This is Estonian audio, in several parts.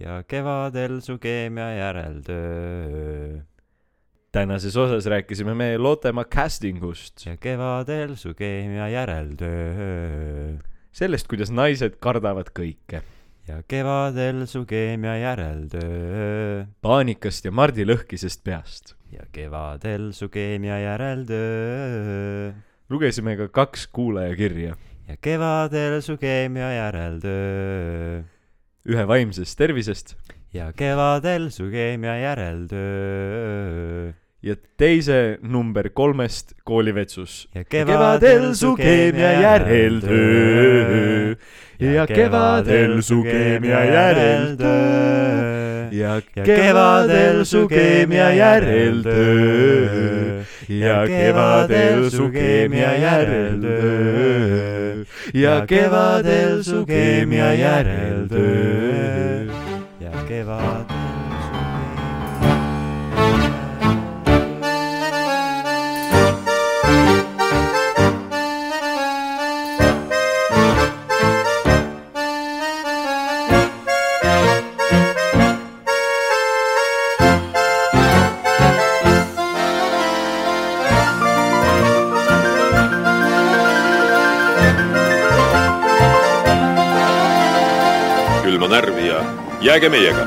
ja kevadel su keemia järeltöö. tänases osas rääkisime me Lottemaa casting ust, ja kevadel su keemia järeltöö. sellest, kuidas naised kardavad kõike, ja kevadel su keemia järeltöö. paanikast ja Mardi lõhkisest peast. ja kevadel su keemia järeltöö. lugesime ka kaks kuulajakirja, ja kevadel su keemia järeltöö. Ühe vaimsest tervisest ja kevadel su keemia järeltöö. Ja teise number kolmest koolivetsus. ja kevadel su keemia järeltöö ja kevadel su keemia järeltöö ja kevadel su keemia järeltöö ja kevadel su keemia järeltöö ja kevadel su keemia järeltöö ja kevadel ja jääge meiega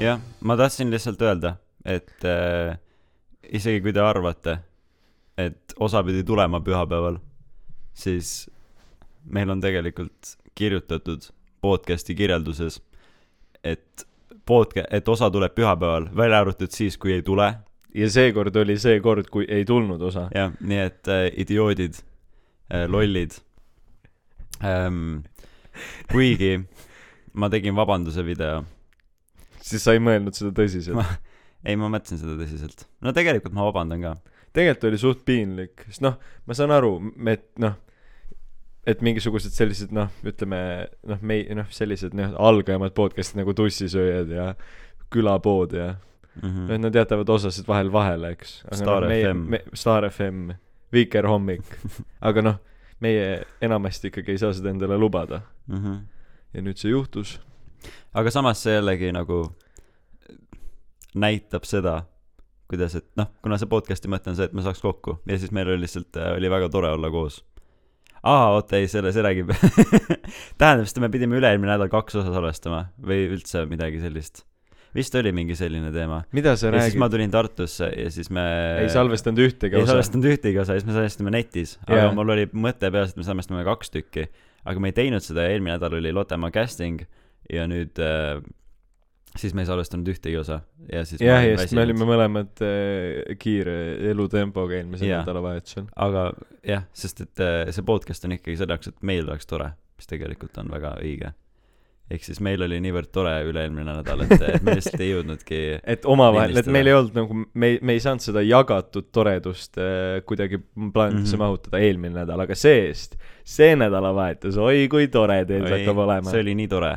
jah, ma tahtsin lihtsalt öelda, et äh, isegi kui te arvate, et osa pidi tulema pühapäeval, siis meil on tegelikult kirjutatud podcast'i kirjelduses, et podca-, et osa tuleb pühapäeval, välja arvatud siis, kui ei tule. ja seekord oli see kord, kui ei tulnud osa. jah, nii et äh, idioodid äh,, lollid ähm,. Kuigi ma tegin vabanduse video, siis sa ei mõelnud seda tõsiselt ei, ma mõtlesin seda tõsiselt. no tegelikult ma vabandan ka. tegelikult oli suht piinlik, sest noh, ma saan aru, et noh, et mingisugused sellised noh, ütleme noh, me noh, sellised noh, algajamad podcast'id nagu Tussisööjad ja Külapood ja Mm noh, nad jätavad osasid vahel vahele, eks. Star FM. Star FM, Vikerhommik, aga noh, meie enamasti ikkagi ei saa seda endale lubada -hmm. ja nüüd see juhtus. aga samas see jällegi nagu näitab seda, kuidas, et noh, kuna see podcast'i mõte on see, et me saaks kokku ja siis meil oli lihtsalt, oli väga tore olla koos. aa, oota, ei, selle, see räägib tähendab, sest me pidime üle-eelmine nädal kaks osa salvestama või üldse midagi sellist. vist oli mingi selline teema. mida sa ja siis ma räägid? tulin Tartusse ja siis me ei salvestanud ühtegi ei osa. salvestanud ühtegi osa ja siis me salvestasime netis, aga Jaa. mul oli mõte peas, et me salvestame kaks tükki. Aga me ei teinud seda eelmine nädal oli Lottemaa casting ja nüüd äh, siis me ei salvestanud ühtegi osa ja siis jah, ja sest me olime mõlemad äh, kiire elutempoga eelmisel nädalavahetusel. aga jah, sest et äh, see podcast on ikkagi selle jaoks, et meil oleks tore, mis tegelikult on väga õige. Ehk siis meil oli niivõrd tore üle-eelmine nädal, et et me lihtsalt ei jõudnudki et omavahel, et meil ei olnud nagu, me ei, me ei saanud seda jagatud toredust äh, kuidagi plaanidesse mm. -hmm. mahutada eelmine nädal, aga see-eest, see nädalavahetus, oi kui tore teil see hakkab olema see. oli nii tore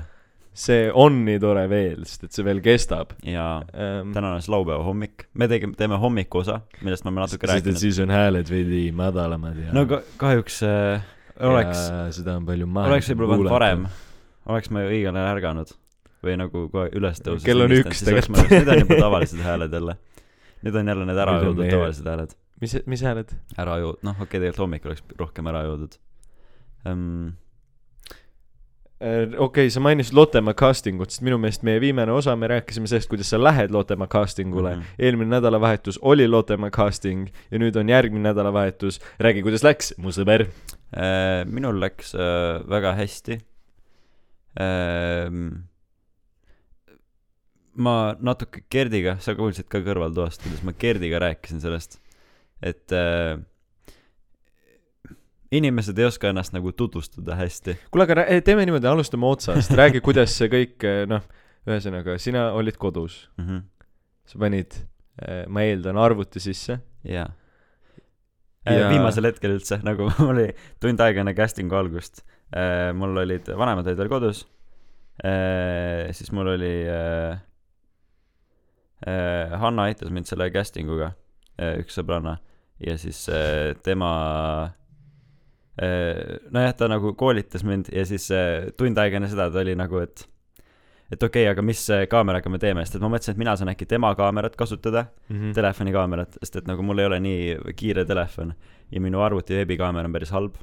see on nii tore veel, sest et see veel kestab ja ähm,. täna on siis laupäeva hommik, me tegime, teeme hommikuosa, millest me oleme natuke rääkinud. siis on hääled veidi madalamad ja no ka, kahjuks äh, oleks, seda on palju oleks võib-olla pidanud varem, oleks me õigel ajal ärganud või nagu kohe üles tõuses. Kell on üks tegelikult. nüüd on juba tavalised hääled jälle. nüüd on jälle need ära joodud tavalised hääled. mis, mis hääled? ära jood-, noh, okei okay,, tegelikult hommikul oleks rohkem ära joodud um,. okei okay,, sa mainisid Lottemaa casting ut, sest minu meelest meie viimane osa, me rääkisime sellest, kuidas sa lähed Lottemaa casting ule mm. -hmm. eelmine nädalavahetus oli Lottemaa casting ja nüüd on järgmine nädalavahetus. räägi, kuidas läks, mu sõber. Uh, minul läks uh, väga hästi. Ma natuke Gerdiga, sa kuulsid ka kõrvaltoast, kuidas ma Gerdiga rääkisin sellest, et uh, inimesed ei oska ennast nagu tutvustada hästi. kuule, aga teeme niimoodi, alustame otsast, räägi, kuidas see kõik, noh, ühesõnaga, sina olid kodus, Mm -hmm. sa panid, ma eeldan, arvuti sisse. jaa. Ja- viimasel hetkel üldse, nagu mul oli tund aega enne casting'u algust, mul olid, vanemad olid veel kodus, siis mul oli äh,, äh, Hanna aitas mind selle casting uga, üks sõbranna, ja siis äh, tema nojah, ta nagu koolitas mind ja siis äh, tund aega enne seda ta oli nagu, et et okei okay,, aga mis äh, kaameraga me teeme, sest et ma mõtlesin, et mina saan äkki tema kaamerat kasutada, Mhm. telefoni kaamerat, sest et nagu mul ei ole nii kiire telefon ja minu arvuti veebikaamera on päris halb.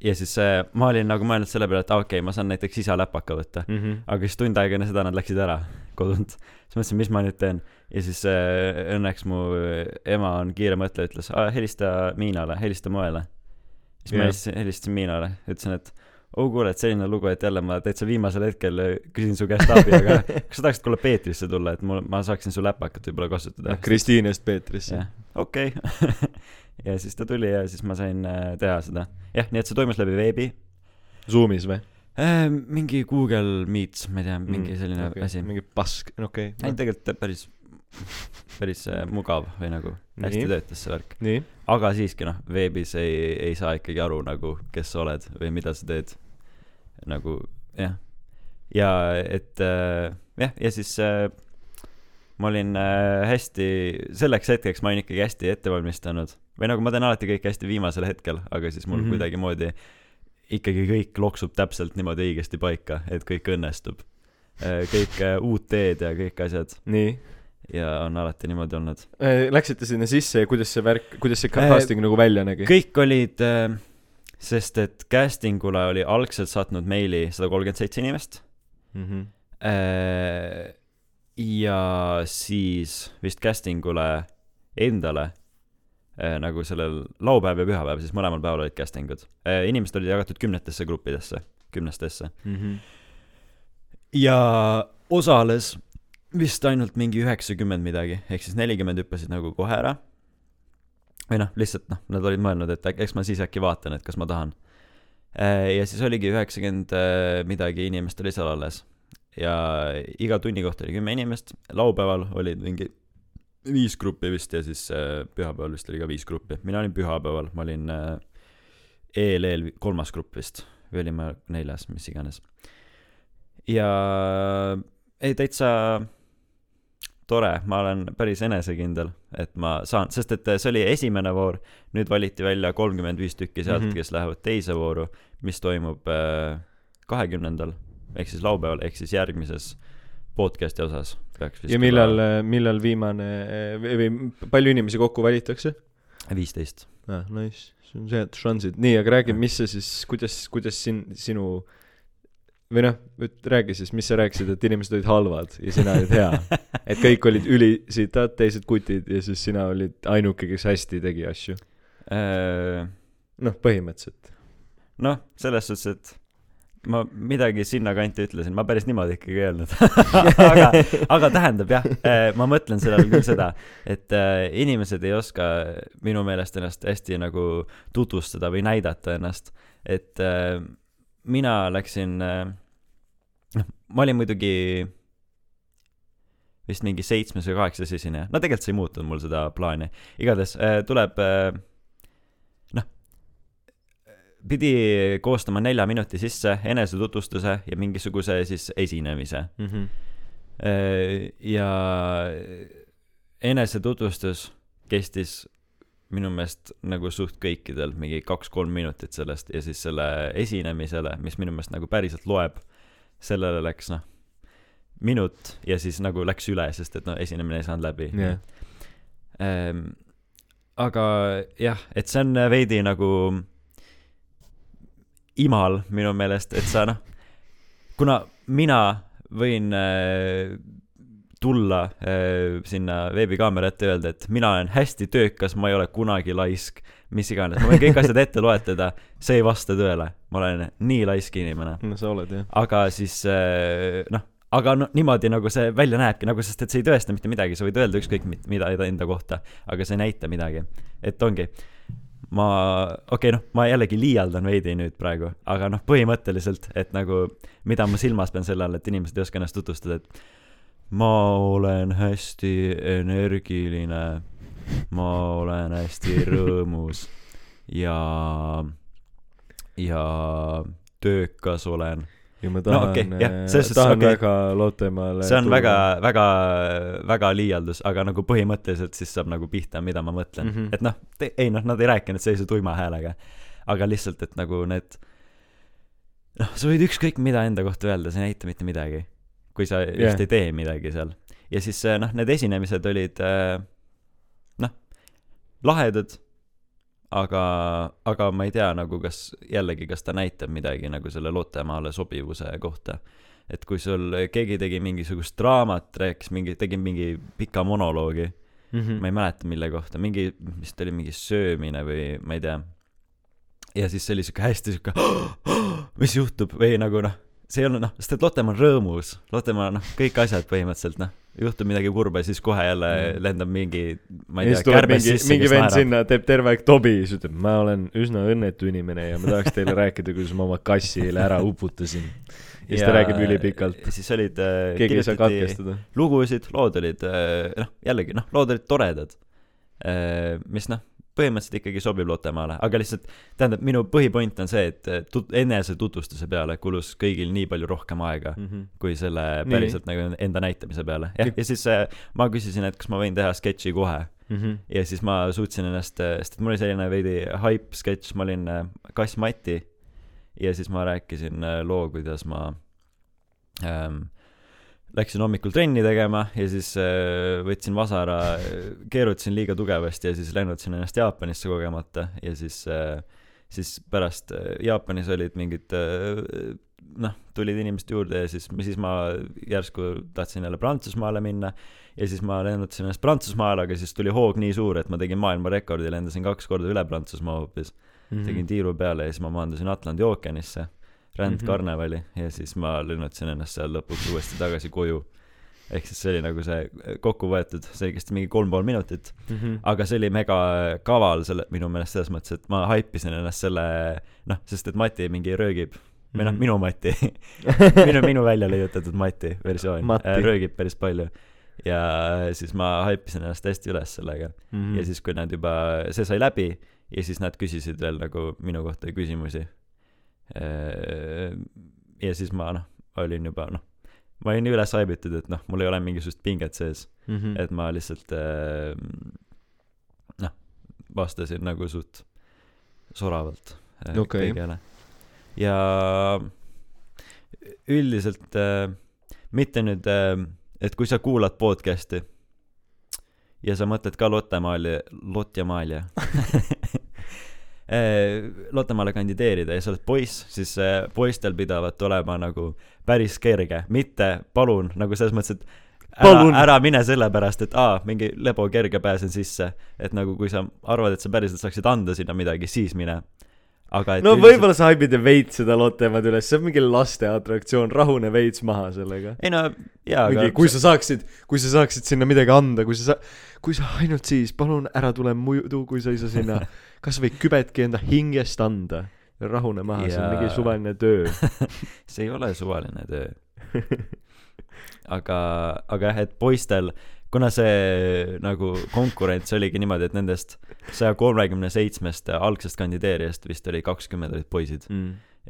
Ja siis äh, ma olin nagu mõelnud selle peale, et okei okay,, ma saan näiteks isa läpaka võtta, Mhm. aga siis tund aega enne seda nad läksid ära kodunt. siis mõtlesin, mis ma nüüd teen. ja siis äh, õnneks mu ema on kiire mõtleja, ütles, helista Miinale, helista Moele. siis ma Jah. helistasin, helistasin Miinale, ütlesin, et oh kuule, et selline lugu, et jälle ma täitsa viimasel hetkel äh, küsin su käest abi, aga kas sa tahaksid kuule Peetrisse tulla, et mul, ma saaksin su läpakat võib-olla kasutada. Kristiinest Peetrisse. okei okay. ja siis ta tuli ja siis ma sain äh, teha seda. jah, nii et see toimus läbi veebi Zoomis või? äh,. mingi Google Meets, ma ei tea, mingi selline okay. asi. mingi pask, okei ei, tegelikult päris, päris äh, mugav või nagu hästi Nii. töötas see värk. aga siiski noh, veebis ei, ei saa ikkagi aru nagu, kes sa oled või mida sa teed. nagu jah, ja et jah, ja siis ma olin äh, hästi, selleks hetkeks ma olin ikkagi hästi ette valmistanud või nagu ma teen alati kõike hästi viimasel hetkel, aga siis mul mm. -hmm. kuidagimoodi ikkagi kõik loksub täpselt niimoodi õigesti paika, et kõik õnnestub. kõik äh, uut teed ja kõik asjad nii. ja on alati niimoodi olnud. Läksite sinna sisse ja kuidas see värk, kuidas see Äh, casting nagu välja nägi? kõik olid, sest et casting ule oli algselt saatnud meili sada kolmkümmend seitse inimest. Mhm. Ja siis vist casting ule endale eh, nagu sellel laupäev ja pühapäev, siis mõlemal päeval olid casting ud. inimesed olid jagatud kümnetesse gruppidesse, kümnestesse. Mhm. ja osales vist ainult mingi üheksakümmend midagi, ehk siis nelikümmend hüppasid nagu kohe ära. või noh, lihtsalt noh, nad olid mõelnud, et eks ma siis äkki vaatan, et kas ma tahan. ja siis oligi üheksakümmend midagi inimest oli seal alles. Ja iga tunni kohta oli kümme inimest, laupäeval olid mingi viis gruppi vist ja siis äh, pühapäeval vist oli ka viis gruppi. mina olin pühapäeval, ma olin äh, ELL kolmas grupp vist või olin ma neljas, mis iganes. ja ei, täitsa tore, ma olen päris enesekindel, et ma saan, sest et see oli esimene voor, nüüd valiti välja kolmkümmend viis tükki sealt mm. -hmm. kes lähevad teise vooru, mis toimub kahekümnendal ehk siis laupäeval ehk siis järgmises podcast'i osas peaks vist ja millal, millal viimane või palju inimesi kokku valitakse? viisteist. aa, nice, see on head šansid. nii, aga räägi, mis sa siis, kuidas, kuidas sin-, sinu või noh, räägi siis, mis sa rääkisid, et inimesed olid halvad ja sina olid hea. et kõik olid ülisitad, teised kutid ja siis sina olid ainuke, kes hästi tegi asju. noh, põhimõtteliselt. noh, selles suhtes, et ma midagi sinnakanti ütlesin, ma päris niimoodi ikkagi ei öelnud. aga, aga tähendab jah, ma mõtlen sellele küll seda, et äh, inimesed ei oska minu meelest ennast hästi nagu tutvustada või näidata ennast. et äh, mina läksin, noh, ma olin muidugi vist mingi seitsmes või kaheksas esineja, no tegelikult see ei muutnud mul seda plaani, igatahes tuleb pidi koostama nelja minuti sisse enesetutvustuse ja mingisuguse siis esinemise. Mhm. ja enesetutvustus kestis minu meelest nagu suht kõikidel mingi kaks-kolm minutit sellest ja siis selle esinemisele, mis minu meelest nagu päriselt loeb, sellele läks noh, minut ja siis nagu läks üle, sest et no esinemine ei saanud läbi jah, ähm,. aga jah, et see on veidi nagu imal minu meelest, et sa noh, kuna mina võin äh, tulla äh, sinna veebikaamera ette ja öelda, et mina olen hästi töökas, ma ei ole kunagi laisk, mis iganes, ma võin kõik asjad ette loetleda, see ei vasta tõele, ma olen nii laisk inimene. No sa oled jah. aga siis äh, noh, aga no niimoodi nagu see välja näebki nagu, sest et see ei tõesta mitte midagi, sa võid öelda ükskõik mida enda kohta, aga see ei näita midagi. et ongi, ma, okei okay, noh, ma jällegi liialdan veidi nüüd praegu, aga noh, põhimõtteliselt, et nagu mida ma silmas pean selle all, et inimesed ei oska ennast tutvustada, et ma olen hästi energiline, ma olen hästi rõõmus ja, ja töökas olen ja ma No tahan no,, jah, selles suhtes tahan okei. väga Lootemaale see on väga, väga, väga liialdus, aga nagu põhimõtteliselt siis saab nagu pihta, mida ma mõtlen mm. -hmm. et noh, ei noh, nad ei rääkinud sellise tuima häälega. aga lihtsalt, et nagu need noh, sa võid ükskõik mida enda kohta öelda, see ei näita mitte midagi. kui sa Jah. just ei tee midagi seal. ja siis äh, noh, need esinemised olid äh, noh, lahedad, aga, aga ma ei tea nagu kas jällegi, kas ta näitab midagi nagu selle Lottemaale sobivuse kohta. et kui sul keegi tegi mingisugust draamat, rääkis mingi, tegi mingi pika monoloogi, Mhm. ma ei mäleta, mille kohta, mingi, vist oli mingi söömine või ma ei tea. ja siis see oli siuke hästi siuke, mis juhtub või nagu noh, see ei olnud noh, sest et Lottemaa on rõõmus, Lottemaa noh, kõik asjad põhimõtteliselt noh, juhtub midagi kurba, siis kohe jälle Mm. lendab mingi, ma ja ei siis tea, kärbes mingi, sisse, mingi vend sinna, teeb terve aeg tobi, siis ütleb, ma olen üsna õnnetu inimene ja ma tahaks teile rääkida, kuidas ma oma kassi eile ära uputasin. ja siis ta räägib ülipikalt. siis olid äh,, keegi ei saa katkestada. lugusid, lood olid äh, noh, jällegi noh, lood olid toredad. mis noh, põhimõtteliselt ikkagi sobib Lottemaale, aga lihtsalt tähendab, minu põhipoint on see, et äh, tut-, enesetutvustuse peale kulus kõigil nii palju rohkem aega Mhm. kui selle Nii. päriselt nagu enda näitamise peale. jah, ja siis äh, ma küsisin, et kas ma võin teha sketši kohe ja siis ma suutsin ennast, sest et mul oli selline veidi hype sketš, ma olin äh, Kass Mati ja siis ma rääkisin äh, loo, kuidas ma ähm, läksin hommikul trenni tegema ja siis äh, võtsin vasara, keerutasin liiga tugevasti ja siis lennutasin ennast Jaapanisse kogemata ja siis äh, siis pärast äh, Jaapanis olid mingid noh, tulid inimesed juurde ja siis, siis ma järsku tahtsin jälle Prantsusmaale minna ja siis ma lennutasin ennast Prantsusmaale, aga siis tuli hoog nii suur, et ma tegin maailmarekordi, lendasin kaks korda üle Prantsusmaa hoopis. Mhm. tegin tiiru peale ja siis ma maandusin Atlandi ookeanisse, rändkarnevali mm -hmm. ja siis ma lennutasin ennast seal lõpuks uuesti tagasi koju. ehk siis see oli nagu see kokku võetud, see kestis mingi kolm pool minutit, Mhm. aga see oli mega kaval selle, minu meelest selles mõttes, et ma haipisin ennast selle, noh, sest et Mati mingi röögib või noh, Mhm. minu Mati minu, minu välja leiutatud Mati versioon Mati. äh, röögib päris palju. ja siis ma haipisin ennast hästi üles sellega Mhm. ja siis, kui nad juba, see sai läbi ja siis nad küsisid veel nagu minu kohta küsimusi. Ja siis ma noh, olin juba noh, ma olin nii üles haibitud, et noh, mul ei ole mingisugust pinget sees, Mhm. et ma lihtsalt äh, noh, vastasin nagu suht soravalt äh, Okei. kõigele. ja üldiselt äh, mitte nüüd äh,, et kui sa kuulad podcast'i ja sa mõtled ka Lottemaali, Lotjamaalia Lottemaale kandideerida ja sa oled poiss, siis äh, poistel pidavat olema nagu päris kerge, mitte palun nagu selles mõttes, et ära Palun., ära mine sellepärast, et aa, mingi lebo kerge pääsen sisse. et nagu kui sa arvad, et sa päriselt saaksid anda sinna midagi, siis mine. Aga et no üldiselt- võib-olla sa haibid veits seda Lottemaad üles, see on mingi laste atraktsioon, rahune veits maha sellega. ei no jaa, aga kui sa saaksid, kui sa saaksid sinna midagi anda, kui sa sa-, kui sa ainult siis, palun ära tule muidu, kui sa ei saa sinna kasvõi kübetki enda hingest anda. rahune maha, see on mingi suvaline töö. see ei ole suvaline töö. aga, aga jah, et poistel, kuna see nagu konkurents oligi niimoodi, et nendest saja kolmekümne seitsmest algsest kandideerijast vist oli kakskümmend olid poisid.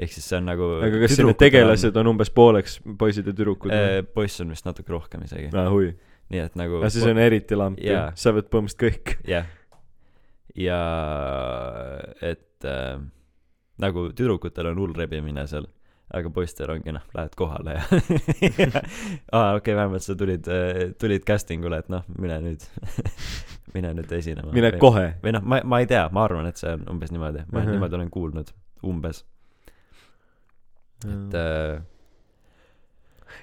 ehk siis see on nagu aga kas need tegelased on umbes pooleks poisid ja tüdrukud äh, poiss on vist natuke rohkem isegi. aa, hui. nii et nagu aga siis on eriti lamp ju Jaa., sa pead põhimõtteliselt kõik. jah. ja et äh, nagu tüdrukutel on hull rebimine seal, aga poistel ongi noh, lähed kohale ja aa okei okay,, vähemalt sa tulid, tulid casting ule, et noh, mine nüüd, mine nüüd esinema. mine kohe. või noh, ma, ma ei tea, ma arvan, et see on umbes niimoodi, ma Mhm. niimoodi olen kuulnud, umbes, et äh,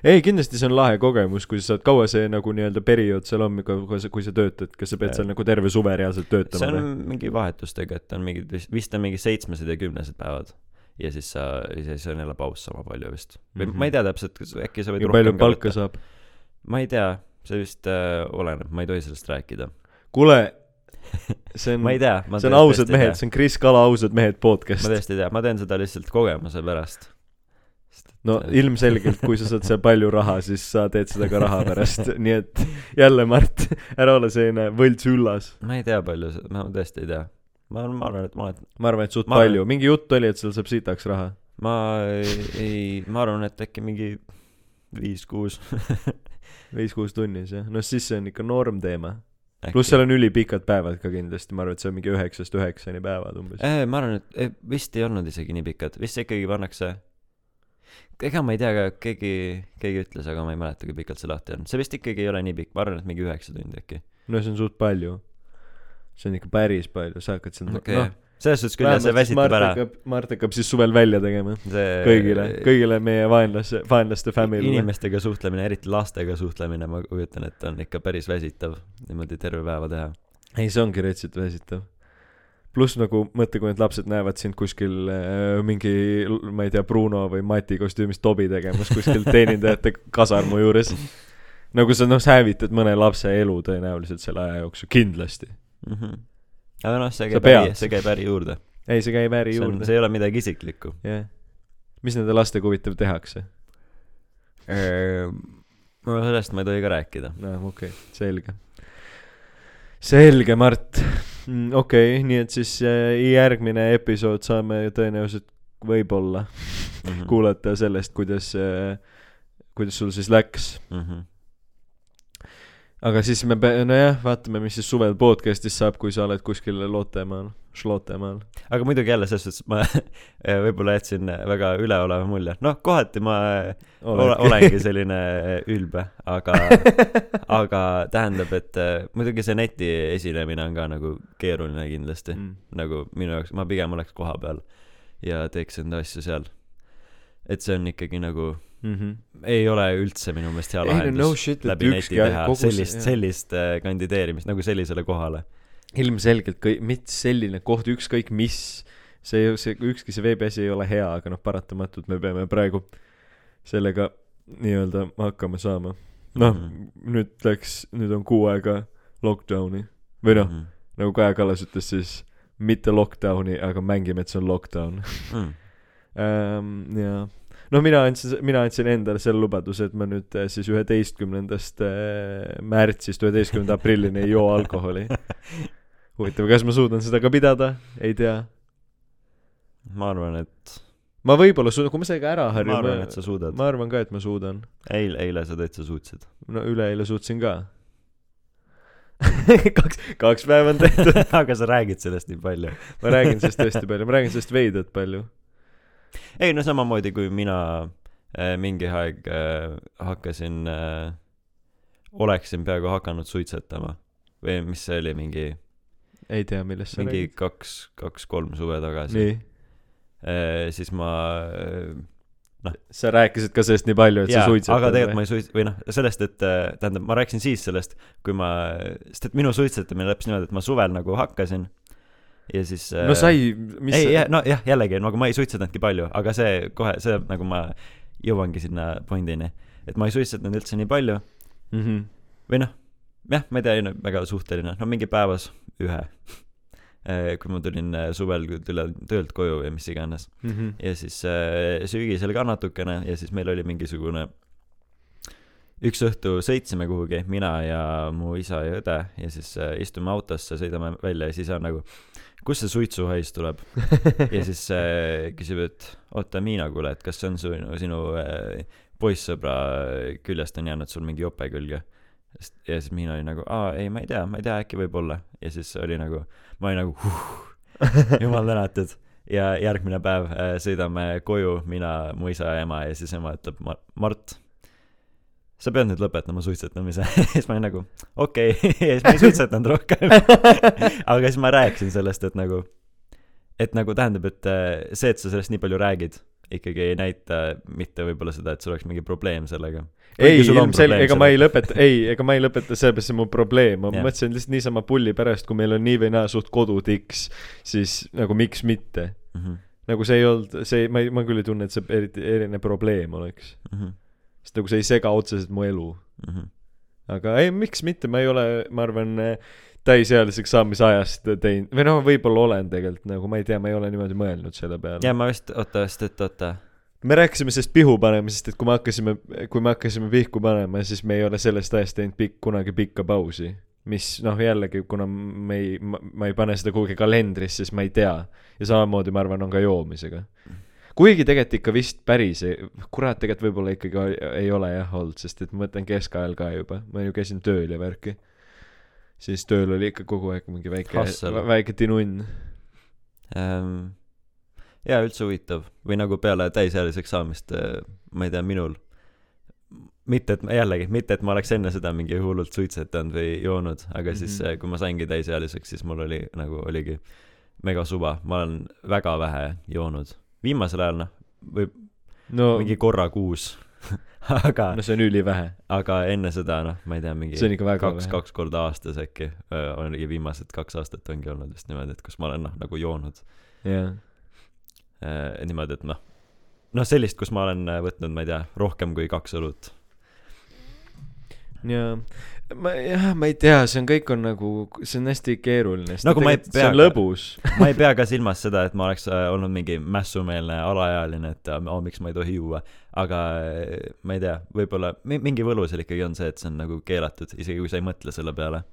ei, kindlasti see on lahe kogemus, kui sa saad, kaua see nagu nii-öelda periood seal on, kui sa, kui sa töötad, kas sa pead seal nagu terve suve reaalselt see töötama on või? mingi vahetustega, et on mingid, vist on mingi seitsmesed ja kümnesed päevad. Ja siis sa, siis on jälle paus sama palju vist. või mm. -hmm. ma ei tea täpselt, kas äkki sa võid ja palju palka võtta. saab? ma ei tea, see vist äh, oleneb, ma ei tohi sellest rääkida. kuule, see on ma ei tea, ma see on tõesti ausad mehed, see on Kris Kala Ausad mehed podcast ma. tõesti ei tea, ma teen seda lihtsalt kogemuse pärast. no ilmselgelt, kui sa saad seal palju raha, siis sa teed seda ka raha pärast, nii et jälle, Mart, ära ole selline võltsüllas. ma ei tea palju, ma tõesti ei tea. ma, ma arvan, et ma olen, ma arvan, et suht Ma ma arvan- palju, mingi jutt oli, et seal saab sitaks raha. ma ei, ei, ma arvan, et äkki mingi viis-kuus. viis-kuus tunnis jah, no siis see on ikka normteema. pluss seal on ülipikad päevad ka kindlasti, ma arvan, et see on mingi üheksast üheksani päevad umbes. Eh, ma arvan, et eh, vist ei olnud isegi nii pikad, vist ikkagi pannakse ega ma ei tea, aga keegi, keegi ütles, aga ma ei mäleta, kui pikalt see lahti on. see vist ikkagi ei ole nii pikk, ma arvan, et mingi üheksa tundi äkki. no see on suht palju. See on ikka päris palju, sa hakkad seal okei okay., selles suhtes küll jah, see väsitab Mart ära. Mart hakkab siis suvel välja tegema. see kõigile, kõigile meie vaenlaste, vaenlaste family'le. inimestega suhtlemine, eriti lastega suhtlemine, ma kujutan ette, on ikka päris väsitav niimoodi terve päeva teha. ei, see ongi retsilt väsitav. pluss nagu mõtle, kui need lapsed näevad sind kuskil äh, mingi, ma ei tea, Bruno või Mati kostüümis tobi tegemas kuskil teenindajate kasarmu juures. nagu sa noh, sa hävitad mõne lapse elu tõenäoliselt selle aja jooksul, kindlasti. mm. -hmm. aga noh, see käib äri see käib äri juurde. ei, see käib äri see on, juurde. see ei ole midagi isiklikku. jah. mis nende lastega huvitav tehakse? no sellest ma ei tohi ka rääkida. no okei okay,, selge. selge, Mart. okei okay,, nii et siis äh, järgmine episood saame tõenäoliselt võib-olla Mhm. kuulata sellest, kuidas äh,, kuidas sul siis läks. Mhm. Aga siis me pe-, nojah, vaatame, mis siis suvel podcast'is saab, kui sa oled kuskil Lootemaal, Šlotemaal. aga muidugi jälle selles suhtes ma võib-olla jätsin väga üleoleva mulje. noh, kohati ma ole, olengi selline ülbe, aga, aga tähendab, et äh, muidugi see neti esinemine on ka nagu keeruline kindlasti. mm.. nagu minu jaoks, ma pigem oleks kohapeal ja teeks enda asju seal. et see on ikkagi nagu, Mm -hmm. ei ole üldse minu meelest hea lahendus no shit, läbi neti teha kogu see- sellist, sellist äh, kandideerimist nagu sellisele kohale. ilmselgelt kõik, mitte selline koht, ükskõik mis, see, see, ükski see veebiasi ei ole hea, aga noh, paratamatult me peame praegu sellega nii-öelda hakkama saama. noh mm. -hmm. nüüd läks, nüüd on kuu aega lockdown'i või noh mm. -hmm. nagu Kaja Kallas ütles siis, mitte lockdown'i, aga mängime, et see on lockdown mm.. ähm,. ja noh, mina andsin, mina andsin endale selle lubaduse, et ma nüüd äh, siis üheteistkümnendast äh, märtsist üheteistkümnenda aprillini ei joo alkoholi. huvitav, kas ma suudan seda ka pidada, ei tea. ma arvan, et, ma võib-olla suudan, kui ma sellega ära ma harjun, arvan, et sa suudad. ma arvan ka, et ma suudan. eile, eile sa täitsa suutsid. no üleeile suutsin ka. kaks, kaks päeva on tehtud. aga sa räägid sellest nii palju. ma räägin sellest tõesti palju, ma räägin sellest veidralt palju. Ei no samamoodi kui mina äh, mingi aeg äh, hakkasin äh,, oleksin peaaegu hakanud suitsetama või mis see oli, mingi, ei tea, millest sa mingi räägid. kaks, kaks-kolm suve tagasi. nii, siis ma äh, sa rääkisid ka sellest nii palju, et jaa sa, suitsetad aga tegelikult ma ei suits-, või noh, sellest, et äh, tähendab, ma rääkisin siis sellest, kui ma, sest et minu suitsetamine läks niimoodi, et ma suvel nagu hakkasin ja siis äh, no sai, mis ei, sa- jah, nojah, jällegi nagu ma ei suitsetanudki palju, aga see kohe, see nagu ma jõuangi sinna pointini, et ma ei suitsetanud üldse nii palju Mhm. või noh, jah, ma ei tea, väga suhteline, no mingi päevas ühe. kui ma tulin äh, suvel tule- töölt koju ja mis iganes Mhm. ja siis äh, sügisel ka natukene ja siis meil oli mingisugune üks õhtu sõitsime kuhugi, mina ja mu isa ja õde ja siis äh, istume autosse, sõidame välja ja siis on nagu, kust see suitsuhais tuleb? ja siis äh, küsib, et oota, Miina, kuule, et kas see on su, sinu äh, poissõbra küljest on jäänud sul mingi jope külge? ja siis Miina oli nagu, aa ei, ma ei tea, ma ei tea, äkki võib-olla. ja siis oli nagu, ma olin nagu huh,, jumal tänatud. ja järgmine päev äh, sõidame koju, mina, mu isa ja ema ja siis ema ütleb, Mart, sa pead nüüd lõpetama suitsetamise. ja siis ma olin nagu, okei okay. ja siis ma ei suitsetanud rohkem. aga siis ma rääkisin sellest, et nagu, et nagu tähendab, et äh, see, et sa sellest nii palju räägid, ikkagi ei näita mitte võib-olla seda, et sul oleks mingi probleem sellega. ei, ilmselgelt, ega ma ei lõpeta, ei, ega ma ei lõpeta sellepärast, see on mu probleem, ma Jah. mõtlesin lihtsalt niisama pulli pärast, kui meil on nii või naa suht kodutiks, siis nagu miks mitte. Mm -hmm. nagu see ei olnud, see, ma ei, ma küll ei tunne, et see eriti eriline probleem oleks. Mm -hmm. Sest nagu see ei sega otseselt mu elu. Mm -hmm. aga ei, miks mitte, ma ei ole, ma arvan, täisealiseks saamise ajast teinud, või noh, võib-olla olen tegelikult nagu, ma ei tea, ma ei ole niimoodi mõelnud selle peale. ja ma vist, oota, sest et oota, me rääkisime sellest pihu panemisest, et kui me hakkasime, kui me hakkasime pihku panema, siis me ei ole sellest ajast teinud pikk, kunagi pikka pausi. mis noh, jällegi, kuna me ei, ma ei pane seda kuhugi kalendrisse, siis ma ei tea. ja samamoodi ma arvan, on ka joomisega. Kuigi tegelikult ikka vist päris, kurat, tegelikult võib-olla ikkagi ei ole jah olnud, sest et ma mõtlen keskajal ka juba, ma ju käisin tööl ja värki. siis tööl oli ikka kogu aeg mingi väike väike tinunn. ähm,. jaa, üldse huvitav või nagu peale täisealiseks saamist, ma ei tea, minul mitte, et ma jällegi, mitte et ma oleks enne seda mingi hullult suitsetanud või joonud, aga siis Mhm. mm -hmm. kui ma saingi täisealiseks, siis mul oli nagu oligi mega suva, ma olen väga vähe joonud. Viimasel ajal noh, võib no, mingi korra kuus. Aga no see on ülivähe. aga enne seda noh, ma ei tea, mingi see on ikka väga kaks, kaks korda aastas äkki, ongi viimased kaks aastat ongi olnud just niimoodi, et kus ma olen noh, nagu joonud. Jah, äh, niimoodi, et noh, noh sellist, kus ma olen äh, võtnud, ma ei tea, rohkem kui kaks õlut. ja ma jah, ma ei tea, see on kõik on nagu, see on hästi keeruline, Nagu ma ei tegelikult see pea on lõbus. ma ei pea ka silmas seda, et ma oleks äh, olnud mingi mässumeelne alaealine, et oh, miks ma ei tohi juua, aga äh, ma ei tea, võib-olla mi- mingi võlu seal ikkagi on see, et see on nagu keelatud, isegi kui sa ei mõtle selle peale.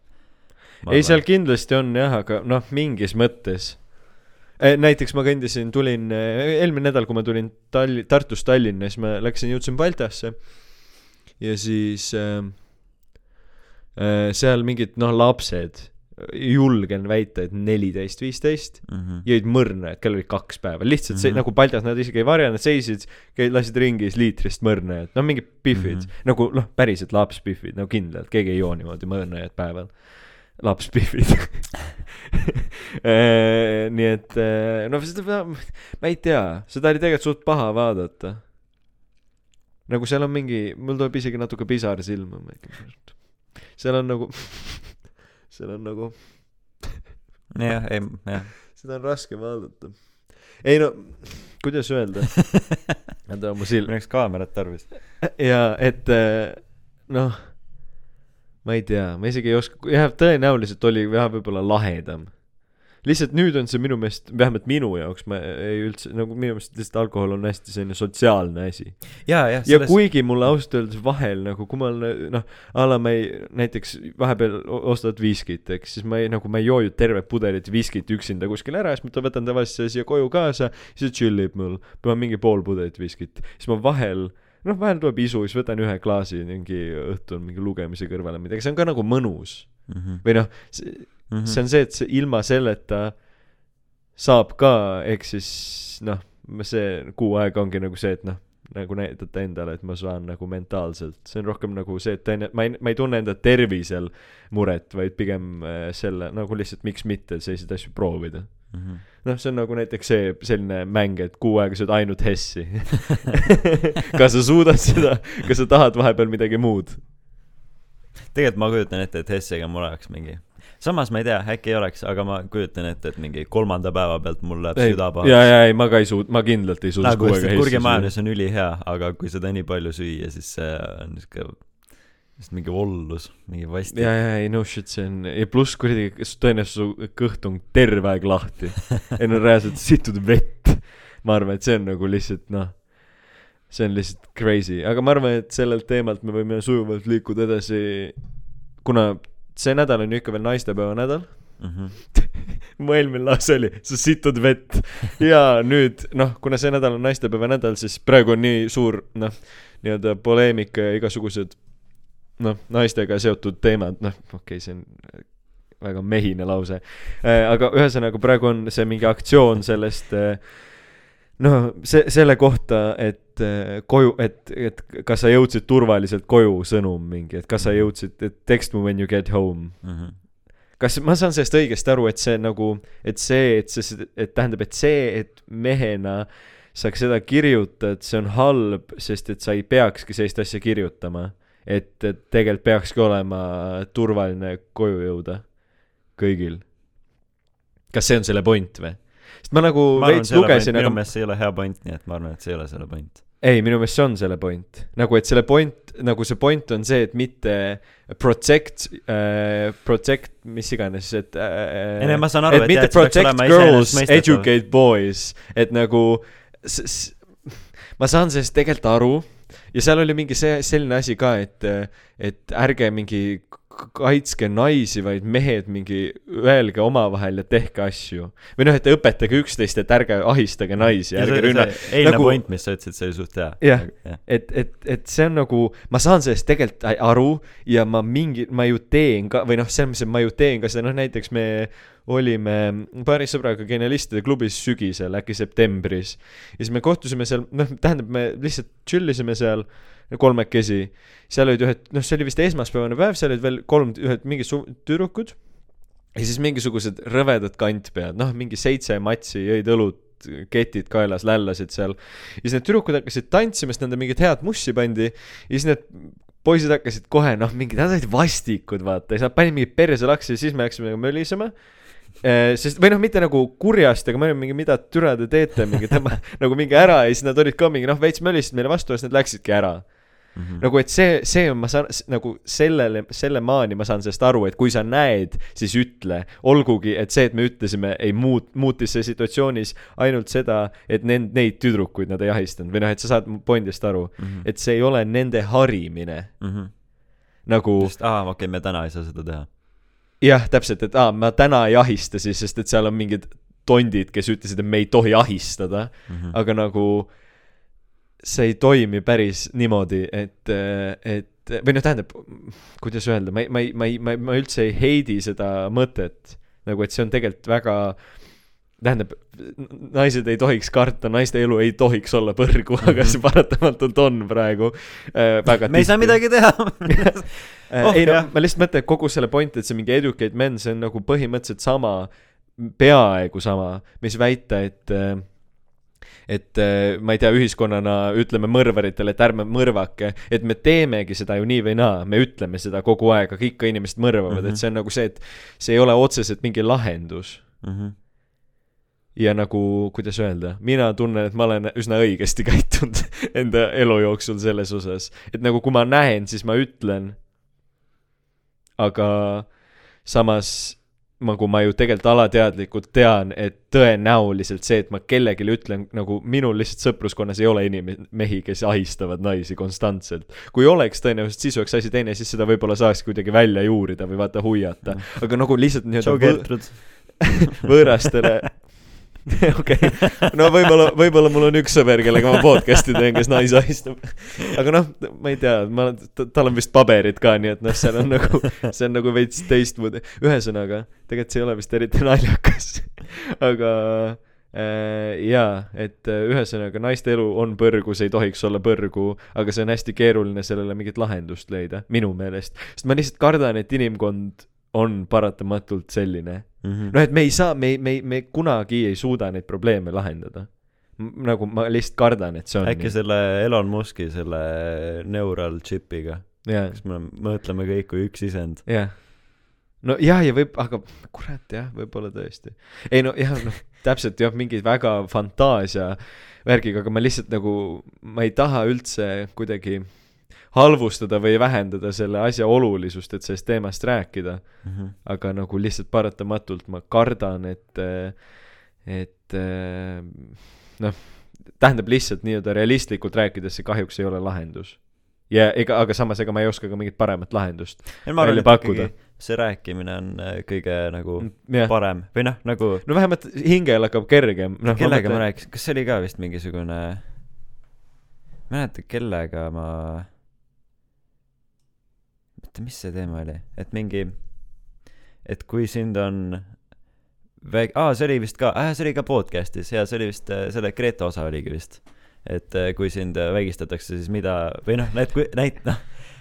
ei, seal kindlasti on jah, aga noh, mingis mõttes. näiteks ma kõndisin, tulin, eelmine nädal, kui ma tulin Tall-, Tartust Tallinna, siis ma läksin, jõudsin Baltasse ja siis äh, seal mingid noh, lapsed, julgen väita, et neliteist, viisteist, mm. -hmm. jõid mõrna, et kellel oli kaks päeva, lihtsalt see mm. -hmm. nagu Baltas nad isegi ei varjanud, seisid, lasid ringi siis liitrist mõrna, et noh, mingid pihvid mm. -hmm. nagu noh, päriselt lapspihvid, no kindlalt, keegi ei joo niimoodi mõrna päeval. lapspihvid nii et no seda, ma ei tea, seda oli tegelikult suht paha vaadata. nagu seal on mingi, mul tuleb isegi natuke pisar silma. Seal on nagu, seal on nagu jah, ei, jah. seda on raske vaadata. ei no, kuidas öelda, oota mu silm, oleks kaamerat tarvis. jaa, et äh, noh, ma ei tea, ma isegi ei oska, jah, tõenäoliselt oli jah, võib-olla lahedam. Lihtsalt nüüd on see minu meelest, vähemalt minu jaoks, ma ei üldse, nagu minu meelest lihtsalt alkohol on hästi selline sotsiaalne asi. ja, ja selles... kuigi mulle ausalt öeldes vahel nagu, kui ma olen noh, a la ma ei, näiteks vahepeal ostad viskit, eks, siis ma ei nagu, ma ei joo ju tervet pudelit viskit üksinda kuskil ära, siis ma ta- võtan tavaliselt siia koju kaasa, siis ta chill ib mul, pean mingi pool pudelit viskit, siis ma vahel noh, vahel tuleb isu, siis võtan ühe klaasi mingi õhtul mingi lugemise kõrvale midagi, see on ka nagu mõnus. mm. -hmm. või noh, see see on see, et see ilma selleta saab ka, ehk siis noh, see kuu aega ongi nagu see, et noh, nagu näidata endale, et ma saan nagu mentaalselt, see on rohkem nagu see, et tõene-, ma ei, ma ei tunne enda tervisel muret, vaid pigem äh, selle nagu lihtsalt miks mitte selliseid asju proovida. mm. -hmm. noh, see on nagu näiteks see selline mäng, et kuu aega sööd ainult Hessi. kas sa suudad seda, kas sa tahad vahepeal midagi muud? tegelikult ma kujutan ette, et Hessega mul oleks mingi, samas ma ei tea, äkki ei oleks, aga ma kujutan ette, et mingi kolmanda päeva pealt mul läheb süda ja, pahaks. ja ei, ma ka ei suud-, ma kindlalt ei suuda nagu sest et Hessi kurgimajonees on ülihea, aga kui seda nii palju süüa, siis see on siuke, lihtsalt mingi ollus, mingi vastik ja, ja ei no shit, see on ja pluss kuradi, tõenäoliselt su kõht on terve aeg lahti. ei no reaalselt situd vett. ma arvan, et see on nagu lihtsalt noh, see on lihtsalt crazy, aga ma arvan, et sellelt teemalt me võime sujuvalt liikuda edasi, kuna see nädal on ju ikka veel naistepäeva nädal. mm. -hmm. mu eelmine lause oli, sa situd vett. ja nüüd noh, kuna see nädal on naistepäeva nädal, siis praegu on nii suur noh, nii-öelda poleemika ja igasugused noh, naistega seotud teemad, noh, okei okay,, see on väga mehine lause. aga ühesõnaga praegu on see mingi aktsioon sellest äh, noh, see, selle kohta, et äh, koju, et, et kas sa jõudsid turvaliselt koju sõnum mingi, et kas sa jõudsid, et text me when you get home Mm -hmm. kas ma saan sellest õigesti aru, et see nagu, et see, et see, et tähendab, et see, et mehena sa seda kirjutad, see on halb, sest et sa ei peakski sellist asja kirjutama. et, et tegelikult peakski olema turvaline koju jõuda kõigil. kas see on selle point või? Ma nagu ma veits lugesin, minu aga meelest see ei ole hea point, nii et ma arvan, et see ei ole selle point. ei, minu meelest see on selle point. nagu, et selle point, nagu see point on see, et mitte protect äh,, protect, mis iganes, et äh, ei no ma saan aru, et et mitte jah, protect girls, educate boys, et nagu ma saan sellest tegelikult aru ja seal oli mingi see selline asi ka, et, et ärge mingi kaitske naisi, vaid mehed mingi öelge omavahel ja tehke asju. või noh, et õpetage üksteist, et ärge ahistage naisi, ja ärge rünna-. eilne nagu- point, mis sa ütlesid, see oli suht hea. jah, et, et, et see on nagu, ma saan sellest tegelikult aru ja ma mingi, ma ju teen ka või noh, selles mõttes, et ma ju teen ka seda, noh näiteks me olime paari sõbraga genialistide klubis sügisel, äkki septembris. ja siis me kohtusime seal, noh, tähendab, me lihtsalt chill isime seal kolmekesi. seal olid ühed, noh, see oli vist esmaspäevane päev, seal olid veel kolm, ühed mingid tüdrukud. ja siis mingisugused rõvedad kantpead, noh, mingi seitse matsi, jõid õlut, ketid kaelas, lällasid seal. ja siis need tüdrukud hakkasid tantsima, sest nende mingit head mussi pandi. ja siis need poisid hakkasid kohe, noh, mingid, nad olid vastikud, vaata, siis nad panid mingit perse laksi ja siis me hakkasime nagu mölisema. sest, või noh, mitte nagu kurjasti, aga me olime mingi, mida türa te teete, mingi tõmba nagu mingi ära ja siis nad olid ka mingi noh, veits mölisid meile vastu ja siis nad läksidki ära Mhm. nagu et see, see on, ma saan nagu sellele, selle maani ma saan sellest aru, et kui sa näed, siis ütle. olgugi, et see, et me ütlesime, ei muut-, muutis see situatsioonis ainult seda, et nend-, neid tüdrukuid nad ei ahistanud või noh, et sa saad mu pointist aru, Mhm. et see ei ole nende harimine nagu just, aa, okei, me täna ei saa seda teha. jah, täpselt, et aa, ma täna ei ahista siis, sest et seal on mingid tondid, kes ütlesid, et me ei tohi ahistada, Mhm. aga nagu see ei toimi päris niimoodi, et, et või noh, tähendab, kuidas öelda, ma ei, ma ei, ma ei, ma ma üldse ei heidi seda mõtet, nagu et see on tegelikult väga tähendab, naised ei tohiks karta, naiste elu ei tohiks olla põrgu, aga see paratamatult on praegu äh, väga me ei saa midagi teha. Äh, Oh, ei no jah. ma lihtsalt mõtlen, et kogu selle point, et see mingi educate men, see on nagu põhimõtteliselt sama, peaaegu sama, mis väita, et äh, et äh, ma ei tea, ühiskonnana ütleme mõrvaritele, et ärme mõrvake, et me teemegi seda ju nii või naa, me ütleme seda kogu aeg, aga ikka inimesed mõrvavad mm, -hmm. Mhm. et see on nagu see, et see ei ole otseselt mingi lahendus Mhm. ja nagu, kuidas öelda, mina tunnen, et ma olen üsna õigesti käitunud enda elu jooksul selles osas, et nagu kui ma näen, siis ma ütlen. aga samas nagu ma ju tegelikult alateadlikult tean, et tõenäoliselt see, et ma kellelegi ütlen, nagu minul lihtsalt sõpruskonnas ei ole inimesi, mehi, kes ahistavad naisi konstantselt. kui oleks tõenäoliselt, siis oleks asi teine, siis seda võib-olla saaks kuidagi välja juurida või vaata huiata, aga nagu lihtsalt nii-öelda võõrastele okei, no võib-olla, võib-olla mul on üks sõber, kellega ma podcast'i teen, kes naisi ahistab. aga noh, ma ei tea, ma, tal on vist paberid ka, nii et noh, seal on nagu, see on nagu veits teistmoodi. ühesõnaga, tegelikult see ei ole vist eriti naljakas. aga äh, jaa, et äh, ühesõnaga naiste elu on põrgu, see ei tohiks olla põrgu, aga see on hästi keeruline sellele mingit lahendust leida, minu meelest. sest ma lihtsalt kardan, et inimkond on paratamatult selline noh, et me ei saa, me me me kunagi ei suuda neid probleeme lahendada. nagu ma lihtsalt kardan, et see on äkki selle Elon Musk'i selle neural chip'iga, jah, kas me mõtleme kõik kui üks isend. jah. no jah, ja võib, aga kurat jah, võib-olla tõesti. ei no jah, noh, täpselt jah, mingi väga fantaasia värgiga, aga ma lihtsalt nagu, ma ei taha üldse kuidagi halvustada või vähendada selle asja olulisust, et sellest teemast rääkida. aga nagu lihtsalt paratamatult ma kardan, et, et noh, tähendab lihtsalt nii-öelda realistlikult rääkides see kahjuks ei ole lahendus. ja ega, aga samas, ega ma ei oska ka mingit paremat lahendust. ma välja pakkuda. see rääkimine on äh, kõige nagu jah, parem või noh, nagu no vähemalt hingel hakkab kergem, noh. kellega ma rääkisin, kas see oli ka vist mingisugune, ma ei mäleta, kellega ma, oota, mis see teema oli, et mingi, et kui sind on väik-, aa, see oli vist ka äh,, see oli ka podcast'is ja see oli vist äh, selle Greta osa oligi vist. et äh, kui sind äh, vägistatakse, siis mida, või noh, näit-, näit-, noh,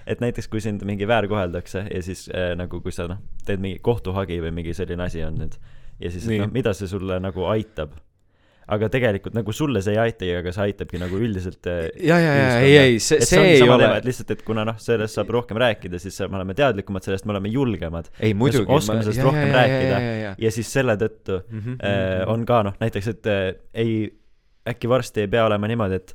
et näiteks kui sind mingi väärkoheldakse ja siis äh, nagu kui sa noh, teed mingi kohtuhagi või mingi selline asi on nüüd ja siis, et noh, mida see sulle nagu aitab aga tegelikult nagu sulle see ei aitagi, aga see aitabki nagu üldiselt äh, ja, ja, ja, ei, ei, see, et see ongi ei ole lihtsalt, et kuna noh, sellest saab rohkem rääkida, siis me oleme teadlikumad sellest, me oleme julgemad ei muidugi. oskame sellest rohkem rääkida. ja siis selle tõttu Mhm, äh, on ka noh, näiteks, et äh, ei, äkki varsti ei pea olema niimoodi, et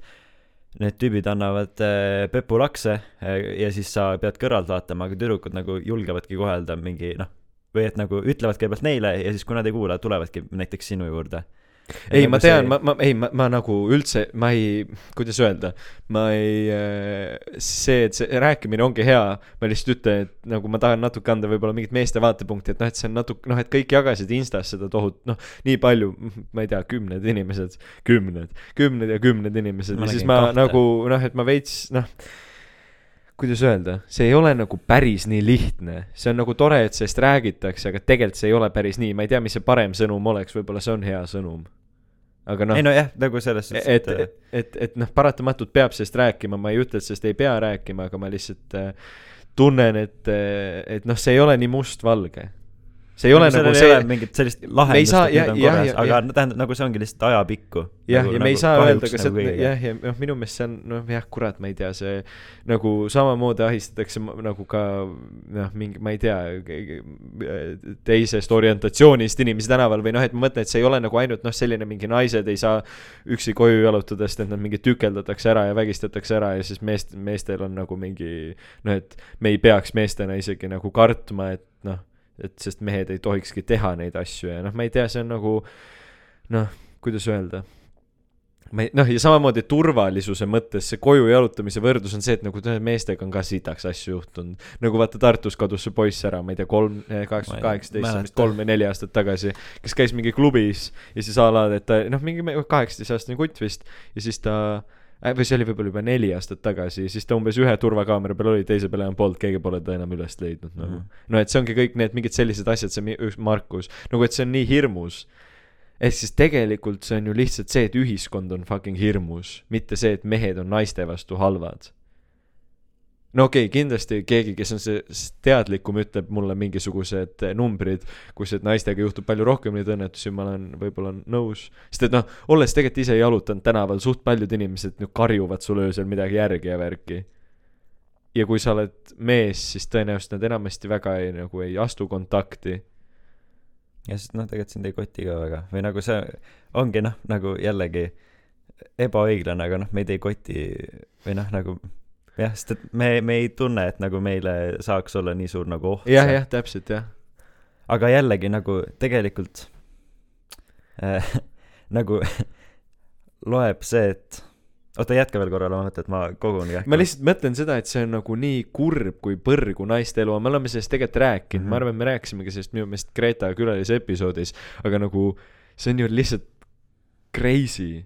need tüübid annavad äh, pepulakse äh, ja siis sa pead kõrvalt vaatama, aga tüdrukud nagu julgevadki kohe öelda mingi noh, või et nagu ütlevad kõigepealt neile ja siis, kui nad ei kuula, tulevadki näiteks sinu juurde. ei, nagu ma tean, see- ma, ma, ei, ma, ma nagu üldse, ma ei, kuidas öelda, ma ei, see, et see rääkimine ongi hea, ma lihtsalt ütlen, et nagu ma tahan natuke anda võib-olla mingit meeste vaatepunkti, et noh, et see on natuke, noh, et kõik jagasid Instas seda tohut-, noh, nii palju, ma ei tea, kümned inimesed, kümned, kümned ja kümned inimesed Ma ja siis ma kahte. nagu noh, et ma veits, noh, kuidas öelda, see ei ole nagu päris nii lihtne, see on nagu tore, et sellest räägitakse, aga tegelikult see ei ole päris nii, ma ei tea, mis see parem sõnum oleks, võib-olla see on hea sõnum. Aga noh ei, nojah, nagu selles suhtes, et, et, et, et noh, paratamatult peab sellest rääkima, ma ei ütle, et sellest ei pea rääkima, aga ma lihtsalt äh, tunnen, et, et noh, see ei ole nii mustvalge. See ei ole nagu see, mingit sellist lahendust, saa- et nüüd on korras, aga no tähendab, nagu see ongi lihtsalt ajapikku. jah, nagu, ja me ei saa kahjuks öelda ka nagu seda, kõigile. jah, ja noh, minu meelest see on noh, jah, kurat, ma ei tea, see nagu samamoodi ahistatakse nagu ka noh, mingi, ma ei tea, teisest orientatsioonist inimesi tänaval või noh, et ma mõtlen, et see ei ole nagu ainult noh, selline mingi naised ei saa üksi koju jalutada, sest et nad mingi tükeldatakse ära ja vägistatakse ära ja siis meest, meestel on nagu mingi noh, et me ei peaks meestena isegi nagu kartma, et noh, et sest mehed ei tohikski teha neid asju ja noh, ma ei tea, see on nagu noh, kuidas öelda ma ei, noh ja samamoodi turvalisuse mõttes see koju jalutamise võrdlus on see, et nagu tead, meestega on ka sitaks asju juhtunud. nagu vaata Tartus kadus see poiss ära, ma ei tea, kolm, Ma kaheksa, ei kaheksateist, vist kolm või neli aastat tagasi, kes käis mingi klubis ja siis a la, et ta noh, mingi kaheksateistaastane kutt vist ja siis ta äh, või see oli võib-olla juba neli aastat tagasi, siis ta umbes ühe turvakaamera peal oli, teise peal enam polnud, keegi pole ta enam üles leidnud nagu mm. -hmm. no et see ongi kõik need mingid sellised asjad, see üks Markus, nagu et see on nii hirmus. ehk siis tegelikult see on ju lihtsalt see, et ühiskond on fucking hirmus, mitte see, et mehed on naiste vastu halvad. No okei okay,, kindlasti keegi, kes on see teadlikum, ütleb mulle mingisugused numbrid, kus, et naistega juhtub palju rohkem neid õnnetusi, ma olen võib-olla nõus. sest et noh, olles tegelikult ise jalutanud tänaval, suht paljud inimesed nüüd karjuvad sulle öösel midagi järgi ja värki. ja kui sa oled mees, siis tõenäoliselt nad enamasti väga ei, nagu ei astu kontakti ja sest noh, tegelikult sind ei koti ka väga või nagu see ongi noh, nagu jällegi ebaõiglane, aga noh, meid ei koti või noh, nagu jah, sest et me, me ei tunne, et nagu meile saaks olla nii suur nagu oht. jah, jah, täpselt jah. aga jällegi nagu tegelikult äh, nagu loeb see, et oota, jätka veel korra, ma mõtlen, et ma kogun kähku. ma lihtsalt mõtlen seda, et see on nagu nii kurb kui põrgu naiste elu, me oleme sellest tegelikult rääkinud mm, -hmm. Mhm. ma arvan, et me rääkisimegi sellest minu meelest Greta külalise episoodis, aga nagu see on ju lihtsalt crazy.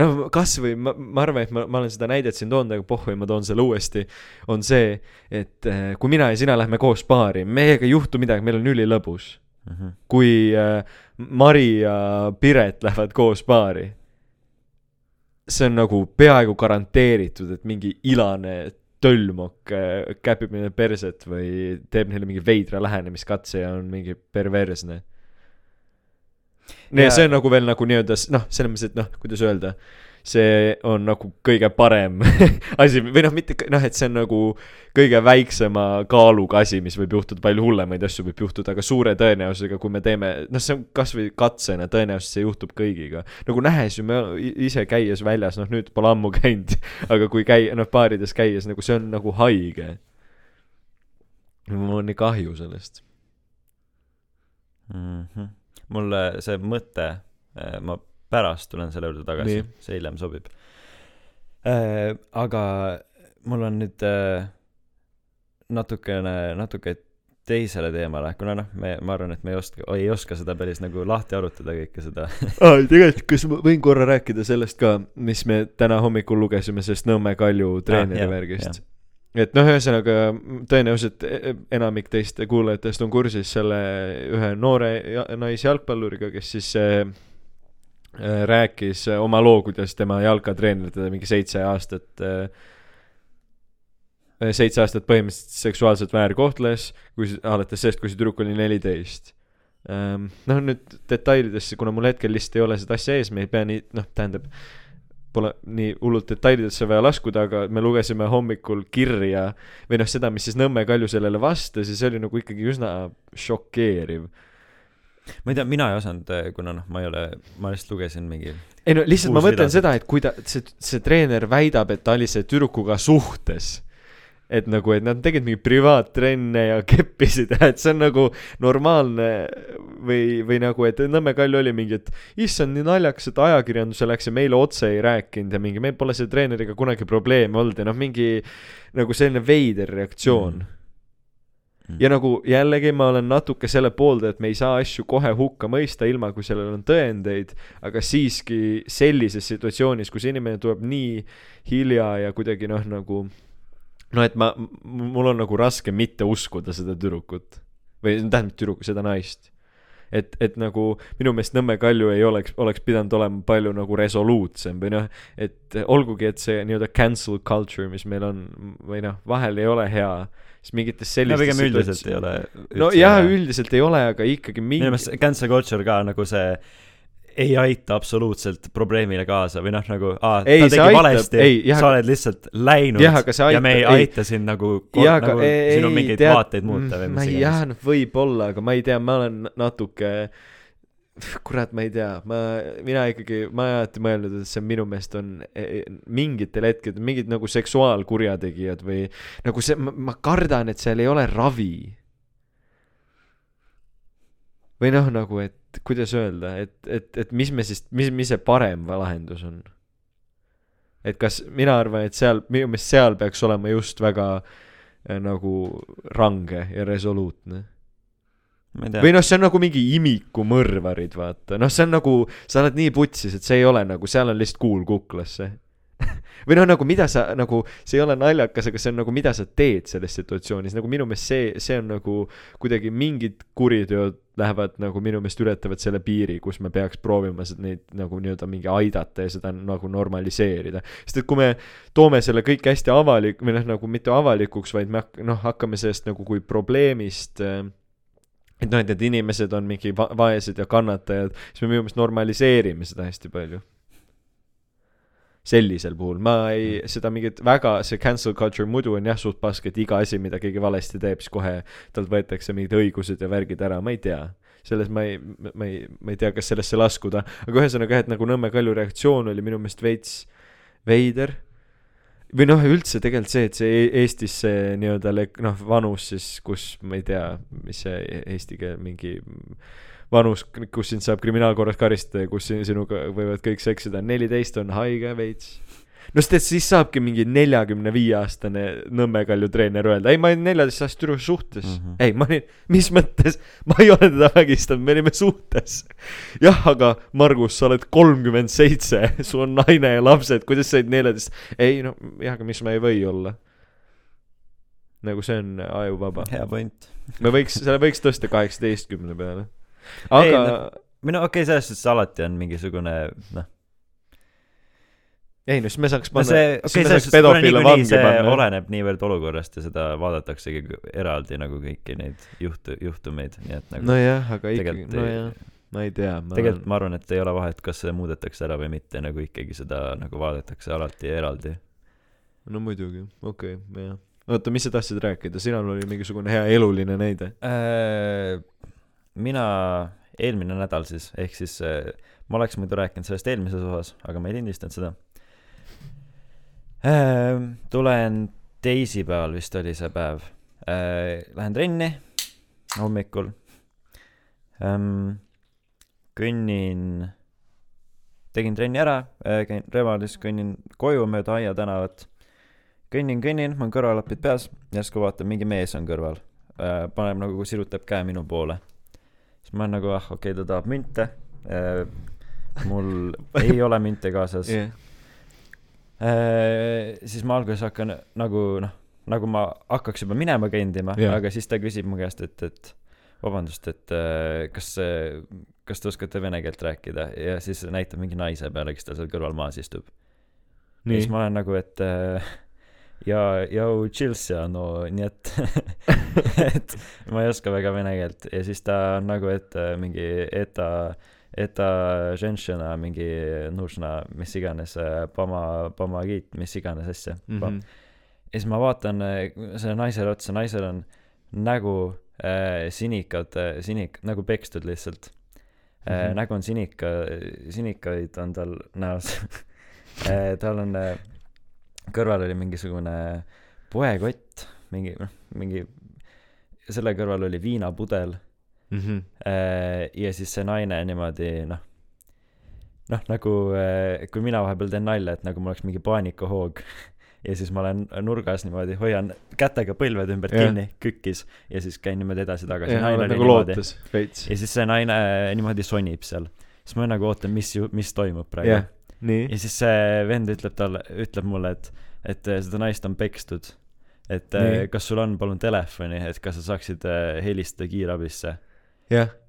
No kasvõi ma, ma arvan, et ma, ma olen seda näidet siin toonud, aga pohhui, ma toon selle uuesti, on see, et äh, kui mina ja sina lähme koos baari, meiega ei juhtu midagi, meil on ülilõbus. mm. -hmm. kui äh, Mari ja Piret lähevad koos baari, see on nagu peaaegu garanteeritud, et mingi ilane tölmok äh, käpib neile perset või teeb neile mingi veidra lähenemiskatse ja on mingi perversne. Ja Ja- see on nagu veel nagu nii-öelda noh, selles mõttes, et noh, kuidas öelda, see on nagu kõige parem asi või noh, mitte, noh, et see on nagu kõige väiksema kaaluga asi, mis võib juhtuda, palju hullemaid asju võib juhtuda, aga suure tõenäosusega, kui me teeme, noh, see on kasvõi katsena, tõenäoliselt see juhtub kõigiga. nagu nähes ju, me ise käies väljas, noh nüüd pole ammu käinud, aga kui käi-, noh baarides käies nagu see on nagu haige. mul on nii kahju sellest. mm. -hmm. Mulle see mõte, ma pärast tulen selle juurde tagasi see hiljem sobib äh,. aga mul on nüüd äh, natukene, natuke teisele teemale, kuna noh, me, ma arvan, et me ei oska, ei oska seda päris nagu lahti arutada kõike seda aa, tegelikult, kas ma võin korra rääkida sellest ka, mis me täna hommikul lugesime sellest Nõmme Kalju treeneri jah, värgist? Et noh, ühesõnaga tõenäoliselt e- enamik teist kuulajatest on kursis selle ühe noore ja- naisjalgpalluriga, kes siis äh, rääkis oma loo, kuidas tema jalkatreener teda mingi seitse aastat seitse aastat põhimõtteliselt seksuaalselt väärkohtles, kui alates sellest, kui see tüdruk oli neliteist. noh, nüüd detailidesse, kuna mul hetkel lihtsalt ei ole seda asja ees, me ei pea nii, noh, tähendab, pole nii hullult detailidesse vaja laskuda, aga me lugesime hommikul kirja või noh, seda, mis siis Nõmme Kalju sellele vastas ja see oli nagu ikkagi üsna šokeeriv. ma ei tea, mina ei osanud, kuna noh, ma ei ole, ma lihtsalt lugesin mingi ei no lihtsalt ma mõtlen seda, et kui ta, see, see treener väidab, et ta oli selle tüdrukuga suhtes. Et nagu, et nad tegid mingeid privaattrenne ja keppisid et see on nagu normaalne või, või nagu, et Nõmme Kalju oli mingi, et issand, nii naljakas, et ajakirjanduse läks ja meile otse ei rääkinud ja mingi, meil pole selle treeneriga kunagi probleeme olnud ja noh, mingi nagu selline veider reaktsioon mm.. Mm. ja nagu jällegi ma olen natuke selle poolde, et me ei saa asju kohe hukka mõista, ilma kui sellel on tõendeid, aga siiski sellises situatsioonis, kus inimene tuleb nii hilja ja kuidagi noh, nagu noh, et ma, mul on nagu raske mitte uskuda seda tüdrukut või tähendab tüdrukut, seda naist. et, et nagu minu meelest Nõmme Kalju ei oleks, oleks pidanud olema palju nagu resoluutsem või noh, et olgugi, et see nii-öelda cancel culture, mis meil on või noh, vahel ei ole hea, siis mingites no sellistes pigem üldiselt ei ole no jah, üldiselt ei ole, aga ikkagi minu mingi meelest cancel culture ka nagu see ei aita absoluutselt probleemile kaasa või noh, nagu aa, ta tegi aitab- valesti sa oled lihtsalt läinud Jah, see ja me ei aitab- ei. aita sind nagu, nagu ei- sinu ei, mingeid tead- vaateid muuta või mis ei, jah iganes. noh, võib-olla, aga ma ei tea, ma olen natuke kurat, ma ei tea, ma, mina ikkagi, ma olen alati mõelnud, et see minu meelest on eh, mingitel hetkedel mingid nagu seksuaalkurjategijad või nagu see, ma kardan, et seal ei ole ravi. Või noh, nagu, et kuidas öelda, et, et, et mis me siis, mis, mis see parem lahendus on? et kas, mina arvan, et seal, minu meelest seal peaks olema just väga äh, nagu range ja resoluutne. või noh, see on nagu mingi imikumõrvarid, vaata, noh, see on nagu, sa oled nii putsis, et see ei ole nagu, seal on lihtsalt kuul kuklasse. või noh, nagu mida sa nagu, see ei ole naljakas, aga see on nagu, mida sa teed selles situatsioonis, nagu minu meelest see, see on nagu kuidagi mingid kuriteod lähevad nagu minu meelest ületavad selle piiri, kus me peaks proovima neid nagu nii-öelda mingi aidata ja seda nagu normaliseerida. sest et kui me toome selle kõik hästi avalik- või noh, nagu mitte avalikuks, vaid me hak- noh, hakkame sellest nagu kui probleemist äh, et noh, et need inimesed on mingi va- vaesed ja kannatajad, siis me minu meelest normaliseerime seda hästi palju. Sellisel puhul. Ma ei, seda mingit väga, see cancel culture muidu on jah suht pask, et iga asi, mida keegi valesti teeb, siis kohe talt võetakse mingid õigused ja värgid ära, ma ei tea. selles ma ei, ma ei, ma ei tea, kas sellesse laskuda, aga ühesõnaga jah, et nagu Nõmme Kalju reaktsioon oli minu meelest veits veider. Või noh, üldse tegelikult see, et see E- Eestis see nii-öelda noh, vanus siis, kus ma ei tea, mis see eesti keel mingi vanus, kus sind saab kriminaalkorras karistada ja kus sin- sinuga võivad kõik seksida, neliteist on haige veits. no sest, et siis saabki mingi neljakümne viie aastane Nõmme Kalju treener öelda, ei, ma olin neljateistaastase tüdrukuga suhtes mm. -hmm. ei, ma olin, mis mõttes, ma ei ole teda vägistanud, me olime suhtes. jah, aga Margus, sa oled kolmkümmend seitse, sul on naine ja lapsed, kuidas sa olid neljateist? ei no jah, aga miks ma ei või olla? nagu see on ajuvaba. hea point me võiks, selle võiks tõsta kaheksateistkümne peale. Ei, aga no- või no okei okay,, selles suhtes alati on mingisugune noh ei no siis me saaks no panna see, siis okei, me selles suhtes, niikuinii vangi see panna. oleneb niivõrd olukorrast ja seda vaadataksegi eraldi nagu kõiki neid juhtu, juhtumeid, nii et nagu nojah, aga ikkagi, nojah, ma ei tea, ma tegelikult ma arvan, et ei ole vahet, kas see muudetakse ära või mitte, nagu ikkagi seda nagu vaadatakse alati eraldi. no muidugi, okei okay,, jah. oota, mis sa tahtsid rääkida, sinul oli mingisugune hea eluline näide. Äh, mina eelmine nädal siis, ehk siis äh, ma oleks muidu rääkinud sellest eelmises osas, aga ma ei lindistanud seda. tulen teisipäeval vist oli see päev. Lähen trenni hommikul. kõnnin, tegin trenni ära, käin Revalis, kõnnin koju mööda Aia tänavat. kõnnin, kõnnin, mul on kõrvaklapid peas, järsku vaatan, mingi mees on kõrval. paneb nagu, sirutab käe minu poole. Ma olen nagu, ah okei okay,, ta tahab münte. mul ei ole münte kaasas jah, Äh, siis ma alguses hakkan nagu noh, nagu ma hakkaks juba minema kõndima yeah., aga siis ta küsib mu käest, et, et vabandust, et äh, kas, kas te oskate vene keelt rääkida ja siis näitab mingi naise peale, kes tal seal kõrval maas istub. ja siis, ma olen nagu, et äh, ja, ja tšilsja, no nii et, et ma ei oska väga vene keelt ja siis ta on nagu, et äh, mingi eta, eta ženšena mingi nužna, mis iganes, pama, pamagit, mis iganes asja mm. Mhm. ja siis ma vaatan äh, sellele naisele otsa, naisel on nägu äh, sinikad äh,, sinik-, nagu pekstud lihtsalt äh,. Mhm. nägu on sinika, sinikaid on tal näos äh,. tal on äh,, kõrval oli mingisugune poekott, mingi noh, mingi, selle kõrval oli viinapudel Mhm. äh, ja siis see naine niimoodi noh, noh nagu äh, kui mina vahepeal teen nalja, et nagu mul oleks mingi paanikahoog ja siis ma olen nurgas niimoodi, hoian kätega põlved ümbert Jah. kinni, kükkis ja siis käin niimoodi edasi-tagasi, nagu ja siis see naine niimoodi sonib seal. siis ma nagu ootan, mis ju, mis toimub praegu. Ja siis see vend ütleb talle, ütleb mulle, et, et eh, seda naist on pekstud. et eh, Nii. kas sul on palun telefoni, et kas sa saaksid eh, helistada kiirabisse.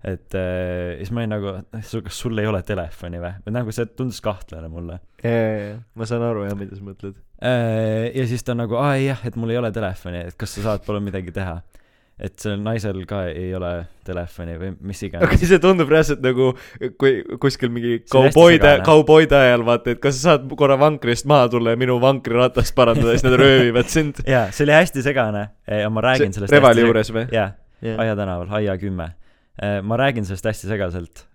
et eh, siis ma olin nagu, kas sul ei ole telefoni või? või nagu see tundus kahtlane mulle. ja, ja, ja, ma saan aru jah, mida sa mõtled. ja siis ta on nagu, aa jah, et mul ei ole telefoni, et kas sa saad palun midagi teha. Et sellel naisel ka ei ole telefoni või mis iganes aga see tundub reaalselt nagu, kui kuskil mingi See kauboide, kauboide ajal vaata, et kas sa saad korra vankrist maha tulla ja minu vankriratast parandada, siis nad röövivad sind. jaa, see oli hästi segane ja ma räägin sellest Revali juures või? jaa, Aia tänaval, Aia kümme. ma räägin sellest hästi segaselt,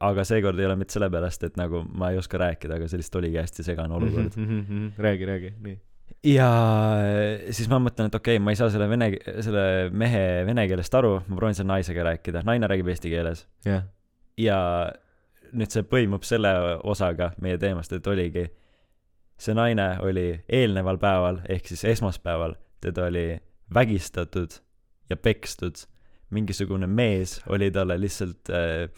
aga seekord ei ole mitte sellepärast, et nagu ma ei oska rääkida, aga see lihtsalt oligi hästi segane olukord. Mhm, räägi, räägi, nii. Ja siis ma mõtlen, et okei okay,, ma ei saa selle vene, selle mehe vene keelest aru, ma proovin selle naisega rääkida, naine räägib eesti keeles. jah, ja nüüd see põimub selle osaga meie teemast, et oligi, see naine oli eelneval päeval ehk siis esmaspäeval, teda oli vägistatud ja pekstud. mingisugune mees oli talle lihtsalt äh,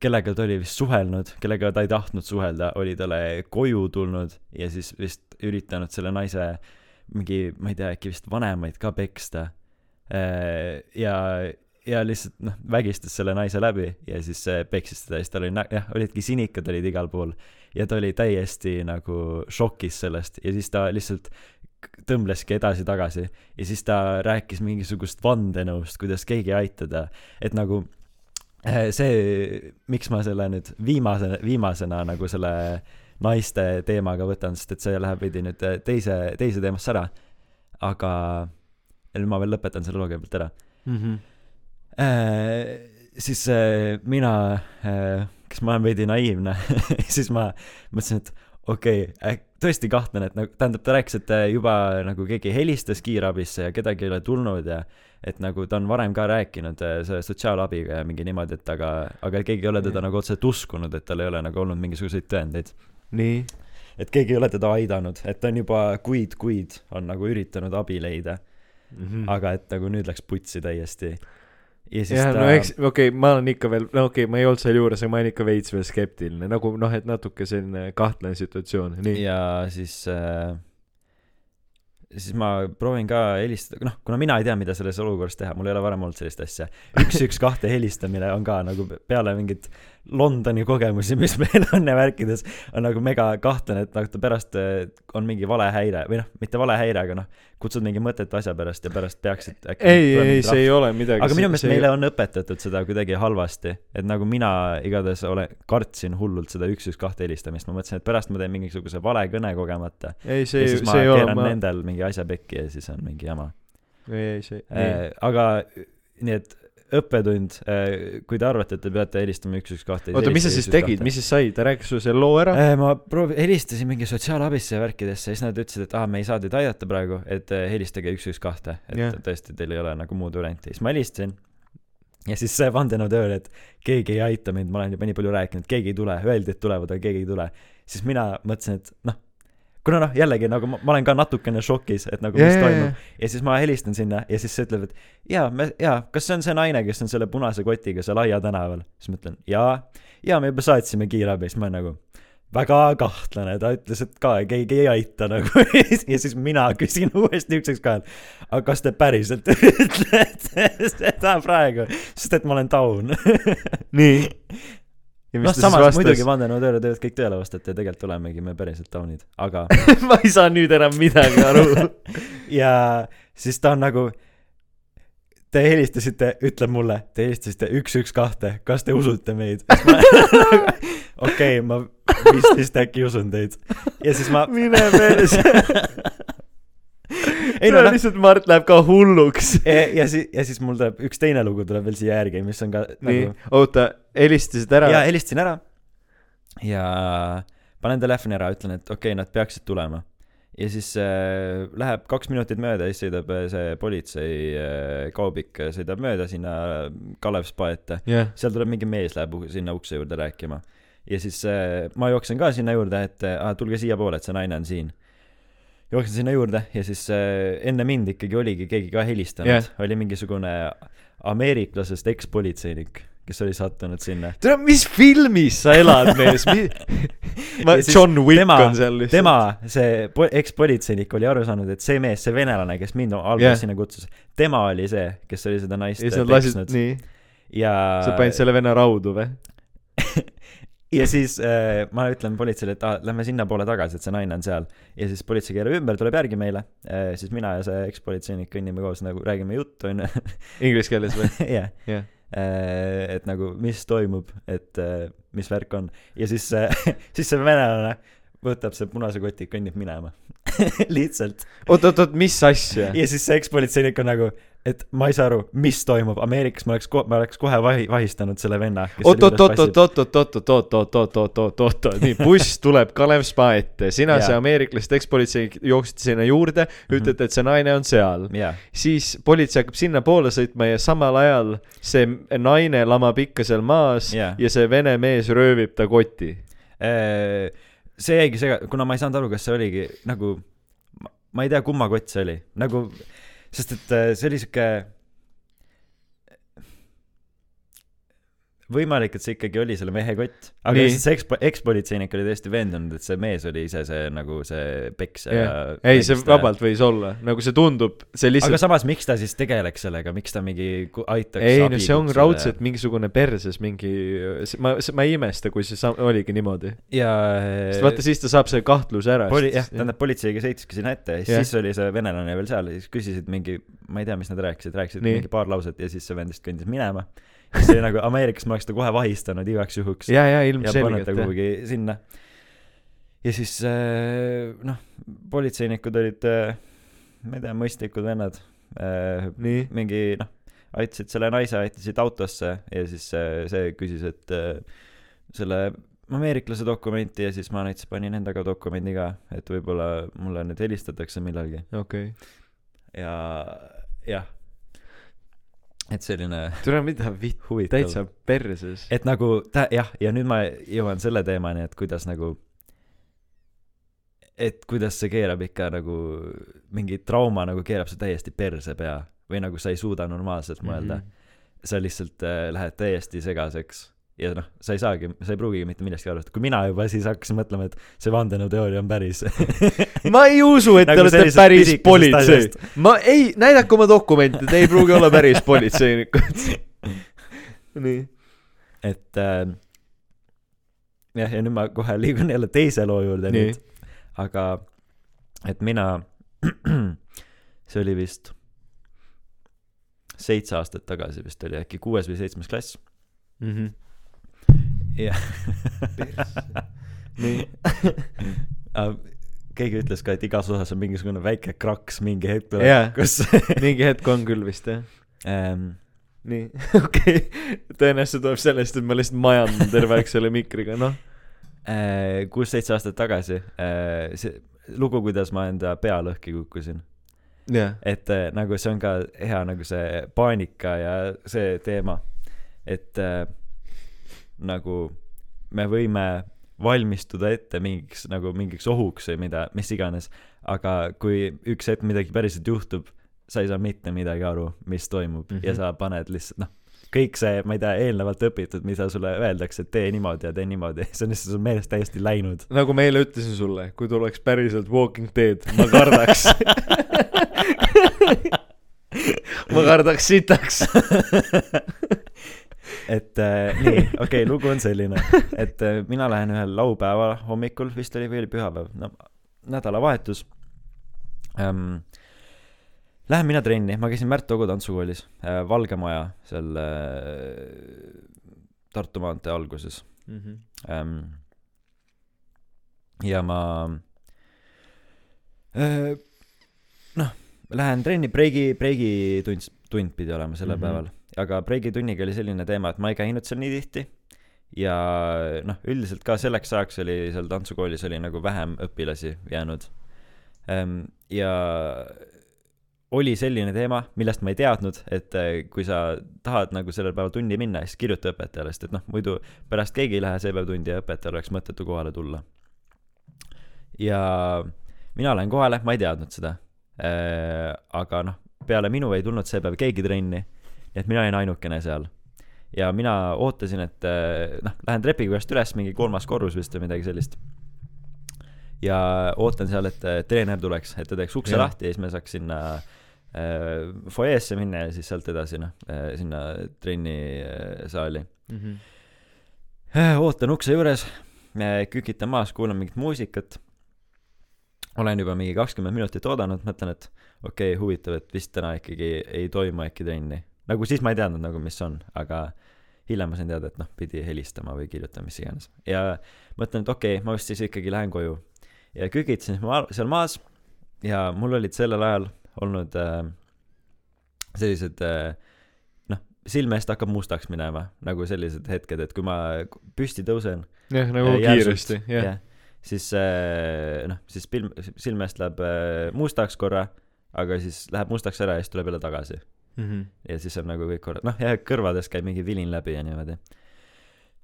kellega ta oli vist suhelnud, kellega ta ei tahtnud suhelda, oli talle koju tulnud ja siis vist üritanud selle naise mingi, ma ei tea, äkki vist vanemaid ka peksta. ja, ja lihtsalt noh, vägistas selle naise läbi ja siis äh, peksis teda ja siis tal oli jah, olidki sinikad olid igal pool ja ta oli täiesti nagu šokis sellest ja siis ta lihtsalt tõmbleski edasi-tagasi ja siis ta rääkis mingisugust vandenõust, kuidas keegi ei aita ta, et nagu eh, see, miks ma selle nüüd viimase, viimasena nagu selle naiste teemaga võtan, sest et see läheb veidi nüüd eh, teise, teise teemasse ära. aga ma veel lõpetan selle loo kõigepealt ära. Äh, siis äh, mina äh,, kes ma olen veidi naiivne, siis ma mõtlesin, et okei okay,, tõesti kahtlen, et nagu, tähendab, ta rääkis, et äh, juba nagu keegi helistas kiirabisse ja kedagi ei ole tulnud ja et nagu ta on varem ka rääkinud äh, selle sotsiaalabiga ja mingi niimoodi, et aga, aga keegi ei ole teda nagu otseselt uskunud, et tal ei ole nagu olnud mingisuguseid tõendeid. nii. et keegi ei ole teda aidanud, et ta on juba kuid-kuid on nagu üritanud abi leida, aga et nagu nüüd läks putsi täiesti. ja siis jah, ta no eks, okei okay,, ma olen ikka veel, no okei okay,, ma ei olnud sealjuures, aga ma olen ikka veits veel skeptiline, nagu noh, et natuke selline kahtlane situatsioon, nii. ja siis äh, siis ma proovin ka helistada, noh, kuna mina ei tea, mida selles olukorras teha, mul ei ole varem olnud sellist asja. üks, üks, kahte helistamine on ka nagu peale mingit Londoni kogemusi, mis meil on ja värkides, on nagu mega kahtlane, et nagu ta pärast äh, on mingi valehäire või noh, mitte valehäire, aga noh, kutsud mingi mõttetu asja pärast ja pärast peaksid äkki ei, ei, see ei ole midagi. aga minu meelest meile on õpetatud seda kuidagi halvasti, et nagu mina igatahes olen, kartsin hullult seda üks, üks, kahte helistamist, ma mõtlesin, et pärast ma teen mingisuguse vale kõne kogemata. ei, see, ma see ei ole, keeran ma, nendel mingi asja pekki ja siis on mingi jama. ei, ei, see, nii. aga nii et õppetund, kui te arvate, et te peate helistama üks, üks, kahte. oota, mis sa siis tegid, mis siis sai, ta rääkis sulle selle loo ära? ma proovi-, helistasin mingi sotsiaalabisse ja värkidesse siis nad ütlesid, et aa, me ei saa teid aidata praegu, et eh, helistage üks, üks, kahte, et yeah. tõesti, teil ei ole nagu muud varianti. siis ma helistasin ja siis see vandenõuteooria, et keegi ei aita mind, ma olen juba nii palju rääkinud, keegi ei tule, öeldi, et tulevad, aga keegi ei tule. siis mina mõtlesin, et noh, kuna noh, jällegi nagu ma, ma olen ka natukene šokis, et nagu mis toimub. ja siis ma helistan sinna ja siis see ütleb, et jaa, me, jaa, kas see on see naine, kes on selle punase kotiga seal Aia tänaval? siis ma ütlen jaa, jaa, me juba saatsime kiirabi, siis ma olen nagu väga kahtlane, ta ütles, et ka keegi ei aita nagu ja siis mina küsin uuesti üks, üks, kahel. aga kas te päriselt ütlete seda praegu, sest et ma olen taun. nii. noh, samas muidugi vastas? vandenõuteooriad võivad kõik tõele vastata ja tegelikult olemegi me päriselt taunid, aga ma ei saa nüüd enam midagi aru. ja siis ta on nagu, te helistasite, ütleb mulle, te helistasite üks, üks, kahte, kas te usute meid? okei, ma vist vist äkki usun teid. ja siis ma. mine perse. ei no lihtsalt Mart läheb ka hulluks. ja siis, ja siis mul tuleb üks teine lugu tuleb veel siia järgi, mis on ka nii nagu,, oota, helistasid ära ja? helistasin ära ja panen telefoni ära, ütlen, et okei okay,, nad peaksid tulema. ja siis äh, läheb kaks minutit mööda ja siis sõidab äh, see politsei äh, äh, sõidab mööda sinna Kalev spa ette jah, seal tuleb mingi mees läheb sinna ukse juurde rääkima ja siis äh, ma jooksen ka sinna juurde et äh, tulge siiapoole et see naine on siin jooksen sinna juurde ja siis äh, enne mind ikkagi oligi keegi ka helistanud Jah. oli mingisugune ameeriklasest ekspolitseinik kes oli sattunud sinna tere, mis filmis sa elad, mees, mi-, ma John Wick tema- on seal lihtsalt. tema see po- ekspolitseinik oli aru saanud et see mees see venelane kes mind alguses yeah. sinna kutsus tema oli see kes oli seda naist peksnud ja sa panid selle venna raudu või? ja siis äh, ma ütlen politseile, et ah, lähme sinnapoole tagasi, et see naine on seal. ja siis politsei keerab ümber, tuleb järgi meile äh,. siis mina ja see ekspolitseinik kõnnime koos nagu räägime juttu, onju. Inglise keeles või? jah. jah. et nagu, mis toimub, et äh, mis värk on. ja siis äh, siis see venelane võtab see punase koti, kõnnib minema lihtsalt. oot, oot, oot, mis asja? ja siis see ekspolitseinik on nagu et ma ei saa aru, mis toimub, Ameerikas ma oleks ma oleks kohe vahi-, vahistanud selle venna. oot, oot, oot, oot, oot, oot, oot, oot, oot, oot, oot, oot, oot, oot, oot, nii, buss tuleb Kalev spa ette, sina, see ameeriklased ekspolitseinik jooksite sinna juurde, ütlete, et see naine on seal. siis politsei hakkab sinnapoole sõitma ja samal ajal see naine lamab ikka seal maas Jaa. ja see vene mees röövib ta koti. Äh, see jäigi sega-, kuna ma ei saanud aru, kas see oligi nagu, ma ei tea, kumma kott see oli, nagu, sest et äh, see oli sihuke võimalik, et see ikkagi oli selle mehe kott, aga Nii. see ekspo-, ekspolitseinik oli täiesti veendunud, et see mees oli ise see nagu see peksja ja ei, see vägistaja. vabalt võis olla, nagu see tundub, see aga lihtsalt, samas, miks ta siis tegeleks sellega, miks ta mingi aitaks ei no see on raudselt mingisugune perses mingi, ma, ma ei imesta, kui see sa- oligi niimoodi. ja sest vaata, siis ta saab selle kahtluse ära. poli-, jah, tähendab politseiga sõitski sinna ette ja Jah. siis oli see venelane veel seal ja siis küsisid mingi, ma ei tea, mis nad rääkisid, rääkisid Nii. mingi paar lauset ja siis see vend vist kõndis minema. Siis see oli nagu Ameerikas ma oleks ta kohe vahistanud igaks juhuks ja, ja ja pannud ilmselgelt ta kuhugi sinna. ja siis äh, noh, politseinikud olid äh,, ma ei tea, mõistlikud vennad äh,. mingi noh, aitasid selle naise, aitasid autosse ja siis see küsis, et selle ameeriklase dokumenti ja siis ma näiteks panin endaga dokumendi ka, et võib-olla mulle nüüd helistatakse millalgi okei. ja jah, et selline tule mida vitt, täitsa perses. et nagu tä- jah, ja nüüd ma jõuan selle teemani, et kuidas nagu et kuidas see keerab ikka nagu mingi trauma nagu keerab see täiesti perse pea või nagu sa ei suuda normaalselt mõelda mm. -hmm. sa lihtsalt äh, lähed täiesti segaseks ja noh, sa ei saagi, sa ei pruugigi mitte millestki aru saada, kui mina juba siis hakkasin mõtlema, et see vandenõuteooria on päris ma ei usu, et te Nagu olete sellisest päris politsei ma ei, näidake oma dokumente, te ei pruugi olla päris politseinikud. nii. et äh, jah, ja nüüd ma kohe liigun jälle teise loo juurde Nii. nüüd. aga et mina, see oli vist seitse aastat tagasi vist oli äkki kuues või seitsmes klass Mhm. Ja nii. Aga keegi ütles ka, et igas osas on mingisugune väike kraks mingi hetk Jaa. kus mingi hetk on küll vist jah. ähm, nii, okei. tõenäoliselt see tuleb sellest, et ma lihtsalt majandan terve aeg selle mikriga, noh. äh, kuus-seitse aastat tagasi äh, see lugu, kuidas ma enda pea lõhki kukkusin jah. et äh, nagu see on ka hea nagu see paanika ja see teema, et äh, nagu me võime valmistuda ette mingiks nagu mingiks ohuks või mida, mis iganes, aga kui üks hetk midagi päriselt juhtub, sa ei saa mitte midagi aru, mis toimub mm Mhm. -hmm. ja sa paned lihtsalt noh, kõik see, ma ei tea, eelnevalt õpitud, mida sulle öeldakse, et tee niimoodi ja tee niimoodi, see on lihtsalt sul meelest täiesti läinud. nagu ma eile ütlesin sulle, kui tuleks päriselt Walking Dead, ma kardaks. ma kardaks sitaks. Et äh, nii, okei okay,, lugu on selline, et äh, mina lähen ühel laupäeva hommikul, vist oli või oli pühapäev, no nädalavahetus ähm,. Lähen mina trenni, ma käisin Märt Togo tantsukoolis äh,, Valge Maja seal äh, Tartu maantee alguses ähm,. ja ma äh, noh, lähen trenni, breigi, breigitund, tund pidi olema sellel mm -hmm. päeval, aga breigitunniga oli selline teema, et ma ei käinud seal nii tihti ja noh, üldiselt ka selleks ajaks oli seal tantsukoolis oli nagu vähem õpilasi jäänud ähm,. ja oli selline teema, millest ma ei teadnud, et äh, kui sa tahad nagu sellel päeval tundi minna, siis kirjuta õpetajale, sest et noh, muidu pärast keegi ei lähe see päev tundi ja õpetajal oleks mõttetu kohale tulla. ja mina lähen kohale, ma ei teadnud seda äh,. aga noh, peale minu ei tulnud see päev keegi trenni, nii et mina olin ainukene seal. ja mina ootasin, et äh, noh, lähen trepikojast üles, mingi kolmas korrus vist või midagi sellist. ja ootan seal, et äh, treener tuleks, et ta teeks ukse Jah. lahti ja siis me saaks sinna äh, fuajeesse minna ja siis sealt edasi noh äh,, sinna trennisaali Mhm. äh,. ootan ukse juures kükitan maas, kuulan mingit muusikat. olen juba mingi kakskümmend minutit oodanud, mõtlen, et okei okay,, huvitav, et vist täna ikkagi ei toimu äkki trenni. Nagu siis ma ei teadnud nagu, mis on, aga hiljem ma sain teada, et noh, pidi helistama või kirjutama, mis iganes. ja mõtlen, et okei okay,, ma vist siis ikkagi lähen koju. ja kükitasin ma seal maas ja mul olid sellel ajal olnud äh, sellised äh, noh, silme eest hakkab mustaks minema, nagu sellised hetked, et kui ma püsti tõusen jah, nagu äh, kiiresti, jah. jah, siis äh, noh, siis pilm, silme eest läheb äh, mustaks korra, aga siis läheb mustaks ära ja siis tuleb jälle tagasi. Mhm. ja siis on nagu kõik korra, noh jah, kõrvadest käib mingi vilin läbi ja niimoodi.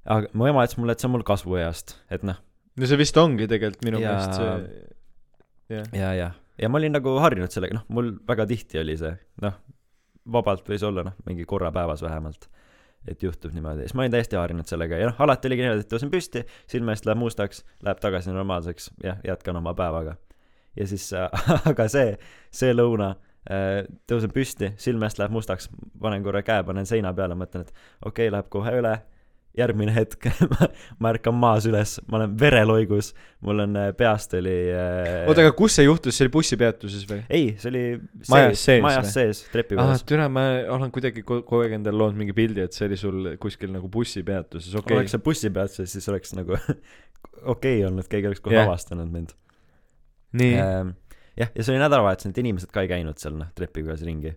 aga mu ema ütles mulle, et see on mul kasvueast, et noh, no see vist ongi tegelikult minu Ja- meelest see, jah. ja, ja, ja ma olin nagu harjunud sellega, noh, mul väga tihti oli see, noh, vabalt võis olla noh, mingi korra päevas vähemalt, et juhtub niimoodi, siis ma olin täiesti harjunud sellega ja noh, alati oligi niimoodi, et tõusen püsti, silme eest läheb mustaks, läheb tagasi normaalseks, jah, jätkan oma päevaga. ja siis äh, aga see, see lõuna tõusen püsti, silme eest läheb mustaks, panen korra käe, panen seina peale, mõtlen, et okei okay,, läheb kohe üle, järgmine hetk ma, ma ärkan maas üles, ma olen vereloigus, mul on äh, peast oli äh, oota, aga kus see juhtus, see oli bussipeatuses või? ei, see oli Majas sees majas sees, trepi peal. türa, ma olen kuidagi ko- kogu aeg endale loonud mingi pildi, et see oli sul kuskil nagu bussipeatuses, okei oleks see bussi peatuses, siis oleks nagu okei okay olnud, keegi oleks kohe Jah. avastanud mind. nii, jah, ja see oli nädalavahetus, need inimesed ka ei käinud seal noh, trepikojas ringi.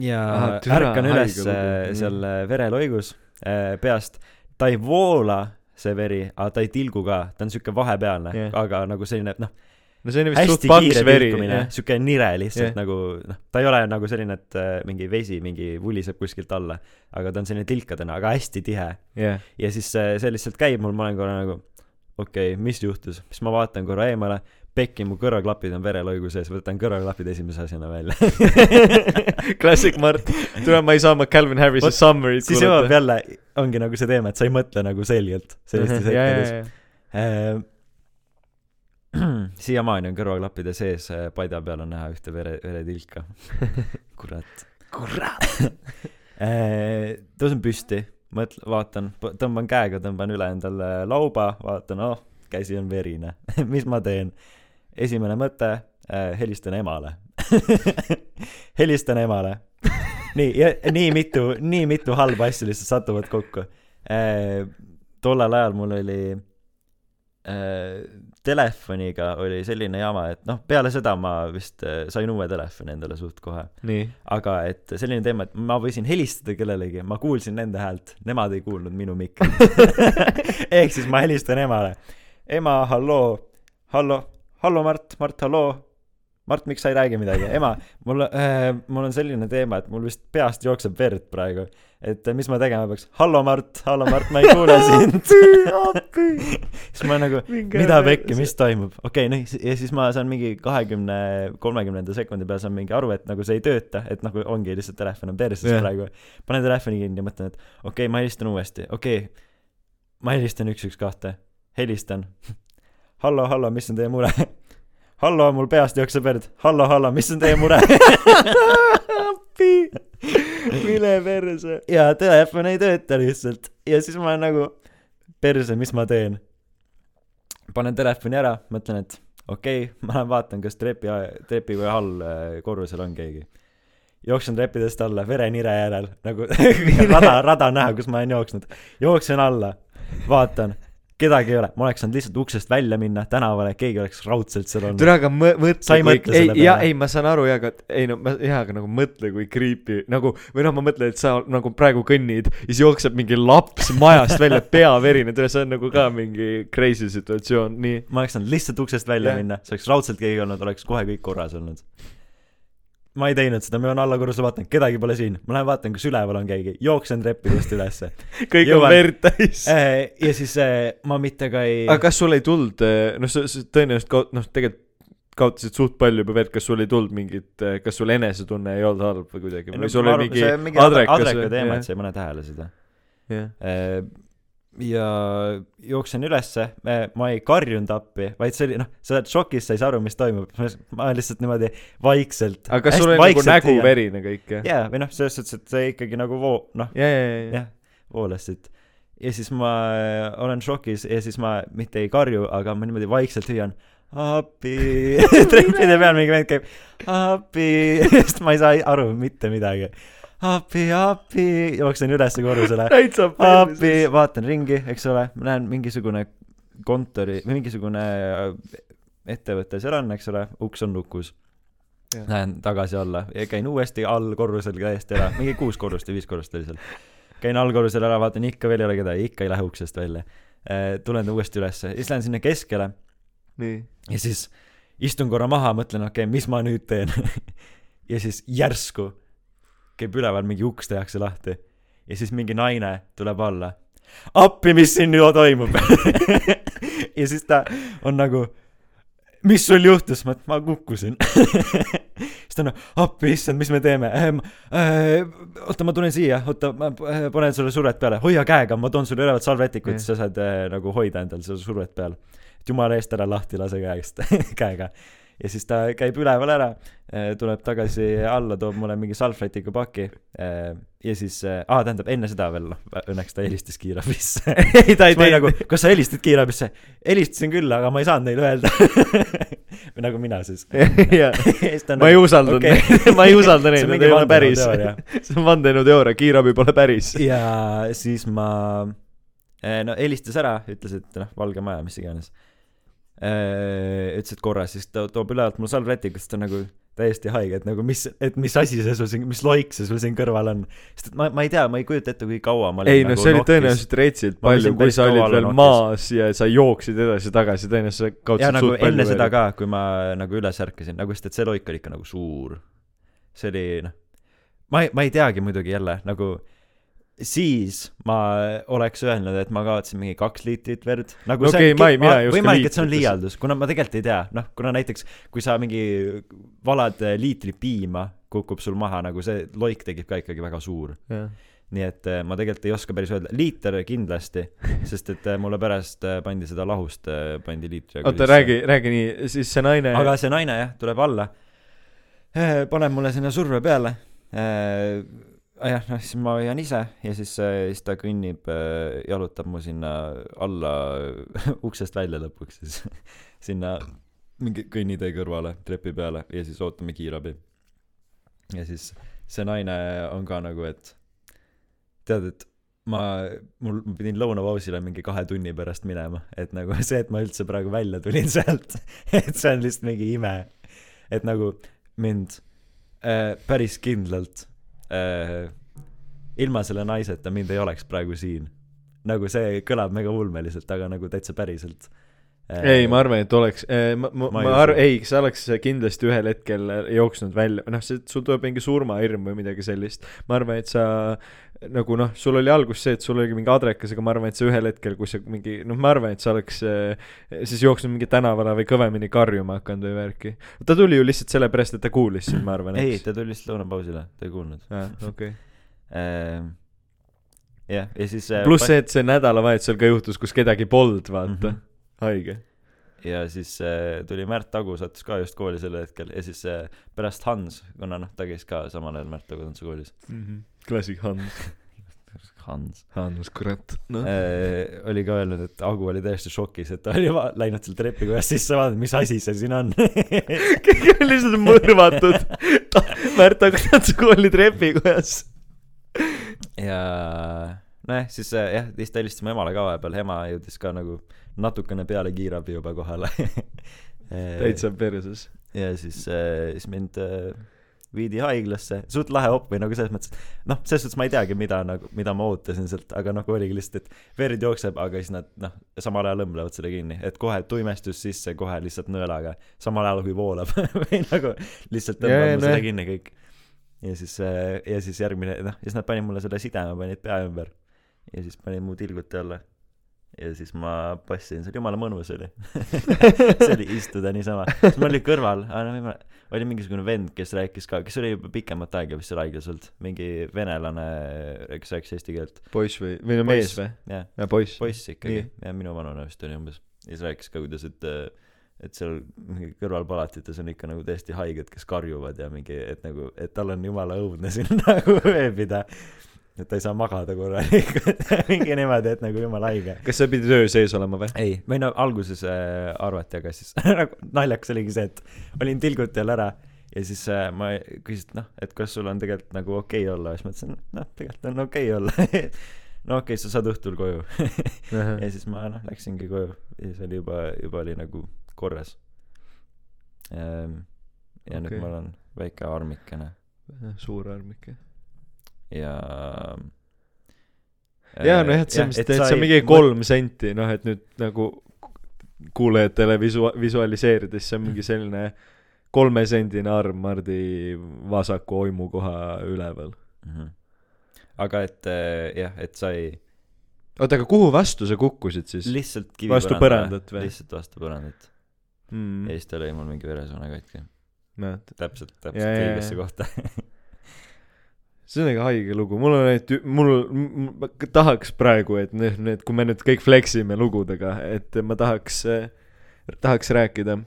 ja Ahah, türa, ärkan üles haige lugu. äh, Mm. seal äh, vereloigus äh, peast, ta ei voola, see veri, aga ta ei tilgu ka, ta on siuke vahepealne Jah. aga nagu selline noh, no see oli vist suht paks veri, siuke nire lihtsalt Jah. nagu noh, ta ei ole nagu selline, et äh, mingi vesi mingi vuliseb kuskilt alla, aga ta on selline tilkadena, aga hästi tihe. jah, ja siis see, see lihtsalt käib mul, ma olen korra nagu okei okay,, mis juhtus, siis ma vaatan korra eemale, pekki, mu kõrvaklapid on vereloigu sees, võtan kõrvaklapid esimese asjana välja. klassik Mart, tule ma ei saa oma Calvin Harrise Vot, Summerit siis jõuab jälle, ongi nagu see teema, et sa ei mõtle nagu selgelt sellistes ja, hetkedes. ja, siiamaani on kõrvaklappide sees äh, paida peal on näha ühte vere, veretilka. kurat. kurat. tõusen püsti, mõtlen, vaatan, tõmban käega, tõmban üle endale lauba, vaatan, oh, käsi on verine. mis ma teen? Esimene mõte, helistan emale. helistan emale. nii, nii mitu, nii mitu halba asja lihtsalt satuvad kokku. tollel ajal mul oli äh, telefoniga oli selline jama, et noh, peale seda ma vist äh, sain uue telefoni endale suht kohe. aga et selline teema, et ma võisin helistada kellelegi, ma kuulsin nende häält, nemad ei kuulnud minu mikri. ehk siis ma helistan emale. ema, halloo, hallo, hallo Mart, Mart, halloo. Mart, miks sa ei räägi midagi? ema, mul äh,, mul on selline teema, et mul vist peast jookseb verd praegu. et äh, mis ma tegema peaks? hallo Mart, hallo Mart, ma ei kuule sind. siis ma nagu, mida pekki, mis toimub? okei okay,, noh, ja siis ma saan mingi kahekümne, kolmekümnenda sekundi peal saan mingi aru, et nagu see ei tööta, et nagu ongi lihtsalt telefon on perses yeah. praegu. panen telefoni kinni ja mõtlen, et okei okay,, ma helistan uuesti, okei okay.. ma helistan üks, üks, kahte, helistan. hallo, hallo, mis on teie mure? hallo, mul peast jookseb verd. hallo, hallo, mis on teie mure? appi, mine perse. ja telefon ei tööta lihtsalt ja siis ma olen nagu perse, mis ma teen. panen telefoni ära, mõtlen, et okei okay,, ma lähen vaatan, kas trepi, trepikoja all äh, korrusel on keegi. jooksen treppidest alla verenire järel nagu rada, rada näha, kus ma olen jooksnud. jooksen alla, vaatan, kedagi ei ole, ma oleks saanud lihtsalt uksest välja minna tänavale, keegi oleks raudselt seal olnud. tere, aga mõ-, mõtle ei ja ei, ma saan aru ja, aga ei no ma, jaa, aga nagu mõtle, kui creepy nagu või noh, ma mõtlen, et sa nagu praegu kõnnid ja siis jookseb mingi laps majast välja, pea verine, tere, see on nagu ka mingi crazy situatsioon, nii. ma oleks saanud lihtsalt uksest välja Jah. minna, see oleks raudselt keegi olnud, oleks kohe kõik korras olnud. Ma ei teinud seda, ma joon alla korrusele, vaatan, kedagi pole siin, ma lähen vaatan, kas üleval on keegi, jooksen treppidest ülesse. kõik Jõuan- on verd täis. ja siis äh, ma mitte ka ei aga kas sul ei tulnud, noh, sa, sa tõenäoliselt kaot-, noh, tegelikult kaotasid suht palju juba verd, kas sul ei tulnud mingit, kas sul enesetunne ei olnud halb või kuidagi? No või sul ma oli mingi see on mingi adrekas adreka teema, et sa ei pane tähele seda. jah, ja jooksen ülesse, ma ei karjunud appi, vaid see oli noh, sa oled šokis, sa ei saa aru, mis toimub, ma lihtsalt niimoodi vaikselt. aga kas sul oli nagu nägu? verine kõik jah? jaa, või noh, selles suhtes, et see ikkagi nagu voo-, noh, ja, ja, ja, jah, voolas siit. ja siis ma äh, olen šokis ja siis ma mitte ei karju, aga ma niimoodi vaikselt hüüan appi, treppide peal mingi vend käib appi, sest ma ei saa aru mitte midagi. appi, appi, jooksen ülesse korrusele, appi, vaatan ringi, eks ole, ma näen mingisugune kontori või mingisugune äh, ettevõte seal on, eks ole, uks on lukus. Lähen tagasi alla. Ja käin uuesti all korrusel täiesti ära, mingi kuus korrust või viis korrust oli seal. käin allkorrusel ära, vaatan ikka veel ei ole kedagi, ikka ei lähe uksest välja. tulen uuesti ülesse, siis lähen sinna keskele. Ja siis istun korra maha, mõtlen, okei okay,, mis ma nüüd teen. ja siis järsku käib üleval mingi uks tehakse lahti ja siis mingi naine tuleb alla. appi, mis siin nüüd toimub? ja siis ta on nagu, mis sul juhtus? ma, ma kukkusin. siis ta on, appi, issand, mis me teeme ähm,? Äh, oota, ma tulen siia, oota, ma äh, panen sulle survet peale, hoia käega, ma toon sulle üleval salvetikut, siis sa saad äh, nagu hoida endal seda survet peal. et jumala eest ära lahti lase käest, käega. Ja siis ta käib üleval ära, tuleb tagasi alla, toob mulle mingi salvrätiku paki äh, ja siis äh,, aa, tähendab enne seda veel, noh, õnneks ta helistas kiirabisse. ei, ta ei olin nagu kas sa helistasid kiirabisse? helistasin küll, aga ma ei saanud neile öelda. või nagu mina siis. jaa, ma ei usalda okei. neid, ma ei usalda neid, nad ei ole päris. see on vandenõuteooria, kiirabi pole päris. ja siis ma, no helistas ära, ütles, et noh, Valge Maja, mis iganes. ütles, et korras, siis ta toob ülevalt mulle salvrätikut, siis ta nagu täiesti haige, et nagu mis, et mis asi see sul siin, mis loik see sul siin kõrval on. sest et ma, ma ei tea, ma ei kujuta ette, kui kaua ma olin ei no nagu see oli tõenäoliselt retsilt palju kui sa olid veel nokis. maas ja sa jooksid edasi-tagasi, tõenäoliselt sa ja kaotasid nagu suht palju enne seda verd. ka, kui ma nagu üles ärkasin, nagu sest et see loik oli ikka nagu suur. see oli noh, ma ei, ma ei teagi muidugi jälle nagu siis ma oleks öelnud, et ma kaotasin mingi kaks liitrit verd. nagu No mina ei oska võimalik, et see on liialdus, kuna ma tegelikult ei tea, noh, kuna näiteks kui sa mingi valad eh, liitri piima, kukub sul maha, nagu see loik tekib ka ikkagi väga suur. Jah. nii et eh, ma tegelikult ei oska päris öelda, liiter kindlasti, sest et eh, mulle pärast pandi seda lahust, pandi liitriga oota, räägi, räägi nii, siis see naine aga see naine jah, tuleb alla, paneb mulle sinna surve peale. jah, noh siis ma hoian ise ja siis, siis ta kõnnib, jalutab mu sinna alla uksest välja lõpuks siis sinna mingi kõnnitee kõrvale trepi peale ja siis ootame kiirabi. ja siis see naine on ka nagu, et tead, et ma, mul, ma pidin lõunapausile mingi kahe tunni pärast minema, et nagu see, et ma üldse praegu välja tulin sealt, et see on lihtsalt mingi ime. et nagu mind äh, päris kindlalt äh, ilma selle naiseta mind ei oleks praegu siin. nagu see kõlab mega ulmeliselt, aga nagu täitsa päriselt äh, ei, ma arvan, et oleks, ma, ma, Ma ma ei arvan, ei, sa oleks kindlasti ühel hetkel jooksnud välja, noh, see, sul tuleb mingi surmahirm või midagi sellist. ma arvan, et sa nagu noh, sul oli algus see, et sul oli mingi adrekas, aga ma arvan, et sa ühel hetkel, kui sa mingi, noh, ma arvan, et sa oleks äh, siis jooksnud mingi tänavale või kõvemini karjuma hakanud või värki. ta tuli ju lihtsalt sellepärast, et ta kuulis sind, ma arvan, ei, ta tuli lihtsalt lõunapausile, ta ei kuulnud aa, okei. äh,. jah, ja siis äh, pluss see, et see nädalavahetusel ka juhtus, kus kedagi polnud, vaata mm. -hmm. haige. ja siis äh, tuli Märt Agu, sattus ka just kooli sel hetkel ja siis äh, pärast Hans, kuna noh, ta käis ka samal ajal Märt Agu tantsukoolis. Klassik Hans. Hans Hans, kurat, noh. äh, oli ka öelnud, et Agu oli täiesti šokis, et ta oli läinud seal trepikojas sisse vaadanud, mis asi see siin on keegi on lihtsalt mõrvatud Märt Agu tantsukooli trepikojas. ja nojah, siis äh, jah, siis ta helistas mu emale ka vahepeal, ema jõudis ka nagu natukene peale kiirabi juba kohale täitsa perses. ja siis, siis mind äh, viidi haiglasse, suht lahe op või nagu selles mõttes, noh, selles suhtes ma ei teagi, mida nagu, mida ma ootasin sealt, aga nagu oligi lihtsalt, et verd jookseb, aga siis nad noh, samal ajal õmblevad selle kinni, et kohe tuimestus sisse kohe lihtsalt nõelaga, samal ajal kui voolab või nagu lihtsalt tõmbavad mu selle kinni kõik. ja siis, ja siis järgmine, noh, ja siis nad panid mulle selle sideme, panid pea ümber. Ja siis panid mu tilguti alla ja siis ma passisin seal, jumala mõnus oli see oli istuda niisama, siis mul oli kõrval, oli mingisugune vend, kes rääkis ka, kes oli juba pikemat aega vist seal haiglas olnud, mingi venelane, kes rääkis eesti keelt, poiss või, või no mees või? jah, jaa, poiss. poiss ikkagi Nii., ja minu vanune vist oli umbes. ja siis rääkis ka, kuidas, et et seal mingi kõrvalpalatites on ikka nagu täiesti haiged, kes karjuvad ja mingi, et nagu, et tal on jumala õudne siin nagu ööbida. Et ta ei saa magada korralikult, mingi niimoodi, et nagu jumala haige kas sa pidid öö sees olema või? ei, või no alguses äh, arvati, aga siis nagu naljakas oligi see, et olin tilguti all ära ja siis äh, ma küsisin, et noh, et kas sul on tegelikult nagu okei okay olla, siis ma ütlesin, noh, tegelikult on okei okay olla no okei okay,, sa saad õhtul koju ja siis ma noh, läksingi koju ja siis oli juba, juba oli nagu korras. ja okay. nüüd mul on väike armikene suur armik, jah. Ja jaa, nojah, et selles mõttes, et see on mingi kolm senti, noh, et nüüd nagu kuulajatele visu-, visualiseerides see on mingi selline kolmesendine arm Mardi vasaku oimukoha üleval. mm. -hmm. aga et äh, jah, et sai oota, aga kuhu vastu sa kukkusid siis? lihtsalt kivi Vastu põrandat või? lihtsalt vastu põrandat Mm, ja siis ta lõi mul mingi veresoone katki näed, täpselt täpselt õigesse kohta see on ikka haige lugu, mul on neid, mul, ma tahaks praegu, et noh, need, kui me nüüd kõik flex ime lugudega, et ma tahaks, tahaks rääkida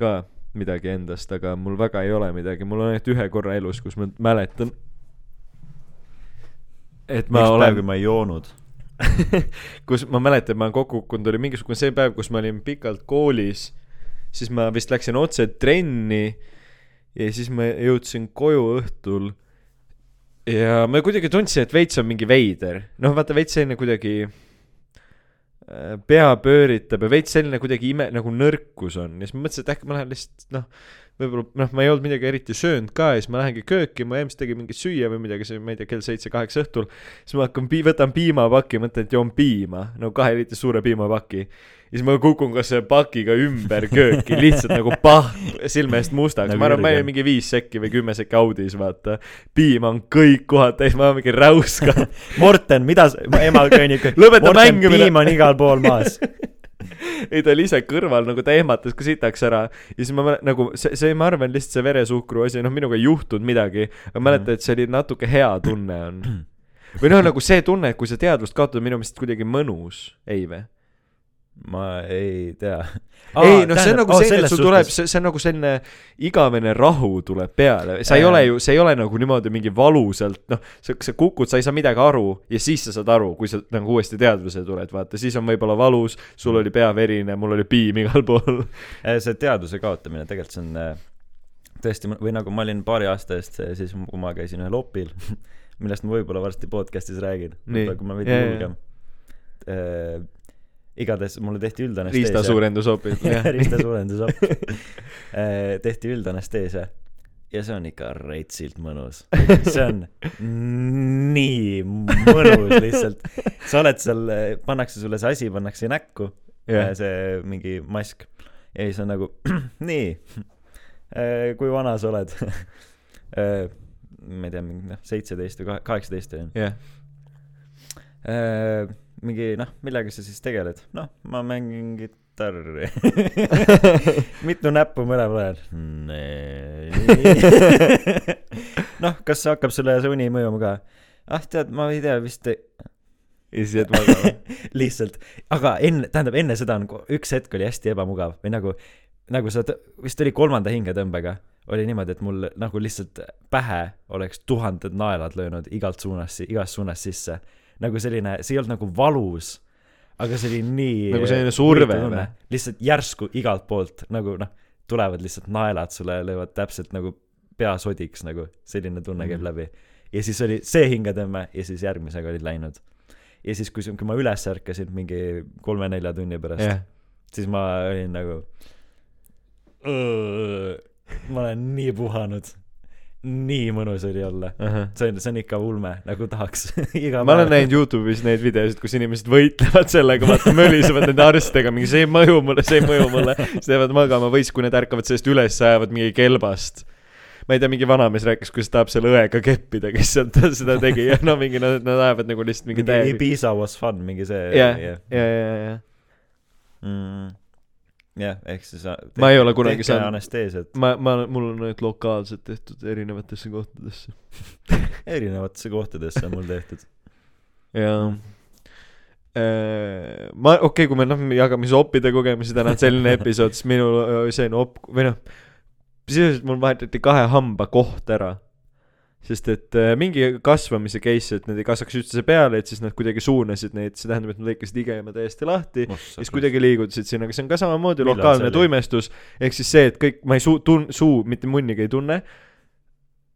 ka midagi endast, aga mul väga ei ole midagi, mul on ainult ühe korra elus, kus ma mäletan, et ma üks olen ma ei joonud? Kus ma mäletan, ma olen kokku kukkunud, oli mingisugune see päev, kus ma olin pikalt koolis, siis ma vist läksin otse trenni ja siis ma jõudsin koju õhtul ja ma kuidagi tundsin, et veits on mingi veider, noh vaata veits selline kuidagi äh, pea pööritab ja veits selline kuidagi ime, nagu nõrkus on. Ja siis ma mõtlesin, et äkki ma lähen lihtsalt noh, võib-olla noh, ma ei olnud midagi eriti söönud ka ja siis ma lähengi kööki, ma ilmselt tegin mingit süüa või midagi, see, ma ei tea, kell seitse-kaheksa õhtul siis ma hakkan pii-, võtan piimapaki, mõtlen, et joon piima, no kahe liitri suure piimapaki. ja siis ma kukun ka selle pakiga ümber kööki, lihtsalt nagu pah, silme eest mustaks Nagu ma arvan, ma olin mingi viis sekki või kümme sekki audis, vaata. piima on kõik kohad täis, ma olen mingi räuska. Morten, mida sa, ema kõnnib Lõpeta Morten, mängimine. piim on igal pool maas ei, ta oli ise kõrval nagu ta ehmatas ka sitaks ära ja siis ma nagu see, see, ma arvan, lihtsalt see veresuhkru asi, noh, minuga ei juhtunud midagi, aga ma mäletan, et see oli natuke hea tunne on. või noh, nagu see tunne, et kui sa teadvust kaotad, on minu meelest kuidagi mõnus, ei või? Ma ei tea. Ei, noh, see on nagu see, et sul tuleb, see, see on nagu selline igavene rahu tuleb peale, sa ei ole ju, see ei ole nagu niimoodi mingi valusalt, noh, sa, sa kukud, sa ei saa midagi aru ja siis sa saad aru, kui sa nagu uuesti teadvusele tuled, vaata, siis on võib-olla valus, sul oli pea verine, mul oli piim igal pool. see teadvuse kaotamine tegelikult see on äh, tõesti, või nagu ma olin paari aasta eest, siis kui ma käisin ühel opil, millest ma võib-olla varsti podcast'is räägin, kui ma veidi julgem. Äh,. Igatahes mulle tehti üldanesteesia. riistasuurendusopid, jah. riistasuurendusop äh,. tehti üldanesteesia ja see on ikka retsilt mõnus. see on nii mõnus lihtsalt. sa oled seal, pannakse sulle see asi, pannakse näkku yeah., see mingi mask ja siis on nagu nii, kui vana sa oled? ma ei tea, mingi noh, seitseteist või kahe- kaheksateist olin. jah, mingi noh, millega sa siis tegeled? noh, ma mängin kitarri. mitu näppu mõlemal ajal? noh, kas hakkab sulle see uni mõjuma ka? ah tead, ma ei tea, vist ei... ja siis jääd magama. lihtsalt, aga enne, tähendab enne seda on, üks hetk oli hästi ebamugav või nagu, nagu sa vist oli kolmanda hingetõmbega, oli niimoodi, et mul nagu lihtsalt pähe oleks tuhanded naelad löönud igalt suunast, igast suunast sisse. Nagu selline, see ei olnud nagu valus, aga see oli nii Nagu selline surve või? lihtsalt järsku igalt poolt nagu noh, tulevad lihtsalt naelad sulle, löövad täpselt nagu pea sodiks nagu, selline tunne käib Mhm. läbi. ja siis oli see hingetõmme ja siis järgmisega olid läinud ja siis, kui, kui ma üles ärkasin mingi kolme-nelja tunni pärast jah, siis ma olin nagu. ma olen nii puhanud. Nii mõnus oli olla. ahah. see on, see on ikka ulme, nagu tahaks iga ma olen näinud Youtube'is neid videosid, kus inimesed võitlevad sellega, vaata mölisevad nende arstidega, mingi see ei mõju mulle, see ei mõju mulle. siis lähevad magama või siis, kui need ärkavad sellest üles, ajavad mingi kelbast. ma ei tea, mingi vanamees rääkis, kuidas tahab selle õega keppida, kes sealt seda tegi ja no mingi nad, nad ajavad nagu lihtsalt mingi mingi täiega. Ibiza was fun, mingi see. jah, ja, ja, ja, ja. jah, ehk siis. Ma ei ole kunagi saanud- anesteesiat ma, ma, mul on ainult lokaalselt tehtud erinevatesse kohtadesse. erinevatesse kohtadesse on mul tehtud. jaa. ma, okei okay,, kui me noh, jagame soppide kogemusi täna, selline episood, siis minul öö, see nopp või noh, sisuliselt mul vahetati kahe hamba koht ära. Sest et äh, mingi kasvamise case, et need ei kasvaks üksteise peale, et siis nad kuidagi suunasid neid, see tähendab, et nad lõikasid igema täiesti lahti ja siis kuidagi liigutasid sinna, aga see on ka samamoodi Millal lokaalne tuimestus, ehk siis see, et kõik, ma ei suu-, tun-, suu mitte munnigi ei tunne,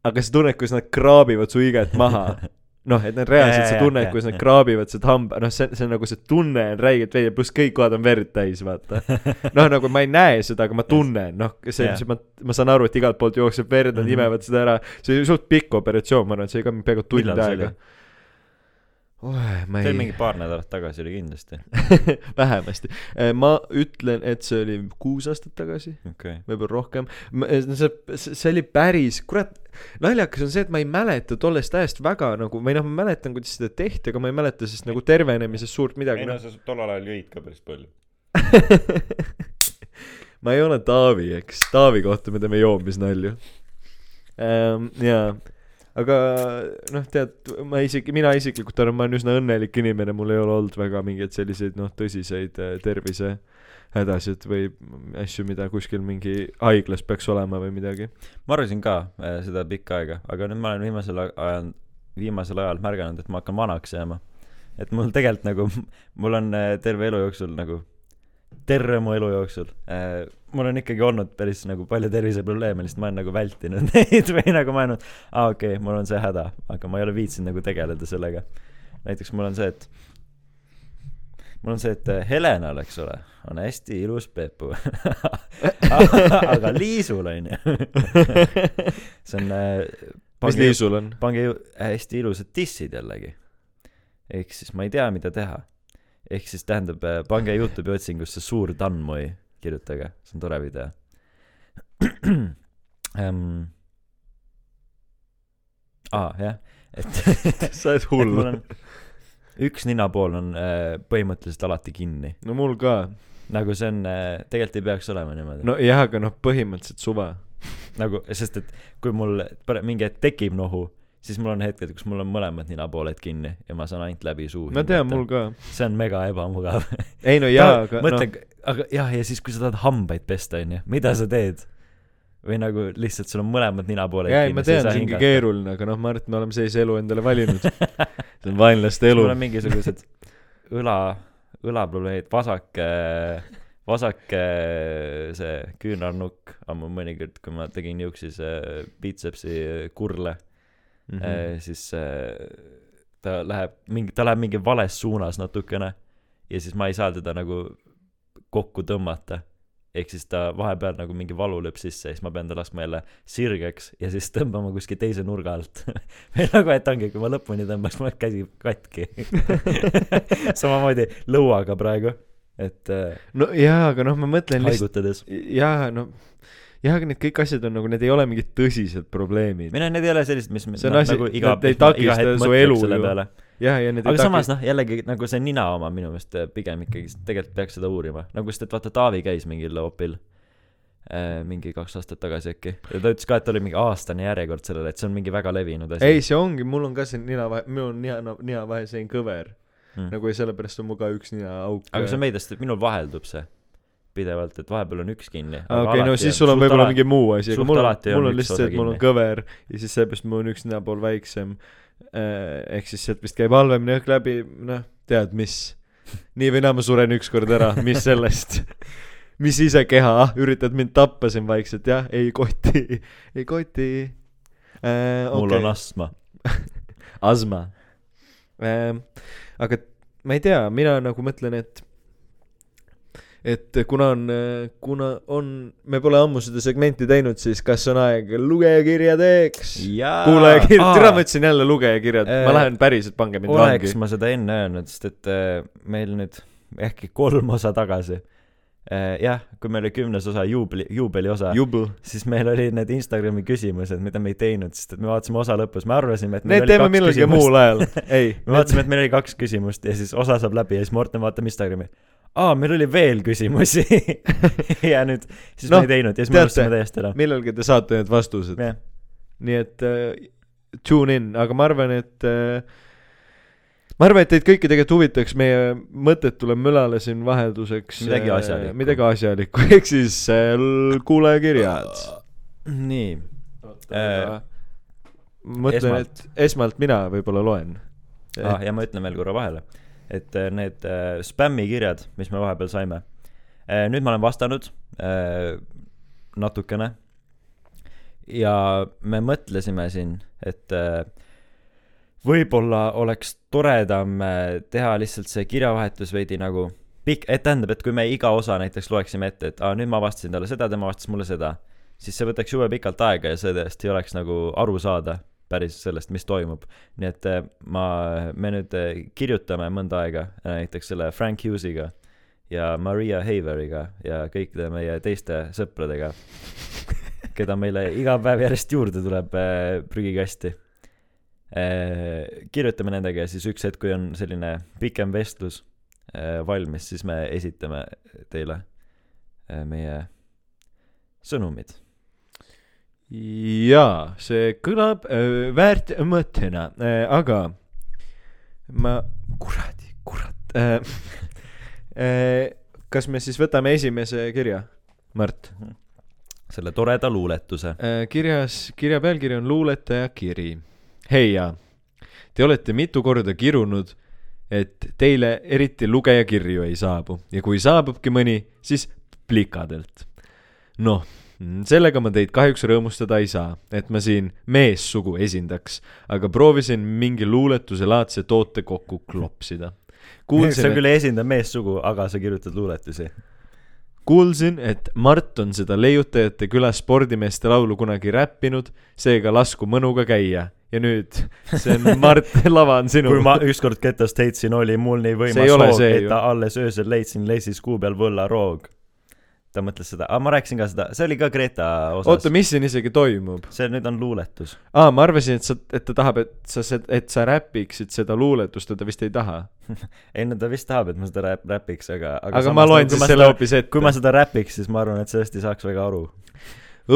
aga sa tunned, kuidas nad kraabivad su higet maha. noh, et nad reaalselt, sa tunned, kuidas nad kraabivad seda hamba, noh, see, see on nagu see tunne on räigelt veidi, pluss kõik kohad on verd täis, vaata. noh, nagu ma ei näe seda, aga ma tunnen, noh, see see, ma, ma saan aru, et igalt poolt jookseb verd, nad Mhm. imevad seda ära. see oli suht pikk operatsioon, ma arvan, et see oli ka peaaegu tund aega. Ma see oli ei mingi, paar nädalat tagasi oli kindlasti. vähemasti. ma ütlen, et see oli kuus aastat tagasi, okei. võib-olla rohkem. see, see oli päris, kurat, naljakas on see, et ma ei mäleta tollest ajast väga nagu, või noh, ma mäletan, kuidas seda tehti, aga ma ei mäleta sellest nagu tervenemisest suurt midagi. noh. sa tollal ajal jõid ka päris palju. ma ei ole Taavi, eks, Taavi kohta me teeme joomisnalju ähm,. jaa, aga noh, tead, ma isegi, mina isiklikult arvan, ma olen üsna õnnelik inimene, mul ei ole olnud väga mingeid selliseid noh, tõsiseid äh, tervisehädasid või asju, mida kuskil mingi haiglas peaks olema või midagi. ma arvasin ka äh, seda pikka aega, aga nüüd ma olen viimasel ajal, viimasel ajal märganud, et ma hakkan vanaks jääma. et mul tegelikult nagu, mul on äh, terve elu jooksul nagu, terve mu elu jooksul äh,, mul on ikkagi olnud päris nagu palju terviseprobleeme, lihtsalt ma olen nagu vältinud neid või nagu mõelnud, aa okei okay,, mul on see häda, aga ma ei ole viitsinud nagu tegeleda sellega. näiteks mul on see, et mul on see, et äh, Helenal, eks ole, on hästi ilus pepu aga Liisul on ju see on äh, mis Liisul on? pange hästi ilusad dissid jällegi. ehk siis ma ei tea, mida teha. ehk siis tähendab, pange Youtube'i otsingusse suur tannmoi, kirjutage, see on tore video um,. aa, jah, et sa oled hull üks ninapool on äh, põhimõtteliselt alati kinni. no mul ka. nagu see on äh,, tegelikult ei peaks olema niimoodi no.. nojah, aga noh, põhimõtteliselt suva. nagu, sest et kui mul mingi hetk tekib nohu, siis mul on hetked, kus mul on mõlemad ninapooled kinni ja ma saan ainult läbi suu ma tean, mul ka. see on mega ebamugav ei no jaa, aga mõtle noh,, aga jah, ja siis, kui sa tahad hambaid pesta, onju, mida sa teed? või nagu lihtsalt sul on mõlemad ninapooled ei ma tean, see ongi keeruline, aga noh, ma arvan, et me oleme sellise elu endale valinud. see on vaenlaste elu mul on. mingisugused õla, õlaprobleemid, vasak, vasak see küünarnukk ammu mõnikord, kui ma tegin niukses biitsepsi kurle mm. -hmm. siis äh, ta läheb mingi, ta läheb mingi vales suunas natukene ja siis ma ei saa teda nagu kokku tõmmata. ehk siis ta vahepeal nagu mingi valu lööb sisse ja siis ma pean ta laskma jälle sirgeks ja siis tõmbama kuskil teise nurga alt. või nagu, et ongi, kui ma lõpuni tõmbaks, mul käsi katki. samamoodi lõuaga praegu, et äh, no jaa, aga noh, ma mõtlen lihtsalt, haigutades. jaa, no jah, aga need kõik asjad on nagu, need ei ole mingid tõsised probleemid. või noh, need ei ole sellised, mis See on asi- nagu iga need ei takista su elu ju. jah, ja need aga samas noh, jällegi nagu see nina oma minu meelest äh, pigem ikkagi tegelikult peaks seda uurima, nagu sest et vaata Taavi käis mingil opil äh, mingi kaks aastat tagasi äkki ja ta ütles ka, et oli mingi aastane järjekord sellele, et see on mingi väga levinud asi. ei, see ongi, mul on ka see ninavahe, minul on nina, ninavahesein kõver Mm. nagu ja sellepärast on mul ka üks ninaauk. aga see on et minul vaheldub see pidevalt, et vahepeal on üks kinni. okei, no siis sul on võib-olla mingi muu asi, aga mul on, mul on lihtsalt see, et mul on kõver ja siis seepärast mul on üks ninapool väiksem. ehk siis sealt vist käib halvemini õhk läbi, noh, tead mis. nii või naa ma suren ükskord ära, mis sellest. mis ise keha, ah, üritad mind tappa siin vaikselt, jah, ei koti, ei koti äh,. mul on astma. astma ähm,. aga ma ei tea, mina nagu mõtlen, et et kuna on, kuna on, me pole ammu seda segmenti teinud, siis kas on aeg lugejakirjadeks? kuulajakirjad, tere, ma ütlesin jälle lugejakirjad, Äh, ma lähen päriselt, pange mind oleks vangi. ma seda enne öelnud, sest et äh, meil nüüd ehkki kolm osa tagasi äh, jah, kui meil oli kümnes osa juubli, juubeli osa, jubel. siis meil olid need Instagrami küsimused, mida me ei teinud, sest et me vaatasime osa lõpus, me arvasime, et Need teeme millalgi muul ajal. ei, me vaatasime, et meil oli kaks küsimust ja siis osa saab läbi ja siis Morten vaatab Instagrami. aa, meil oli veel küsimusi ja nüüd, siis Noh, me ei teinud ja siis me unustasime täiesti ära. millalgi te saate need vastused. jah, nii et äh, tune in, aga ma arvan, et äh, ma arvan, et teid kõiki tegelikult huvitaks meie mõttetule mölale siin vahelduseks Midagi äh, asjalikku. midagi asjalikku, ehk siis äh, kuulajakirjad. nii. Äh, mõtlen, et esmalt mina võib-olla loen. ah,. ja ma ütlen veel korra vahele, et äh, need äh, spämmikirjad, mis me vahepeal saime. Äh,, nüüd ma olen vastanud natukene. Ja me mõtlesime siin, et võib-olla oleks toredam teha lihtsalt see kirjavahetus veidi nagu pikk, et tähendab, et kui me iga osa näiteks loeksime ette, et aa, nüüd ma vastasin talle seda, tema vastas mulle seda, siis see võtaks jube pikalt aega ja sellest ei oleks nagu aru saada päris sellest, mis toimub. nii et äh, ma, me nüüd äh, kirjutame mõnda aega äh, näiteks selle Frank Hughesiga ja Maria Haveriga ja kõikide meie teiste sõpradega, keda meile iga päev järjest juurde tuleb prügikasti. kirjutame nendega ja siis üks hetk, kui on selline pikem vestlus valmis, siis me esitame teile meie sõnumid. jaa, see kõlab äh, väärt mõttena äh,, aga ma, kuradi, kurat äh. Äh, kas me siis võtame esimese kirja, Mart? selle toreda luuletuse. Äh, kirjas, kirja pealkiri on luuletaja kiri. heia, te olete mitu korda kirunud, et teile eriti lugejakirju ei saabu ja kui saabubki mõni, siis plikadelt. noh, sellega ma teid kahjuks rõõmustada ei saa, et ma siin meessugu esindaks, aga proovisin mingi luuletuse laadse toote kokku klopsida. sa kuulsin, küll ei esinda meessugu, aga sa kirjutad luuletusi. kuulsin, et Mart on seda Leiutajate küla spordimeeste laulu kunagi räppinud, seega lasku mõnuga käia. ja nüüd, see on Mart, lava on sinu. kui ma ükskord ketast heitsin, oli mul nii võimas hoog, et ju. ta alles öösel leidsin leisis kuu peal võllaroog. Ta mõtles seda, aga ma rääkisin ka seda, see oli ka Greta osas oota,. mis siin isegi toimub? see nüüd on luuletus. aa, ma arvasin, et sa, et ta tahab, et sa, et sa räpiksid seda luuletust ja ta vist ei taha. ei no ta vist tahab, et ma seda räp-, räpiks, aga, aga, aga ma nagu, loen siis selle hoopis ette. kui ma seda räpiks, siis ma arvan, et sellest ei saaks väga aru.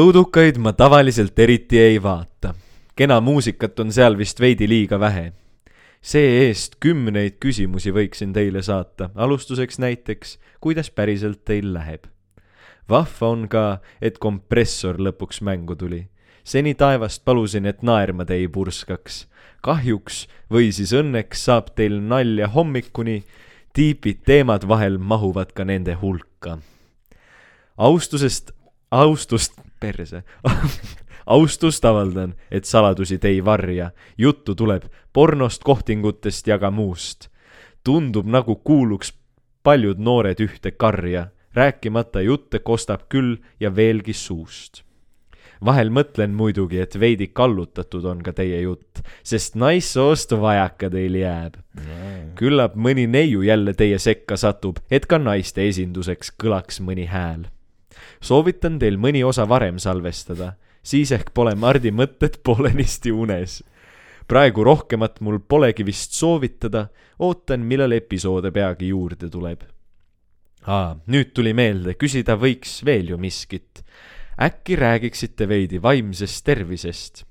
õudukaid ma tavaliselt eriti ei vaata. kena muusikat on seal vist veidi liiga vähe. see-eest kümneid küsimusi võiksin teile saata, alustuseks näiteks, kuidas päriselt teil läheb. Vahva on ka, et kompressor lõpuks mängu tuli. seni taevast palusin, et naerma te ei purskaks. kahjuks või siis õnneks saab teil nalja hommikuni, tiipid teemad vahel mahuvad ka nende hulka. austusest, austust, perse austust avaldan, et saladusi te ei varja. juttu tuleb pornost, kohtingutest ja ka muust. tundub nagu kuuluks paljud noored ühte karja, rääkimata jutte kostab küll ja veelgi suust. vahel mõtlen muidugi, et veidi kallutatud on ka teie jutt, sest naissoost vajaka teil jääb. küllap mõni neiu jälle teie sekka satub, et ka naiste esinduseks kõlaks mõni hääl. soovitan teil mõni osa varem salvestada, siis ehk pole Mardi mõtted poolenisti unes. praegu rohkemat mul polegi vist soovitada, ootan, millal episoode peagi juurde tuleb. aa, nüüd tuli meelde, küsida võiks veel ju miskit. äkki räägiksite veidi vaimsest tervisest?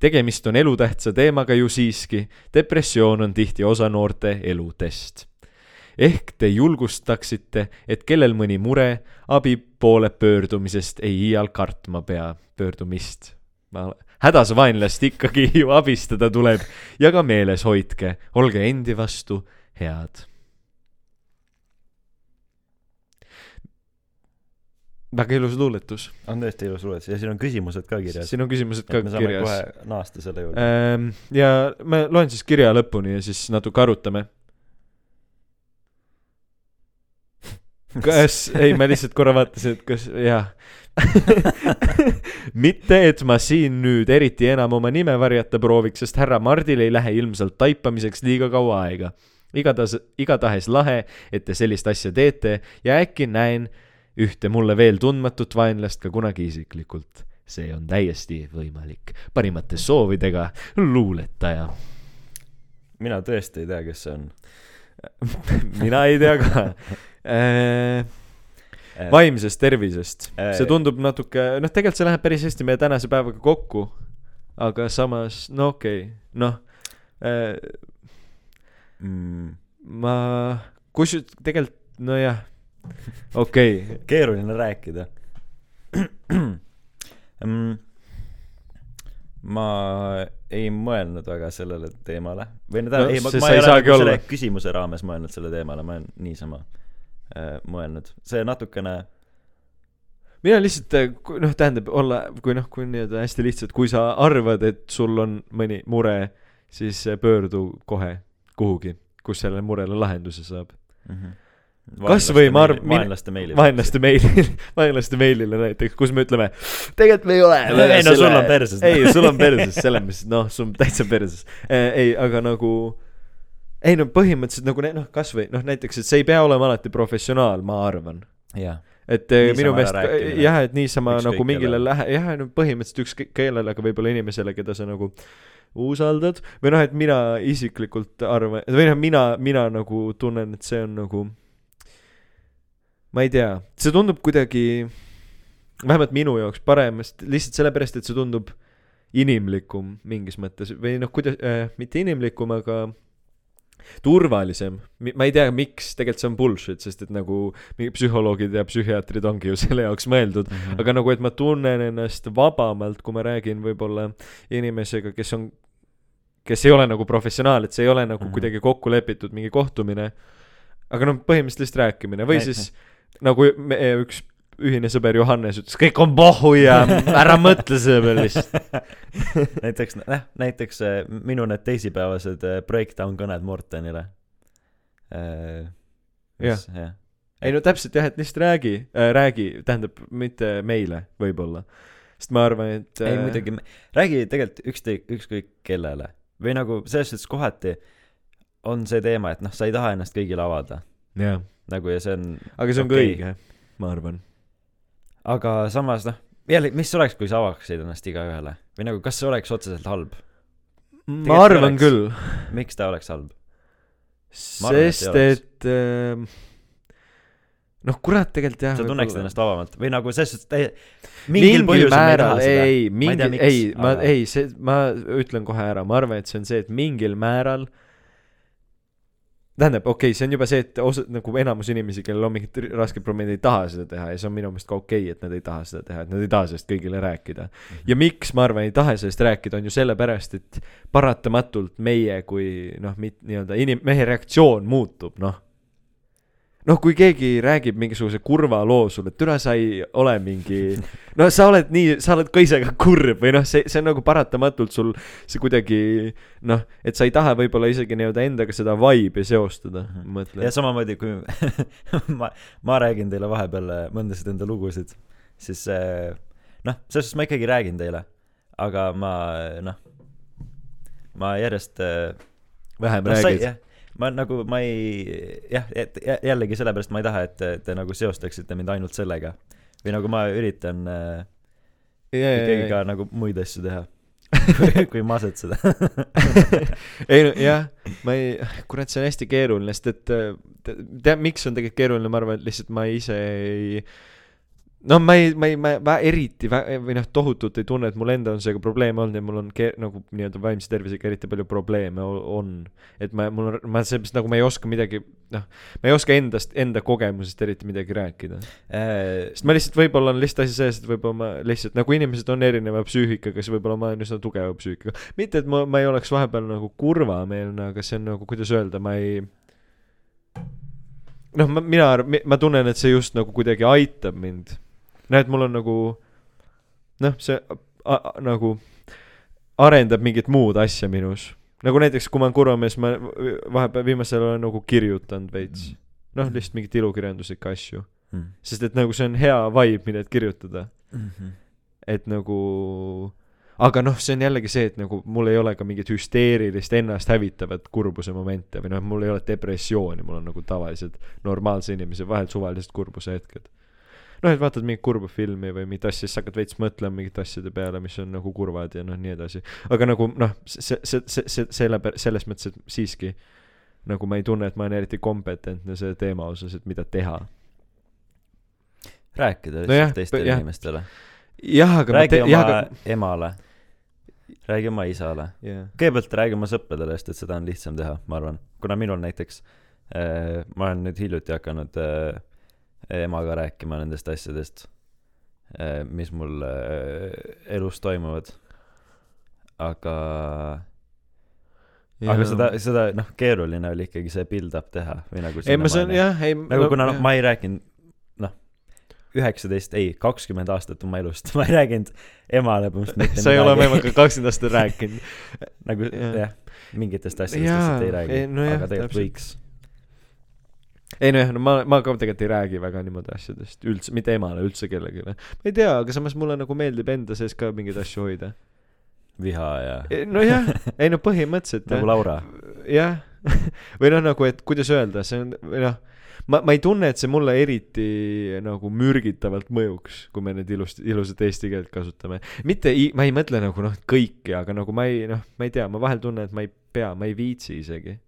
tegemist on elutähtsa teemaga ju siiski, depressioon on tihti osa noorte eludest ehk te julgustaksite, et kellel mõni mure abi poole pöördumisest ei iial kartma pea, pöördumist. hädas vaenlast ikkagi ju abistada tuleb ja ka meeles hoidke, olge endi vastu head. Väga ilus luuletus, on tõesti ilus luuletus ja siin on küsimused ka kirjas. siin on küsimused ka et me saame kirjas. kohe naasta selle juurde. Ähm, ja ma loen siis kirja lõpuni ja siis natuke arutame. kas, ei, ma lihtsalt korra vaatasin, et kas, jah. mitte, et ma siin nüüd eriti enam oma nime varjata prooviks, sest härra Mardil ei lähe ilmselt taipamiseks liiga kaua aega. igatahes, igatahes lahe, et te sellist asja teete ja äkki näen ühte mulle veel tundmatut vaenlast ka kunagi isiklikult. see on täiesti võimalik. parimate soovidega, luuletaja. mina tõesti ei tea, kes see on. mina ei tea ka. vaimsest tervisest, Äh, see tundub natuke, noh, tegelikult see läheb päris hästi meie tänase päevaga kokku. aga samas, no okei okay., noh äh,, mm,. ma, kusjuures tegelikult, nojah, okei okay., keeruline rääkida mm,. ma ei mõelnud väga sellele teemale või no tähendab ei, ma, ma ei ole nagu selle küsimuse raames mõelnud selle teemale, ma olen niisama äh, mõelnud, see natukene mina lihtsalt, noh, tähendab olla, kui noh, kui nii-öelda hästi lihtsalt, kui sa arvad, et sul on mõni mure, siis pöördu kohe kuhugi, kus sellele murele lahenduse saab. mm. -hmm. Kas või ma arv- min- vaenlaste meili. vaenlaste meilile, vaenlaste meilile näiteks, kus me ütleme, tegelikult me ei ole. Ei, no sul on perses. ei, sul on perses, selles mõttes, noh, sul on täitsa perses. ei, aga nagu, ei no põhimõtteliselt nagu noh, kasvõi noh, näiteks, et see ei pea olema alati professionaal, ma arvan jah, et eh, Niisama minu meelest jah, et niisama Ükskõik nagu mingile lähe-, jah, no põhimõtteliselt ükskõik kellele, aga võib-olla inimesele, keda sa nagu usaldad või noh, et mina isiklikult arvan, või noh, mina, mina nagu tunnen, et see on nagu ma ei tea, see tundub kuidagi vähemalt minu jaoks parem, sest lihtsalt sellepärast, et see tundub inimlikum mingis mõttes või noh, kuidas äh,, mitte inimlikum, aga turvalisem. ma ei tea, miks, tegelikult see on bullshit, sest et nagu psühholoogid ja psühhiaatrid ongi ju selle jaoks mõeldud, Mhm. aga nagu, et ma tunnen ennast vabamalt, kui ma räägin võib-olla inimesega, kes on, kes ei ole nagu professionaal, et see ei ole nagu Mhm. kuidagi kokku lepitud mingi kohtumine. aga noh, põhimõtteliselt lihtsalt rääkimine või Näit- siis nagu me, üks ühine sõber Johannes ütles, kõik on pohhu ja ära mõtle selle peale lihtsalt. näiteks, noh, näiteks äh, minu need teisipäevased äh, breakdown kõned Mortenile äh,. Jah. jah. ei no täpselt jah, et lihtsalt räägi äh,, räägi, tähendab mitte meile võib-olla. sest ma arvan, et ei muidugi, räägi tegelikult ükskõik, ükskõik kellele või nagu selles suhtes kohati on see teema, et noh, sa ei taha ennast kõigile avada jah, nagu ja see on, aga see on ka Okei. õige, ma arvan. aga samas noh, jälle, mis oleks, kui sa avaksid ennast igaühele või nagu, kas see oleks otseselt halb? ma arvan oleks. küll, miks ta oleks halb? Et sest et ähm, noh, kurat, tegelikult jah. sa tunneksid ennast vabamalt või nagu selles suhtes täie- mingil, mingil määral, ei, mingi ei, ma ei, see, ma ütlen kohe ära, ma arvan, et see on see, et mingil määral tähendab, okei okay,, see on juba see, et osa, nagu enamus inimesi, kellel on mingid rasked probleemid, ei taha seda teha ja see on minu meelest ka okei okay,, et nad ei taha seda teha, et nad ei taha sellest kõigile rääkida. ja miks ma arvan, ei taha sellest rääkida, on ju sellepärast, et paratamatult meie kui noh, mit-, nii-öelda inim-, mehe reaktsioon muutub, noh. noh, kui keegi räägib mingisuguse kurva loo sulle, et türa sa ei ole mingi, no sa oled nii, sa oled ka ise ka kurb või noh, see, see on nagu paratamatult sul see kuidagi noh, et sa ei taha võib-olla isegi nii-öelda endaga seda vibe'i seostada, Mhm. ma mõtlen ja. samamoodi, kui ma, ma räägin teile vahepeal äh, mõndasid enda lugusid, siis äh, noh, selles suhtes ma ikkagi räägin teile, aga ma noh, ma järjest äh, vähem sa räägid. jah, ma nagu, ma ei jah, et jä- jällegi sellepärast ma ei taha, et te, nagu seostaksite mind ainult sellega. või nagu ma üritan äh, ikkagi ka nagu muid asju teha, kui masetseda. ei no jah, ma ei, kurat, see on hästi keeruline, sest et äh, te- tead, miks on tegelikult keeruline, ma arvan, et lihtsalt ma ise ei no ma ei, ma ei, ma, ma eriti või noh, tohutult ei tunne, et mul endal on sellega probleeme olnud ja mul on ke-, nagu nii-öelda vaimse tervisega eriti palju probleeme on. et ma, mul on, ma seepärast nagu ma ei oska midagi, noh, ma ei oska endast, enda kogemusest eriti midagi rääkida. Äh, sest ma lihtsalt võib-olla on lihtsalt asi selles, et võib-olla ma lihtsalt nagu inimesed on erineva psüühikaga, siis võib-olla ma olen üsna tugeva psüühikaga. mitte, et ma, ma ei oleks vahepeal nagu kurvameelne, aga see on nagu, kuidas öelda, ma ei noh, ma, mina, ma tunnen, et see just nagu kuidagi aitab mind. näed, mul on nagu noh, see a, a, nagu arendab mingit muud asja minus. nagu näiteks, kui ma olen kurvamees, ma vahepeal viimasel olen nagu kirjutanud veits. noh, lihtsalt mingeid ilukirjanduslikke asju. mm.. sest et nagu see on hea vibe, millest kirjutada. Mm -hmm. et nagu aga noh, see on jällegi see, et nagu mul ei ole ka mingit hüsteerilist ennast hävitavat kurbuse momente või noh, mul ei ole depressiooni, mul on nagu tavalised normaalse inimese vahel suvalised kurbuse hetked. noh, et vaatad mingit kurba filmi või mingit asja, siis hakkad veits mõtlema mingite asjade peale, mis on nagu kurvad ja noh, nii edasi. aga nagu noh, see, see, see, see, selle, selles mõttes, et siiski nagu ma ei tunne, et ma olen eriti kompetentne selle teema osas, et mida teha. rääkida lihtsalt no teistele jah. inimestele. jah, aga räägi ma oma jah, aga emale, räägi oma isale. jah, kõigepealt räägi oma sõpradele, sest et seda on lihtsam teha, ma arvan. kuna minul näiteks äh,, ma olen nüüd hiljuti hakanud äh, emaga rääkima nendest asjadest äh,, mis mul äh, elus toimuvad. aga, aga seda, seda noh, keeruline oli ikkagi see build-up teha või nagu ei, ma saan jah, ei nagu kuna noh, ma ei rääkinud noh, üheksateist, ei, kakskümmend aastat oma elust, ma ei rääkinud emale põhimõtteliselt mitte sa ei ole oma emaga kakskümmend aastat rääkinud. nagu Jah. jah, mingitest asjadest lihtsalt ei räägi nojah, aga tegelikult võiks. Ei nojah, no ma, ma ka tegelikult ei räägi väga niimoodi asjadest üldse, mitte emale, üldse kellelegi. ma ei tea, aga samas mulle nagu meeldib enda sees ka mingeid asju hoida. viha ja nojah, ei no põhimõtteliselt nagu Laura. jah, või noh, nagu, et kuidas öelda, see on, või noh, ma, ma ei tunne, et see mulle eriti nagu mürgitavalt mõjuks, kui me nüüd ilust, ilusat eesti keelt kasutame. mitte, ma ei mõtle nagu noh, kõiki, aga nagu ma ei, noh, ma ei tea, ma vahel tunnen, et ma ei pea, ma ei viitsi isegi.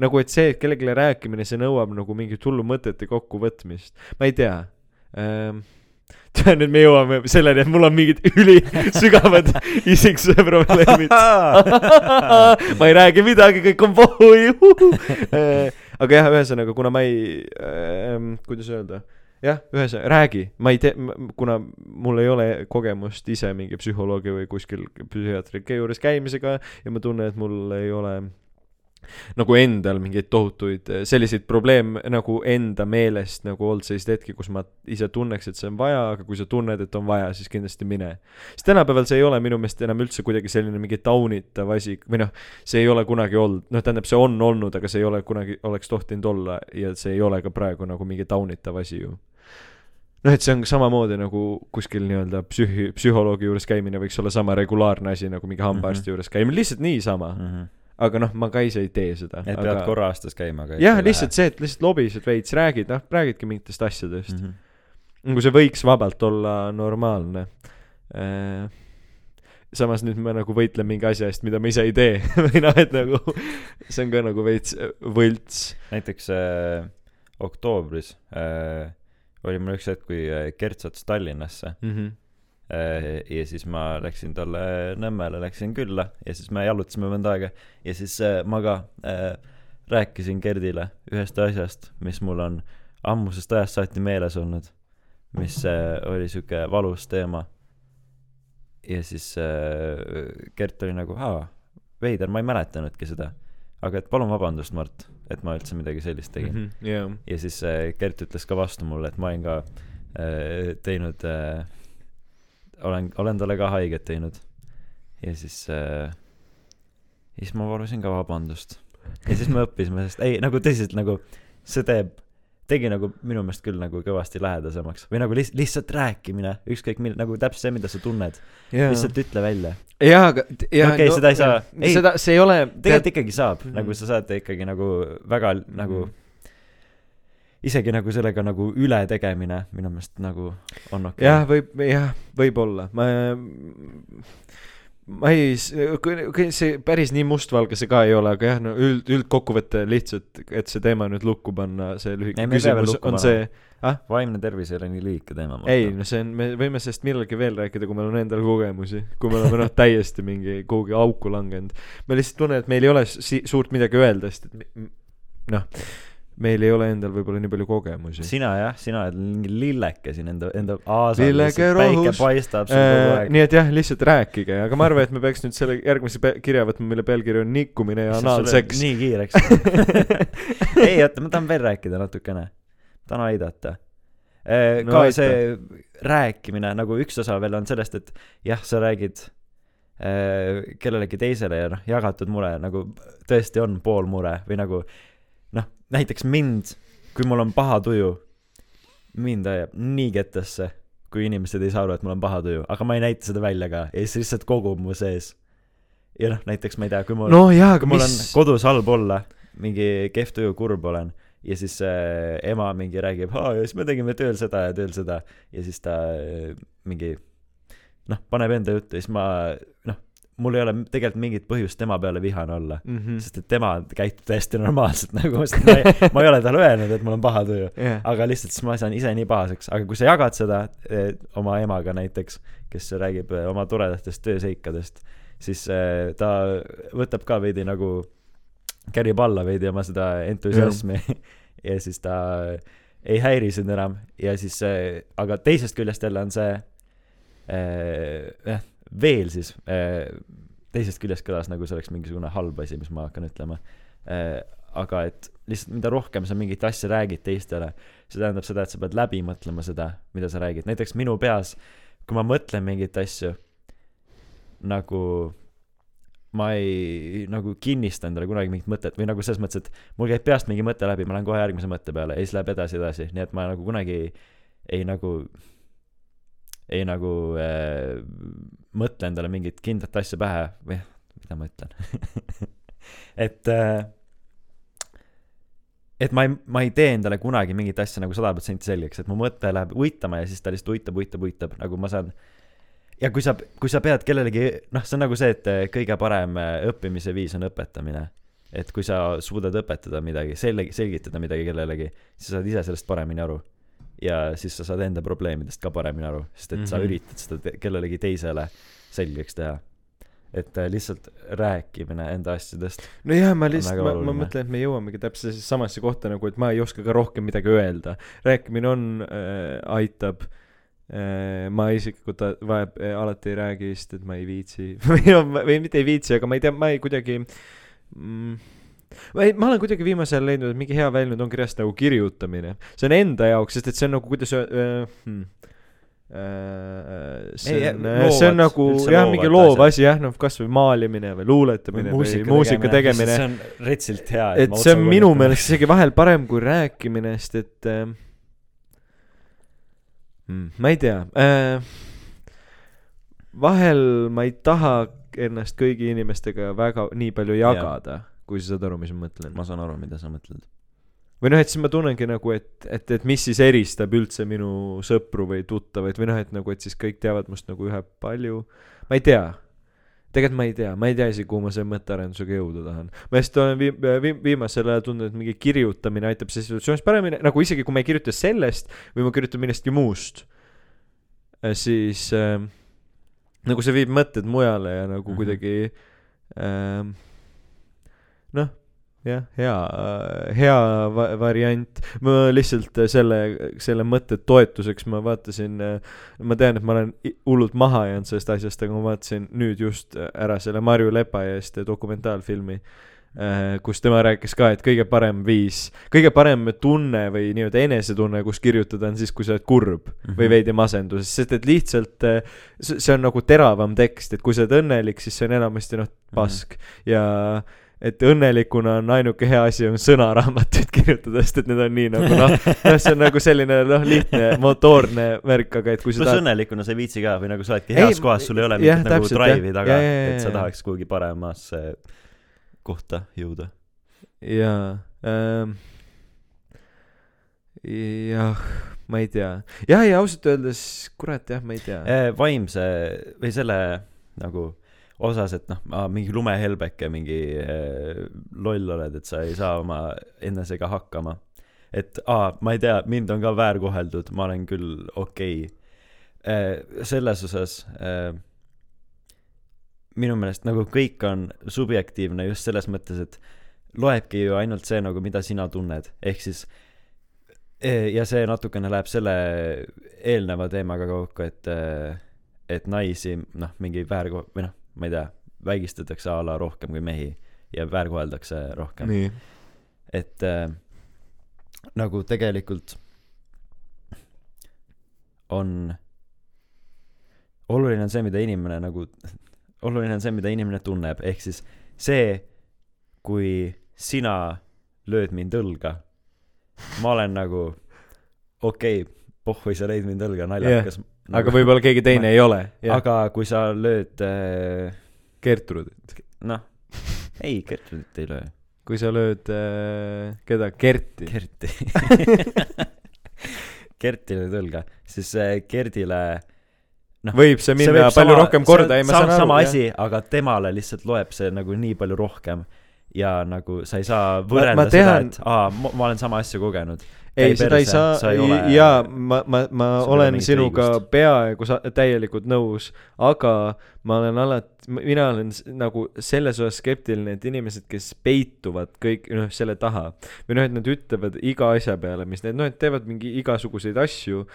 nagu, et see, et kellelegi rääkimine, see nõuab nagu mingit hullu mõtete kokkuvõtmist. ma ei tea ähm. tead, nüüd me jõuame selleni, et mul on mingid ülisügavad isiksuse probleemid. ma ei räägi midagi, kõik on pohhu. aga jah, ühesõnaga, kuna ma ei ähm,, kuidas öelda, jah, ühesõnaga räägi, ma ei tee, kuna mul ei ole kogemust ise mingi psühholoogi või kuskil psühhiaatrike juures käimisega ja ma tunnen, et mul ei ole nagu endal mingeid tohutuid eh, selliseid probleeme nagu enda meelest nagu olnud selliseid hetki, kus ma ise tunneks, et see on vaja, aga kui sa tunned, et on vaja, siis kindlasti mine. sest tänapäeval see ei ole minu meelest enam üldse kuidagi selline mingi taunitav asi või noh, see ei ole kunagi olnud, noh, tähendab, see on olnud, aga see ei ole kunagi, oleks tohtinud olla ja see ei ole ka praegu nagu mingi taunitav asi ju noh, et see on samamoodi nagu kuskil nii-öelda psühhi-, psühholoogi juures käimine võiks olla sama regulaarne asi nagu mingi hambaarsti mm. -hmm. juures käimine, lihtsalt niisama mm. -hmm. Aga noh, ma ka ise ei tee seda. et aga... pead korra aastas käima, aga jah, lihtsalt see, et lihtsalt lobised veits, räägid, noh, räägidki mingitest asjadest mm. mm. -hmm. nagu see võiks vabalt olla normaalne. samas nüüd ma nagu võitlen mingi asja eest, mida ma ise ei tee või noh, et nagu see on ka nagu veits võlts. näiteks äh, oktoobris äh, oli mul üks hetk, kui äh, Gert sattus Tallinnasse Mm -hmm. Äh, ja siis ma läksin talle Nõmmele, läksin külla ja siis me jalutasime mõnda aega ja siis äh, ma ka äh, rääkisin Gerdile ühest asjast, mis mul on ammusest ajast saati meeles olnud, mis oli sihuke valus teema. ja siis Gert oli nagu, aa, veider, ma ei mäletanudki seda. aga et palun vabandust, Mart, et ma üldse midagi sellist tegin mm. -hmm. jah, ja siis Gert ütles ka vastu mulle, et ma olen ka teinud äh,, olen, olen talle ka haiget teinud. ja siis äh,, siis ma palusin ka vabandust. ja siis me õppisime, sest ei, nagu tõsiselt nagu see teeb, tegi nagu minu meelest küll nagu kõvasti lähedasemaks või nagu lihtsalt, lihtsalt rääkimine, ükskõik mil-, nagu täpselt see, mida sa tunned, jah, lihtsalt ütle välja. jaa, aga jah Okei, seda ei saa- seda, see ei ole tegelikult ikkagi saab Mhm. nagu sa saad ikkagi nagu väga nagu isegi nagu sellega nagu ületegemine minu meelest nagu on okei. Jah, võib, jah, võib-olla, ma, ma ei, see päris nii mustvalge see ka ei ole, aga jah, no üld, üldkokkuvõte lihtsalt, et see teema nüüd lukku panna, see lühike küsimus on see, vaimne tervis ei ole nii lühike teema ei, no see on, me võime sellest millalgi veel rääkida, kui meil on endal kogemusi, kui me oleme noh, täiesti mingi kuhugi auku langenud. ma lihtsalt tunnen, et meil ei ole si-, suurt midagi öelda, sest et noh, meil ei ole endal võib-olla nii palju kogemusi. sina jah sina oled mingi lilleke siin enda enda aasal Lilleke rohus. Äh, nii et jah, lihtsalt rääkige, aga ma arvan, et me peaks nüüd selle järgmise kirja võtma, mille pealkiri on nikkumine ja anaalseks. nii kiireks ei oota ma tahan veel rääkida natukene tahan aidata Eh, No ka aita. see rääkimine nagu üks osa veel on sellest et jah sa räägid eh, kellelegi teisele ja noh jagatud mure nagu tõesti on pool mure või nagu noh näiteks mind kui mul on paha tuju, mind ajab nii kettasse, kui inimesed ei saa aru, et mul on paha tuju, aga ma ei näita seda välja ka. Ja siis lihtsalt kogub mu sees. ja noh, näiteks ma ei tea, kui mul no kui mul mis on kodus halb olla, mingi kehv tuju, kurb olen ja siis äh, ema mingi räägib, aa ja siis me tegime tööl seda ja tööl seda. Ja siis ta äh, mingi noh, paneb enda juttu ja siis ma noh, mul ei ole tegelikult mingit põhjust tema peale vihane olla mm -hmm. sest et tema käitub täiesti normaalselt nagu, sest ma ei, ma ei ole talle öelnud, et mul on paha tuju. yeah. aga lihtsalt siis ma saan ise nii pahaseks, aga kui sa jagad seda eh, oma emaga näiteks, kes räägib eh, oma toredatest tööseikadest, siis eh, ta võtab ka veidi nagu, kärib alla veidi oma seda entusiasmi ja siis ta ei häiri sind enam ja siis, aga teisest küljest jälle on see eh, jah, veel siis eh, teisest küljest kõlas nagu see oleks mingisugune halb asi, mis ma hakkan ütlema. Eh, aga et lihtsalt mida rohkem sa mingit asja räägid teistele, see tähendab seda, et sa pead läbi mõtlema seda, mida sa räägid, näiteks minu peas, kui ma mõtlen mingeid asju, nagu ma ei nagu kinnista endale kunagi mingit mõtet või nagu selles mõttes, et mul käib peast mingi mõte läbi, ma lähen kohe järgmise mõtte peale ja siis läheb edasi, edasi, nii et ma nagu kunagi ei, ei nagu, ei nagu äh, mõtle endale mingit kindlat asja pähe või mida ma ütlen et äh, et ma ei, ma ei tee endale kunagi mingit asja nagu sada protsenti selgeks, et mu mõte läheb uitama ja siis ta lihtsalt uitab, uitab, uitab, nagu ma saan ja kui sa, kui sa pead kellelegi, noh, see on nagu see, et eh, kõige parem eh, õppimise viis on õpetamine. et kui sa suudad õpetada midagi, selge, selgitada midagi kellelegi, siis sa saad ise sellest paremini aru. Ja siis sa saad enda probleemidest ka paremini aru, sest et mm -hmm. sa Mhm. üritad seda te- kellelegi teisele selgeks teha. et eh, lihtsalt rääkimine enda asjadest. nojah, ma lihtsalt, ma, ma mõtlen, et me jõuamegi täpselt samasse kohta nagu, et ma ei oska ka rohkem midagi öelda. rääkimine on äh,, aitab äh,. ma isiklikult a- vahel äh, alati ei räägi, sest et ma ei viitsi või no või mitte ei viitsi, aga ma ei tea, ma ei kuidagi mm, ma ei, ma olen kuidagi viimasel ajal leidnud, et mingi hea väljund ongi reaalselt nagu kirjutamine. see on enda jaoks, sest et see on nagu, kuidas öö- hmm. See on, see on nagu jah, mingi loov asi jah, noh kasvõi maalimine või luuletamine või muusika tegemine see on retsilt hea. et see on minu meelest isegi vahel parem kui rääkimine, sest et äh, ma ei tea äh,. vahel ma ei taha ennast kõigi inimestega väga nii palju jagada, kui sa saad aru, mis ma mõtlen. ma saan aru, mida sa mõtled. või noh, et siis ma tunnengi nagu, et, et, et mis siis eristab üldse minu sõpru või tuttavaid või noh, et nagu, et siis kõik teavad must nagu ühe palju, ma ei tea. tegelikult ma ei tea, ma ei tea isegi, kuhu ma selle mõttearendusega jõuda tahan. ma lihtsalt olen viim-, viim-, viimasel ajal tundnud, et mingi kirjutamine aitab selles situatsioonis paremini, nagu isegi kui ma ei kirjuta sellest või ma kirjutan millestki muust, siis äh, nagu see viib mõtted mujale ja nagu mm -hmm. kuidagi äh, noh, jah, hea, hea va- variant. ma lihtsalt selle, selle mõtte toetuseks ma vaatasin, ma tean, et ma olen hullult maha jäänud sellest asjast, aga ma vaatasin nüüd just ära selle Marju Lepaja eest dokumentaalfilmi, kus tema rääkis ka, et kõige parem viis, kõige parem tunne või nii-öelda enesetunne, kus kirjutada on siis, kui sa oled kurb mm -hmm. või veidi masenduses, sest et lihtsalt see see on nagu teravam tekst, et kui sa oled õnnelik, siis see on enamasti noh, pask mm -hmm. ja et õnnelikuna on ainuke hea asi on sõnaraamatuid kirjutada, sest et need on nii nagu noh, noh, see on nagu selline noh, lihtne motoorne värk, aga et kui sa tahad õnnelikuna sa ei viitsi ka või nagu sa oledki Ei, heas kohas, sul ei ole mingit nagu täpselt, drive'i taga et sa tahaks kuhugi paremasse kohta jõuda. jaa ähm,, jah, ma ei tea, jah, ja ausalt öeldes, kurat jah, ma ei tea. vaimse või selle nagu osas, et noh, mingi lumehelbeke, mingi eh, loll oled, et sa ei saa oma enesega hakkama. et aa, ma ei tea, mind on ka väärkoheldud, ma olen küll okei okay.. selles osas eh, minu meelest nagu kõik on subjektiivne just selles mõttes, et loebki ju ainult see nagu, mida sina tunned, ehk siis eh, ja see natukene läheb selle eelneva teemaga kokku, et eh, et naisi noh, mingi väärko- või noh, ma ei tea, vägistatakse a la rohkem kui mehi ja väärkoheldakse rohkem. et äh, nagu tegelikult on oluline on see, mida inimene nagu, oluline on see, mida inimene tunneb, ehk siis see, kui sina lööd mind õlga, ma olen nagu okei okay,, pohhui, sa lõid mind õlga, naljakas yeah.. aga võib-olla keegi teine ma- ei ole. aga kui sa lööd äh, Gertrudit. noh, ei, Gertrudit ei löö, kui sa lööd äh,, keda, Gerti. Gerti Gertile lööd õlga, siis äh, Gerdile noh, võib see minna võib palju sama- rohkem korda, ei ma saan aru. sama asi, aga temale lihtsalt loeb see nagu nii palju rohkem ja nagu sa ei saa võrrelda ma seda, tean- et aa, ma olen sama asja kogenud. ei, seda ei saa ole-, jaa, ma, ma, ma olen sinuga õigust. peaaegu sa-, täielikult nõus, aga ma olen alati, mina olen nagu selles osas skeptiline, et inimesed, kes peituvad kõik, noh, selle taha või noh, et nad ütlevad iga asja peale, mis need, noh, et teevad mingi igasuguseid asju,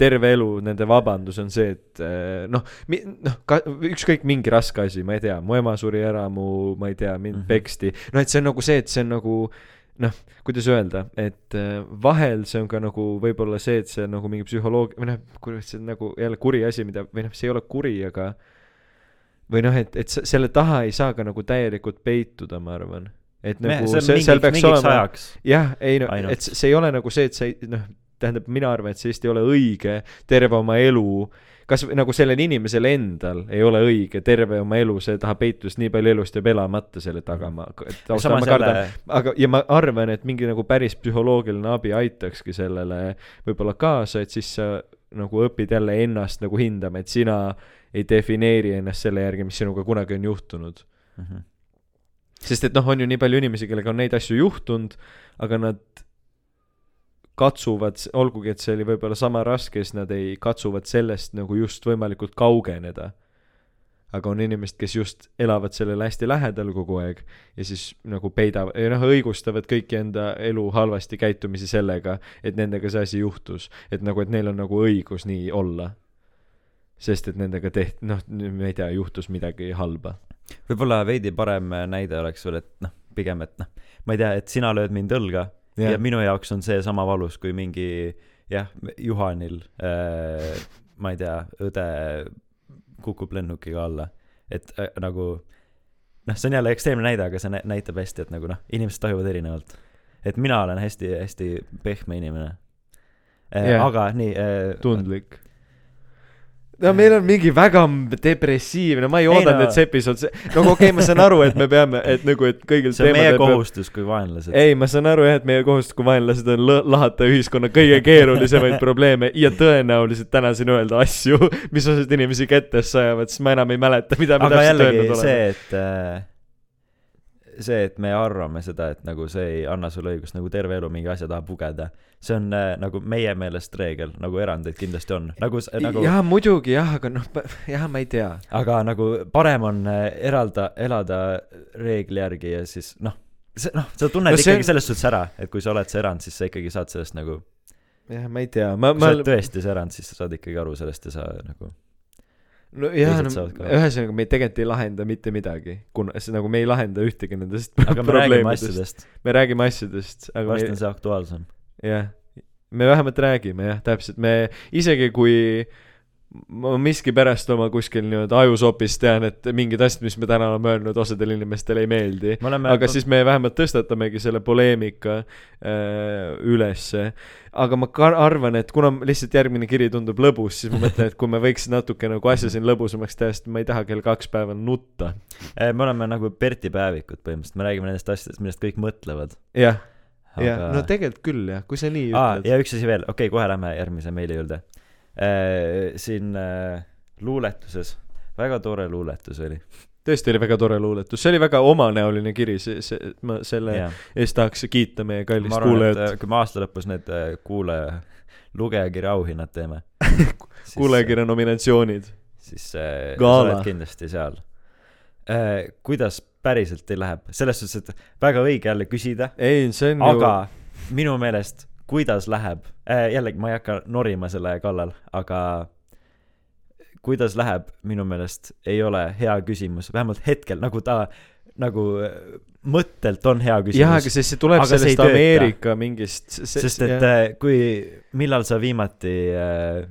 terve elu nende vabandus on see, et eh, noh, noh, ka ükskõik mingi raske asi, ma ei tea, mu ema suri ära, mu, ma ei tea, mind mm. -hmm. peksti, noh, et see on nagu see, et see on nagu noh, kuidas öelda, et äh, vahel see on ka nagu võib-olla see, et see on nagu mingi psühholoog- või noh, kuidas see on nagu jälle kuri asi, mida või noh, see ei ole kuri, aga või noh, et, et se- selle taha ei saa ka nagu täielikult peituda, ma arvan. et nagu see see, seal peaks olema jah, ei no, et see ei ole nagu see, et sa ei noh, tähendab, mina arvan, et see vist ei ole õige terve oma elu kas nagu sellel inimesel endal ei ole õige terve oma elu, see taha peitus nii palju elust jääb elamata selle taga, ma, jälle, aga, ja ma arvan, et mingi nagu päris psühholoogiline abi aitakski sellele võib-olla kaasa, et siis sa nagu õpid jälle ennast nagu hindama, et sina ei defineeri ennast selle järgi, mis sinuga kunagi on juhtunud. Mhm. sest et noh, on ju nii palju inimesi, kellega on neid asju juhtunud, aga nad katsuvad, olgugi et see oli võib-olla sama raske, siis nad ei, katsuvad sellest nagu just võimalikult kaugeneda. aga on inimesed, kes just elavad sellele hästi lähedal kogu aeg ja siis nagu peidavad, noh, õigustavad kõiki enda elu halvasti käitumisi sellega, et nendega see asi juhtus. et nagu, et neil on nagu õigus nii olla. sest et nendega tehti, noh, ma ei tea, juhtus midagi halba. võib-olla veidi parem näide oleks veel, et noh, pigem, et noh, ma ei tea, et sina lööd mind õlga yeah. ja minu jaoks on see sama valus kui mingi jah, Juhanil äh,, ma ei tea, õde kukub lennukiga alla. et äh, nagu noh, see on jälle ekstreemne näide, aga see nä- näitab hästi, et nagu noh, inimesed tajuvad erinevalt. et mina olen hästi-hästi pehme inimene äh, Jah. aga nii äh, tundlik. No meil on mingi väga depressiivne, ma ei oodanud no- et see episood, see, no okei okay,, ma saan aru, et me peame, et nagu, et kõigil see on meie teemadel peab- kohustus kui vaenlased. ei, ma saan aru jah, et meie kohustus kui vaenlased on lahata ühiskonna kõige keerulisemaid probleeme ja tõenäoliselt täna siin öelda asju, mis osad inimesi kettesse sajavad, sest ma enam ei mäleta, mida me täpselt öelnud oleme. see, et äh, see, et me arvame seda, et nagu see ei anna sulle õigust nagu terve elu mingi asja taha pugeda, see on äh, nagu meie meelest reegel, nagu erandeid kindlasti on, nagu, nagu jah, muidugi jah, aga noh, jah, ma ei tea. aga nagu parem on äh, eralda, elada reegli järgi ja siis noh, see noh, sa tunned No see ikkagi selles suhtes ära, et kui sa oled see erand, siis sa ikkagi saad sellest nagu, jah, ma ei tea, ma, kui ma sa oled tõesti see erand, siis sa saad ikkagi aru sellest ja sa nagu no jah, teised no ühesõnaga me tegelikult ei lahenda mitte midagi, kuna see nagu me ei lahenda ühtegi nendest aga me räägime. asjadest, me räägime asjadest, aga vast me on see aktuaalsem. jah, me vähemalt räägime jah, täpselt, me isegi kui ma miskipärast oma kuskil nii-öelda ajusopis tean, et mingid asjad, mis me täna oleme öelnud, osadele inimestele ei meeldi. aga siis me vähemalt tõstatamegi selle poleemika äh, ülesse. aga ma ka arvan, et kuna lihtsalt järgmine kiri tundub lõbus, siis ma mõtlen, et kui me võiks natuke nagu asja siin lõbusamaks teha, sest ma ei taha kell kaks päeval nutta. Eh, me oleme nagu Berti päevikud põhimõtteliselt, me räägime nendest asjadest, millest kõik mõtlevad. jah, jah, no tegelikult küll jah, kui sa nii aa, ütled. ja üks asi veel, okei okay,, kohe lähme järgmise meili juurde. Siin äh, luuletuses, väga tore luuletus oli. tõesti oli väga tore luuletus, see oli väga omanäoline kiri, see, see, ma selle jah, eest tahaks kiita meie kallist et kuulajat, äh, kui me aasta lõpus need äh, kuulaja, lugejakirja auhinnad teeme. kuulajakirja nominatsioonid. siis äh, sa oled kindlasti seal äh,. kuidas päriselt teil läheb, selles suhtes, et väga õige jälle küsida, ei, see on aga minu meelest, kuidas läheb äh,, jällegi ma ei hakka norima selle kallal, aga kuidas läheb, minu meelest ei ole hea küsimus, vähemalt hetkel, nagu ta nagu äh, mõttelt on hea ju jah, aga küsimus. see, see tuleb Aga see sellest tööta. Ameerika mingist, sest et äh, kui, millal sa viimati,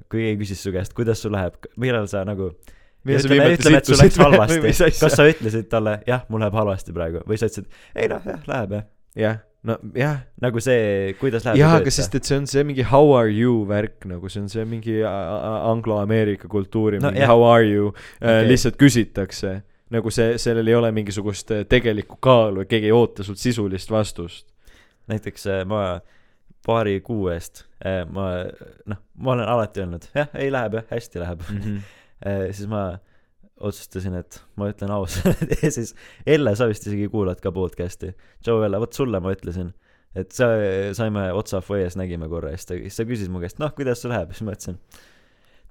kui keegi küsis su käest, kuidas sul läheb, millal sa nagu ütleme, ütleme, et sul läks halvasti kas sa ütlesid talle, jah, mul läheb halvasti praegu või sa ütlesid, ei noh, jah, läheb jah. jah, nojah, nagu see, kuidas läheb jaa, aga sest et see on see mingi how are you värk nagu see on see mingi anglo-ameerika kultuuri No mingi jah. how are you okay. Okei. lihtsalt küsitakse nagu see sellel ei ole mingisugust äh, tegelikku kaalu ja keegi ei oota sult sisulist vastust näiteks äh, ma paari kuu eest äh, ma noh ma olen alati öelnud jah ei läheb jah hästi läheb mm -hmm. äh, siis ma otsustasin et ma ütlen ausalt ja siis Elle sa vist isegi kuulad ka podcast'i. Joe Elle vot sulle ma ütlesin et sa saime otsa fuees nägime korra ja siis ta siis ta küsis mu käest noh kuidas sul läheb? Siis ma ütlesin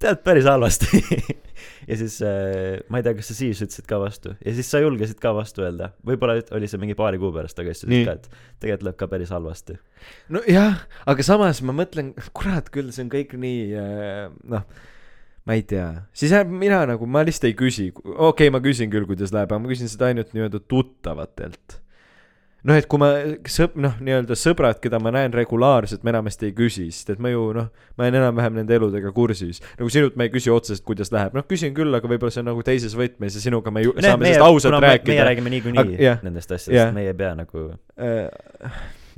tead päris halvasti. Ja siis äh, ma ei tea kas sa siis ütlesid ka vastu. Ja siis sa julgesid ka vastu öelda. Võib-olla oli see mingi paari kuu pärast aga siis ütlesid ka et tegelikult läheb ka päris halvasti. Nojah, aga samas ma mõtlen, kurat küll, see on kõik nii äh, noh, ma ei tea, siis mina nagu, ma lihtsalt ei küsi, okei okay,, ma küsin küll, kuidas läheb, aga ma küsin seda ainult nii-öelda tuttavatelt. noh, et kui ma sõp-, noh, nii-öelda sõbrad, keda ma näen regulaarselt, ma enamasti ei küsi, sest et ma ju noh, ma olen enam-vähem nende eludega kursis. nagu sinult ma ei küsi otseselt, kuidas läheb, noh küsin küll, aga võib-olla see on nagu teises võtmes ja sinuga me ju, saame sellest ausalt meie rääkida. räägime niikuinii nendest asjadest meie ei pea nagu Äh,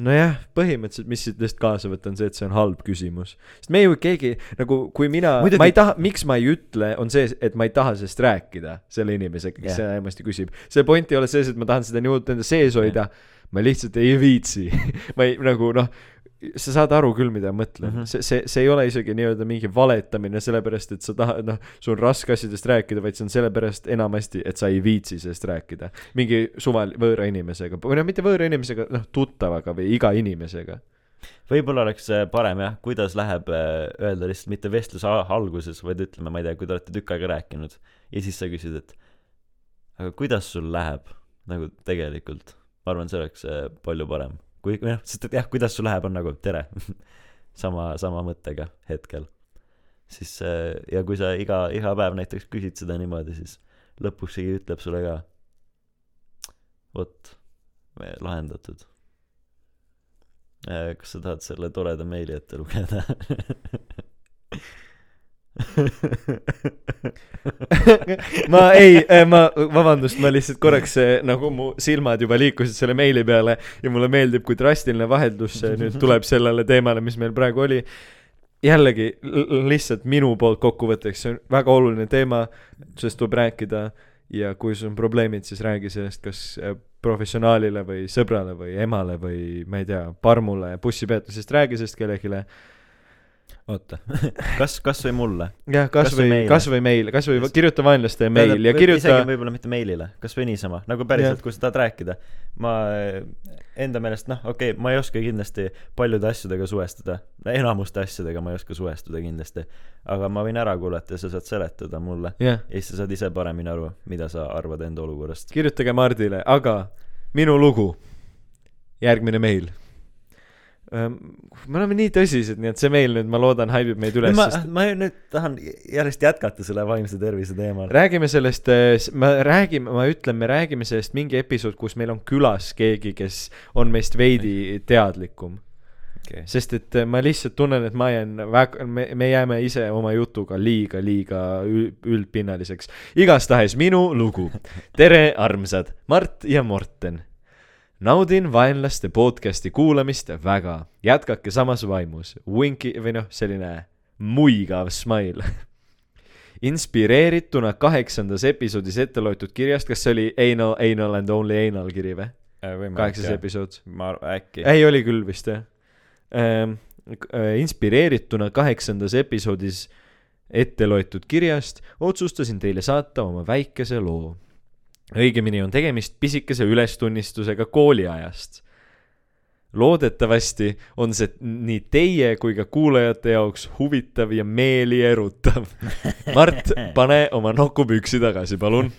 nojah, põhimõtteliselt, mis sellest kaasa võtta, on see, et see on halb küsimus. sest me ju keegi nagu, kui mina, Muidugi- ma ei taha, miks ma ei ütle, on see, et ma ei taha sellest rääkida selle inimesega, kes Jah. seda enamasti küsib. see point ei ole selles, et ma tahan seda nii hullult enda sees hoida, ma lihtsalt ei viitsi. ma ei nagu noh, sa saad aru küll, mida ma mõtlen mm. -hmm. see, see, see ei ole isegi nii-öelda mingi valetamine sellepärast, et sa tahad, noh, sul on raske asjadest rääkida, vaid see on sellepärast enamasti, et sa ei viitsi sellest rääkida. mingi suval-, võõra inimesega või noh, mitte võõra inimesega, noh, tuttavaga või iga inimesega. võib-olla oleks äh, parem jah kuidas läheb äh, öelda lihtsalt mitte vestluse al- alguses vaid ütleme ma ei tea kui te olete tükk aega rääkinud ja siis sa küsid et aga kuidas sul läheb nagu tegelikult ma arvan see oleks äh, palju parem kui noh sest et jah kuidas sul läheb on nagu tere. Sama sama mõttega hetkel. Siis äh, ja kui sa iga iga päev näiteks küsid seda niimoodi siis lõpuks keegi ütleb sulle ka vot lahendatud. Äh, kas sa tahad selle toreda meili ette lugeda ma ei, ma, vabandust, ma lihtsalt korraks eh, nagu mu silmad juba liikusid selle meili peale ja mulle meeldib, kui drastiline vaheldus see nüüd tuleb sellele teemale, mis meil praegu oli. jällegi lihtsalt minu poolt kokkuvõtteks, see on väga oluline teema, sellest tuleb rääkida ja kui sul on probleemid, siis räägi sellest kas eh, professionaalile või sõbrale või emale või ma ei tea, parmule bussipeatusest, räägi sellest kellelegi oota. Kas kas või mulle? Jah, Kas või kasvõi, meile? kasvõi meil, kasvõi kirjuta vaenlastele meil ja kirjuta isegi võib-olla mitte meilile kas või niisama nagu päriselt kui sa tahad rääkida. Ma äh, enda meelest noh okei okay, ma ei oska kindlasti paljude asjadega suhestuda. Enamuste asjadega ma ei oska suhestuda kindlasti. Aga ma võin ära kuulata ja sa saad seletada mulle. Jah, ja siis sa saad ise paremini aru mida sa arvad enda olukorrast. Kirjutage Mardile, aga minu lugu, järgmine meil. Me oleme nii tõsised, nii et see meil nüüd, ma loodan, haibib meid üles, ma sest ma nüüd tahan järjest jätkata selle vaimse tervise teemal räägime sellest, me räägime, ma ütlen, me räägime sellest mingi episood, kus meil on külas keegi, kes on meist veidi teadlikum. okay. sest et äh, ma lihtsalt tunnen, et ma jään väga, me, me jääme ise oma jutuga liiga, liiga ül- üldpinnaliseks. igastahes minu lugu. tere, armsad Mart ja Morten. Naudin vaenlaste podcasti kuulamist väga, jätkake samas vaimus, Winki või noh, selline muigav smile. inspireerituna kaheksandas episoodis ette loetud kirjast, kas see oli Anal, Anal and Only Anal kiri või? kaheksas episood. ma äkki ei, oli küll vist jah ähm,. inspireerituna kaheksandas episoodis ette loetud kirjast otsustasin teile saata oma väikese loo. Õigemini on tegemist pisikese ülestunnistusega kooliajast. loodetavasti on see nii teie kui ka kuulajate jaoks huvitav ja meeli erutav. Mart, pane oma nokupüksi tagasi, palun.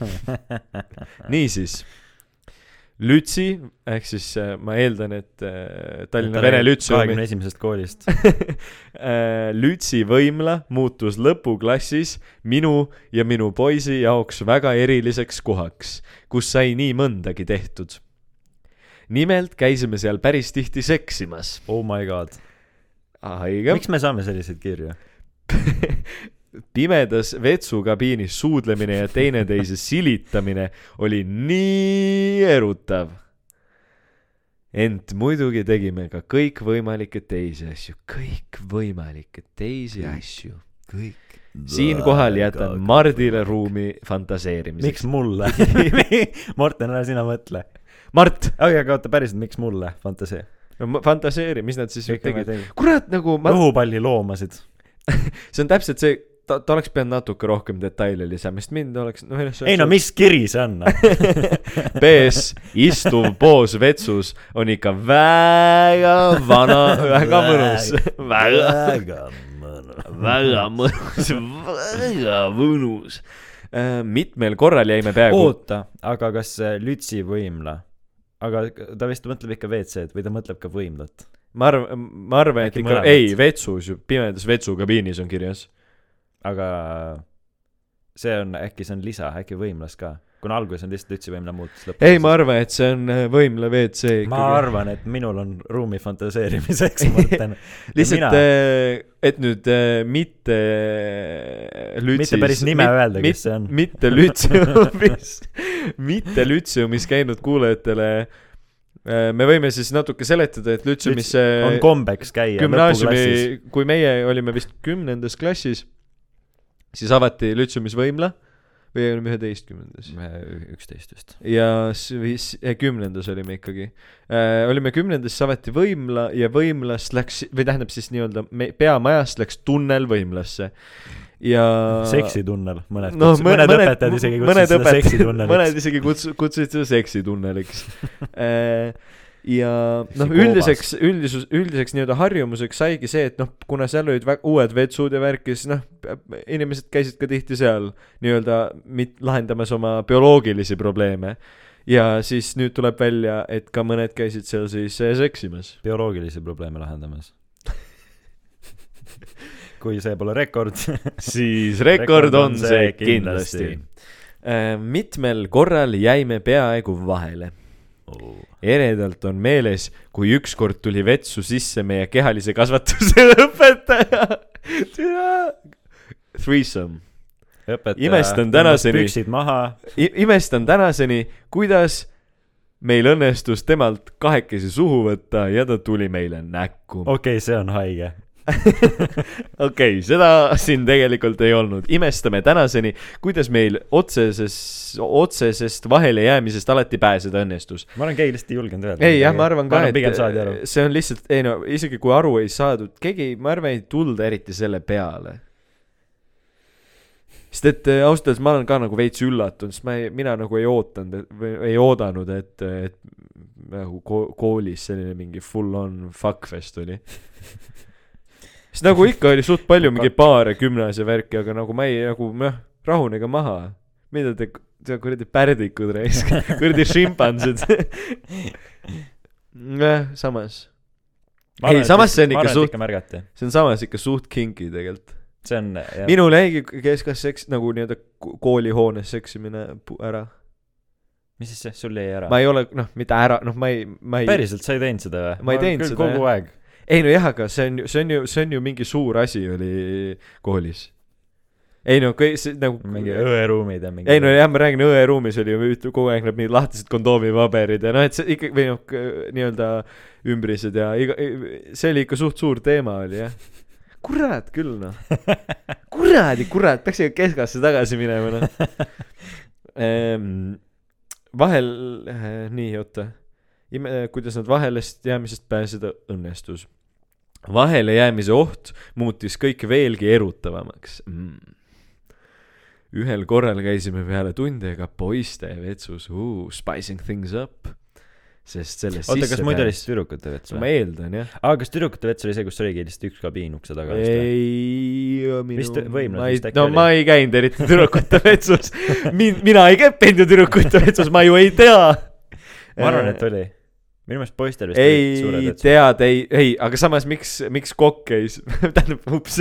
niisiis Lütsi ehk siis äh, ma eeldan, et äh, Tallinna Vene Lütseumi kahekümne esimesest koolist äh, Lütsi võimla muutus lõpuklassis minu ja minu poisi jaoks väga eriliseks kohaks, kus sai nii mõndagi tehtud. nimelt käisime seal päris tihti seksimas. oh my god miks me saame selliseid kirju pimedas vetsukabiinis suudlemine ja teineteise silitamine oli nii erutav. ent muidugi tegime ka kõikvõimalikke teisi asju, kõikvõimalikke teisi asju. kõik. siinkohal jätan Mardile ruumi fantaseerimiseks. miks mulle? Morten, ära sina mõtle. Mart, aga aga oota, päriselt, miks mulle fantasee? no ma- fantaseeri, mis nad siis tegid. kurat, nagu ma, õhupalli loomasid. see on täpselt see, ta, ta oleks pidanud natuke rohkem detaile lisama, sest mind oleks, noh, ei no mis kiri see on? BS istuv poos vetsus on ikka väga vana, väga mõnus, väga, väga mõnus. väga mõnus, väga mõnus. mitmel korral jäime peaaegu, oota, aga kas see Lütsi võimla, aga ta vist mõtleb ikka WC-d või ta mõtleb ka võimlat? ma arvan, ma arvan, et ikka, ei, vetsus, pimedas vetsukabiinis on kirjas. Aga see on, äkki see on lisa, äkki võimlas ka? kuna alguses on lihtsalt Lütsi võimla muutus lõpus. ei, ma arvan, et see on äh, võimla WC ma ikkagi. arvan, et minul on ruumi fantaseerimiseks, Martin. lihtsalt, et nüüd äh, mitte lütsis Mitte päris nime öelda, kes see on. mitte lütsiumis, mitte lütsiumis käinud kuulajatele äh, me võime siis natuke seletada, et lütsiumis on kombeks käia gümnaasiumi, kui meie olime vist kümnendas klassis, siis avati lütsiumis võimla või olime üheteistkümnendas üksteist vist. ja s- või s- eh, kümnendas olime ikkagi äh,. olime kümnendas, siis avati võimla ja võimlast läks või tähendab siis nii-öelda me- peamajast läks tunnel võimlasse ja seksitunnel, mõned no,, mõned, mõned õpetajad isegi kutsusid seda seksitunneliks. mõned isegi kutsu-, kutsusid seda seksitunneliks ja noh, üldiseks, üldisus, üldiseks nii-öelda harjumuseks saigi see, et noh, kuna seal olid vä- uued vetsud ja värki, siis noh, inimesed käisid ka tihti seal nii-öelda mit-, lahendamas oma bioloogilisi probleeme. ja siis nüüd tuleb välja, et ka mõned käisid seal siis seksimas. bioloogilisi probleeme lahendamas. kui see pole rekord. siis rekord on see kindlasti. mitmel korral jäime peaaegu vahele. Eredalt on meeles, kui ükskord tuli vetsu sisse meie kehalise kasvatuse õpetaja. Threesome. Imestan tänaseni- imestan tänaseni, kuidas meil õnnestus temalt kahekesi suhu võtta ja ta tuli meile näkku. okei okay,, see on haige. okei seda siin tegelikult ei olnud. imestame tänaseni, kuidas meil otseses, otsesest vahelejäämisest alati pääseda õnnestus. ma olen gei lihtsalt ei julgenud öelda. ei jah, ma arvan ka, et see on lihtsalt, ei no isegi kui aru ei saadud, keegi, ma arvan, ei tulda eriti selle peale. sest et äh, ausalt öeldes ma olen ka nagu veits üllatunud, sest ma ei, mina nagu ei ootanud, ei oodanud, et, et nagu ko- koolis selline mingi full on fuckfest oli. sest nagu ikka oli suht palju mingi baare, gümnasia värki, aga nagu ma ei nagu noh, rahunege maha. mida te, te kuradi pärdikud raisk, kuradi šimpansid. jah, samas, Ei, samas see on ikka suht- see on samas ikka suht kinki tegelikult. see on, jah. minul jäigi keskas seks nagu nii-öelda ko- koolihoones seksimine ära. mis siis see, sul jäi ära? ma ei ole noh, mitte ära, noh, ma ei, ma ei. päriselt, sa ei teinud seda või? Ma ei teinud seda, kogu jah. aeg. Ei no jah, aga see on ju, see on ju, see on ju mingi suur asi oli koolis. ei no kõik see nagu mingi õeruumid ja mingi. ei no jah, ma räägin, õeruumis oli ju kogu aeg need mingid lahtised kondoomipaberid ja noh, et see ikka või noh, nii-öelda ümbrised ja iga, see oli ikka suht suur teema oli jah. kurat küll noh, kuradi kurat, peaks ikka keskasse tagasi minema noh ehm,. vahel äh,, nii oota, kuidas nad vahelest jäämisest pääseda õnnestus. Vahelejäämise oht muutis kõike veelgi erutavamaks mm ühel korral käisime peale tunde ka poiste vetsus uh,, spicing things up. sest sellest oota, kas muidu oli siis tüdrukute vets ma või? eeldan jah. aa, kas tüdrukute vets oli see, kus oligi lihtsalt üks kabiin ukse taga ei, minu ma ei no oli. ma ei käinud eriti tüdrukute vetsus. min-, mina ei käppinud ju tüdrukute vetsus, ma ju ei tea. ma arvan, et oli. Minu meelest poistel vist ei tead, ei, ei, aga samas miks, miks kokk käis, tähendab, ups,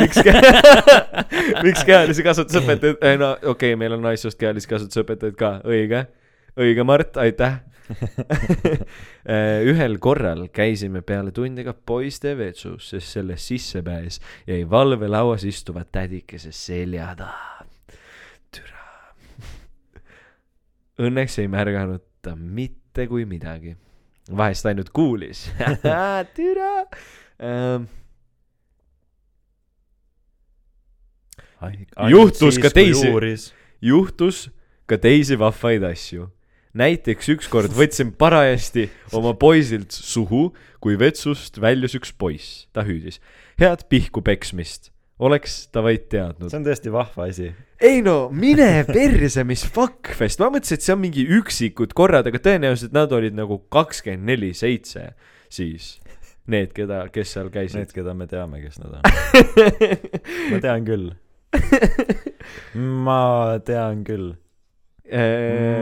miks miks kehalise kasvatuse õpetajad, no okei okay,, meil on naissoost kehalise kasvatuse õpetajaid ka, õige, õige, Mart, aitäh. ühel korral käisime peale tunde ka poiste vetsus, sest sellest sissepääs jäi valvelauas istuva tädikese selja taha. türa. Õnneks ei märganud ta mitte kui midagi vahest ainult kuulis. Türa! Ähm, Juhtus ka teisi- juhtus ka teisi vahvaid asju. näiteks ükskord võtsin parajasti oma poisilt suhu, kui vetsust väljus üks poiss, ta hüüdis. head pihku peksmist, oleks ta vaid teadnud see. on tõesti vahva asi. ei no mine perse, mis fuckfest, ma mõtlesin, et see on mingi üksikud korrad, aga tõenäoliselt nad olid nagu kakskümmend neli seitse siis. Need, keda, kes seal Need, käisid. keda me teame, kes nad on. ma tean küll. ma tean küll.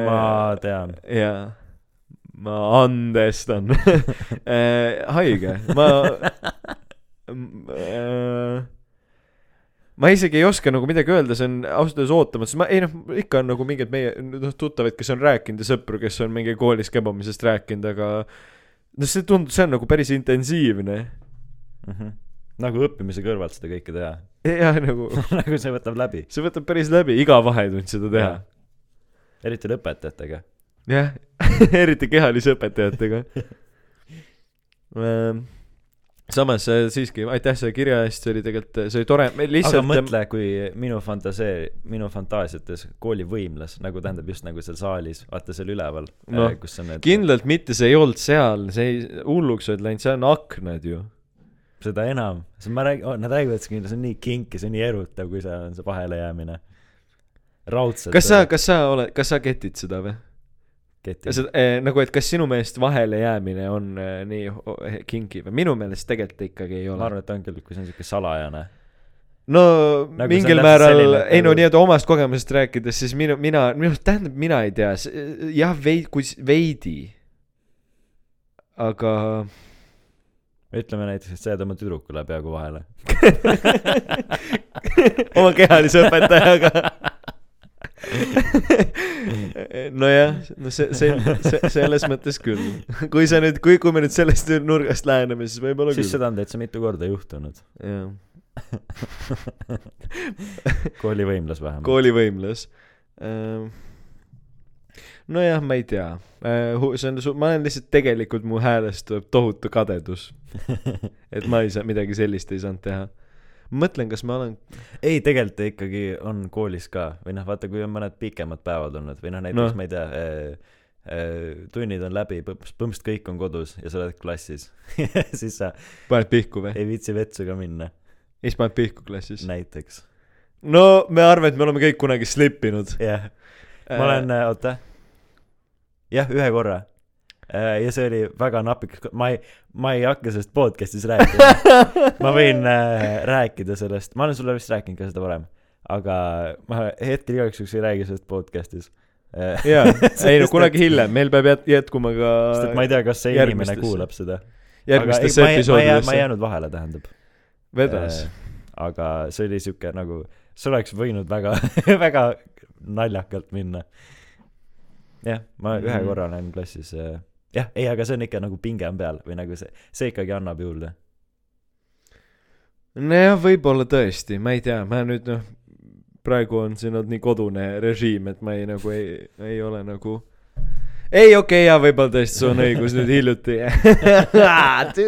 ma tean. jaa, ma andestan haige, ma äh, ma isegi ei oska nagu midagi öelda, see on ausalt öeldes ootamatu, sest ma ei noh, ikka on nagu mingeid meie noh tuttavaid, kes on rääkinud ja sõpru, kes on mingi koolis kebamisest rääkinud, aga noh, see tundub, see on nagu päris intensiivne. Mhm. nagu õppimise kõrvalt seda kõike teha. jah, nagu nagu see võtab läbi. see võtab päris läbi, iga vahetund seda teha. eriti lõpetajatega. jah, eriti kehalise õpetajatega. samas äh, siiski aitäh selle kirja eest, see oli tegelikult, see oli tore, me aga lihtsalt mõtle, kui minu fantasee, minu fantaasiates koolivõimlas, nagu tähendab just nagu seal saalis, vaata seal üleval Noh, kus on need, kindlalt mitte, see ei olnud seal, see ei, hulluks olid läinud, seal on aknad ju. seda enam, sest ma räägin, nad räägivad, et see on nii kink ja see on nii erutav, kui seal on see vahelejäämine. raudselt. kas sa, kas sa oled, kas sa ketid seda või? Seda eh, nagu, et kas sinu meelest vahele jäämine on eh, nii kinki või minu meelest tegelikult ikkagi ei ma ole. arvan, et on küll, kui see on siuke salajane. no Nagu mingil määral ei no nii-öelda omast kogemusest rääkides, siis minu, mina, minu, tähendab, mina ei tea, jah, veidi, kui veidi. aga ütleme näiteks, et sa jääd oma tüdrukule peaaegu vahele. oma kehalise õpetajaga. nojah, no see, see, see, selles mõttes küll. kui sa nüüd, kui, kui me nüüd sellest nurgast läheneme, siis võib-olla siis küll. seda on täitsa mitu korda juhtunud. jah, koolivõimlas vähemalt. koolivõimlas. nojah, ma ei tea. see on, ma olen lihtsalt tegelikult mu häälest tuleb tohutu kadedus, et ma ei saa midagi sellist ei saanud teha. mõtlen, kas ma olen, ei, tegelikult ikkagi on koolis ka või noh, vaata, kui on mõned pikemad päevad olnud või noh, näiteks no. ma ei tea äh,, äh, tunnid on läbi, põhimõtteliselt kõik on kodus ja sa oled klassis siis sa paned pihku või? ei viitsi vetsu ka minna, siis paned pihku klassis? näiteks. no me arvame, et me oleme kõik kunagi slippinud. jah, ma olen, oota, jah, ühe korra. Ja see oli väga napiks, ma ei, ma ei hakka sellest podcast'is rääkima. ma võin äh, rääkida sellest, ma olen sulle vist rääkinud ka seda varem, aga ma hetkel igaks juhuks ei räägi sellest podcast'is. jaa, ei no kunagi hiljem, meil peab jät-, jätkuma ka sest et ma ei tea, kas see inimene kuulab seda. järgmistesse jää, ma ei episoodidesse. jäänud vahele, tähendab. vedas. aga see oli siuke nagu, see oleks võinud väga, väga naljakalt minna. jah, ma ühe Mhm. korra olen klassis äh, jah, ei, aga see on ikka nagu pinge on peal või nagu see, see ikkagi annab juurde. nojah, võib-olla tõesti, ma ei tea, ma nüüd noh, praegu on siin olnud nii kodune režiim, et ma ei nagu ei, ei ole nagu ei, okei okay,, jaa, võib-olla tõesti, sul on õigus nüüd hiljuti. kuradi,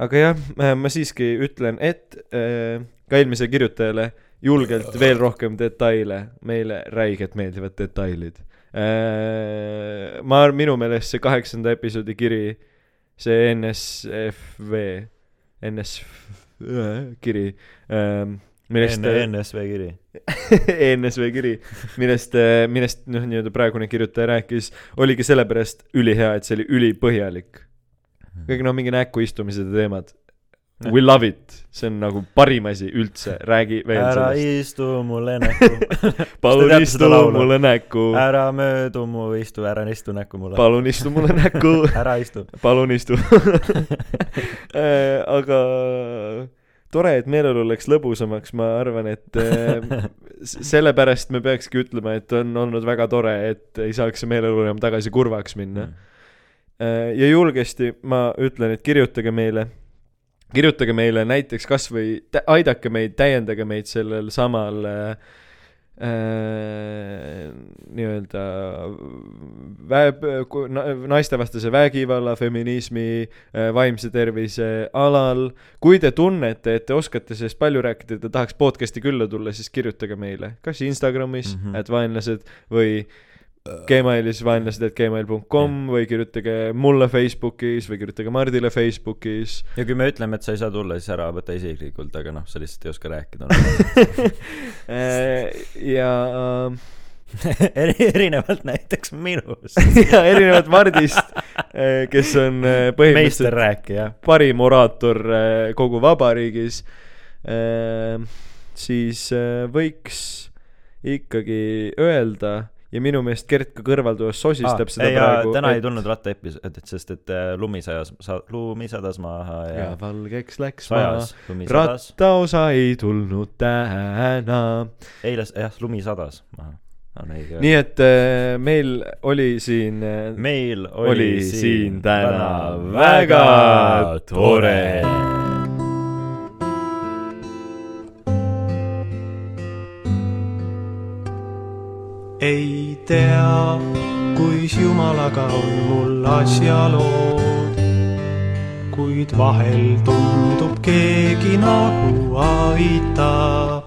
aga jah, ma siiski ütlen, et äh, ka eelmisele kirjutajale julgelt veel rohkem detaile, meile räigelt meeldivad detailid. ma, minu meelest see kaheksanda episoodi kiri, see NSFV, NSV kiri, millest enne, NSV kiri. ENSV kiri, millest, millest noh, nii-öelda praegune kirjutaja rääkis, oligi sellepärast ülihea, et see oli ülipõhjalik. kõik noh, mingi näkku istumised ja teemad. We love it, see on nagu parim asi üldse, räägi veel ära sellest. istu mulle näkku, palun istu mulle näkku, ära möödu mu istu, ära istu näkku mulle. palun istu mulle näkku, ära istu. palun istu. aga tore, et meeleolu läks lõbusamaks, ma arvan, et äh, sellepärast me peakski ütlema, et on olnud väga tore, et ei saaks see meeleolu enam tagasi kurvaks minna. Äh, ja julgesti ma ütlen, et kirjutage meile, kirjutage meile näiteks kasvõi aidake meid, täiendage meid sellel samal äh, äh, nii-öelda väe-, naistevastase vägivalla, feminismi äh,, vaimse tervise alal. kui te tunnete, et te oskate sellest palju rääkida te tahaks podcast'i külla tulla, siis kirjutage meile, kas Instagramis mm. -hmm. et vaenlased või Gmailis vaenlased, et gmail.com või kirjutage mulle Facebookis või kirjutage Mardile Facebookis. ja kui me ütleme, et sa ei saa tulla, siis ära võta isiklikult, aga noh, sa lihtsalt ei oska rääkida. Äh, ja Eri- erinevalt näiteks minust. ja erinevalt Mardist, kes on äh, põhimõtteliselt parim oraator äh, kogu vabariigis, siis äh, võiks ikkagi öelda ja minu meelest Gert ka kõrvaltoas sosistab seda ei, praegu. täna ei tulnud rattaepisood, sest et äh, lumi sajas, sa-, lumi sadas maha ja, ja valgeks läks sajas, sadas. rattaosa ei tulnud täna. eile, jah, lumi sadas maha. on õige. nii et äh, meil oli siin äh, meil oli oli siin täna väga tore. ei tea, kuis Jumalaga on mul asjalood, kuid vahel tundub keegi nagu aitab.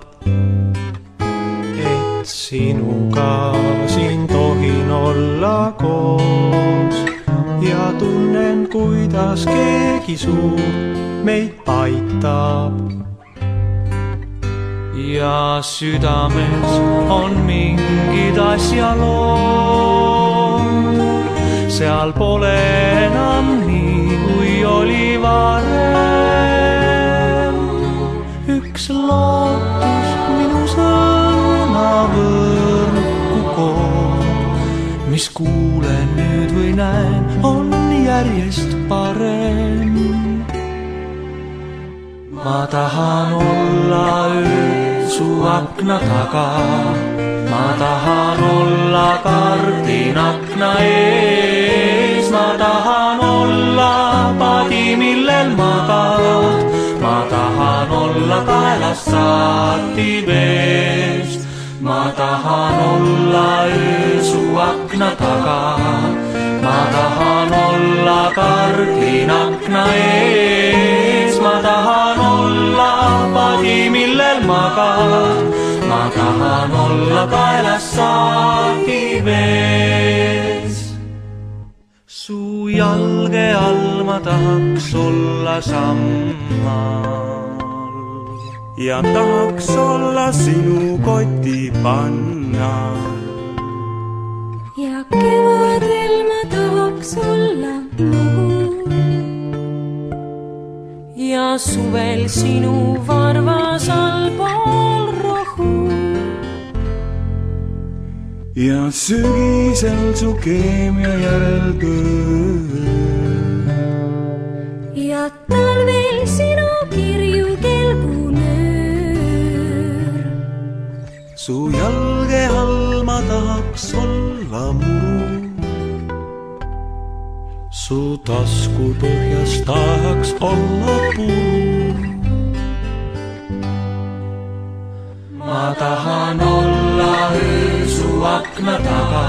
et sinuga siin tohin olla koos ja tunnen, kuidas keegi suur meid aitab ja südames on mingid asjalood. seal pole enam nii, kui oli varem. üks lootus minu sõnavõrku kood, mis kuulen nüüd või näen, on järjest parem ma tahan olla öö su akna taga, ma tahan olla kardin akna ees, ma tahan olla padi, millel magad, ma tahan olla kaelast saati veest, ma tahan olla öö su akna taga, ma tahan olla kardin akna ees, ma tahan olla padi, millel magad, ma tahan olla kaelas saagi vees. su jalge all ma tahaks olla sammal. Ja tahaks olla sinu kotipanna ja kevadel ma tahaks olla noor ja suvel sinu varvas allpool rohu. Ja sügisel su keemia järel töö. ja talvel sinu kirju kelgunöör su jalge all ma tahaks olla muru. su tasku põhjas tahaks olla puu. ma tahan olla öö su akna taga,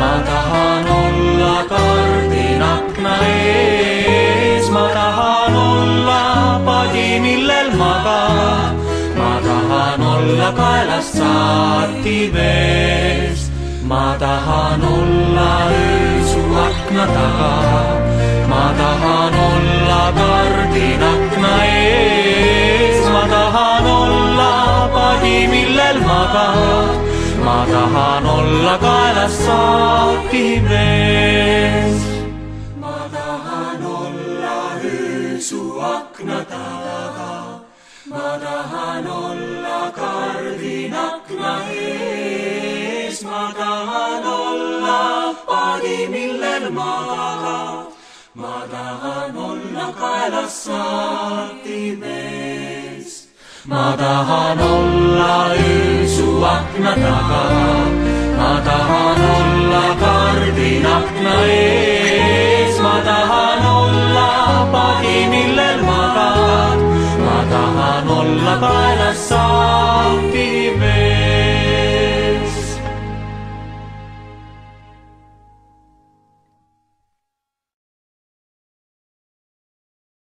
ma tahan olla kardin akna ees, ma tahan olla padi, millel magad, ma tahan olla kaelast saati veest, ma tahan olla öö su akna taga, ma tahan olla kardin akna ees, ma tahan olla padi, millel magad, ma tahan olla kaelast saati veest. ma tahan olla öö su akna taga, ma tahan olla kardin akna ees, ma tahan olla padi, millel magad, ma tahan olla kaelas saati vees. ma tahan olla öö su akna taga, ma tahan olla kardin akna ees, ma tahan olla padi, millel lullaby love song be made.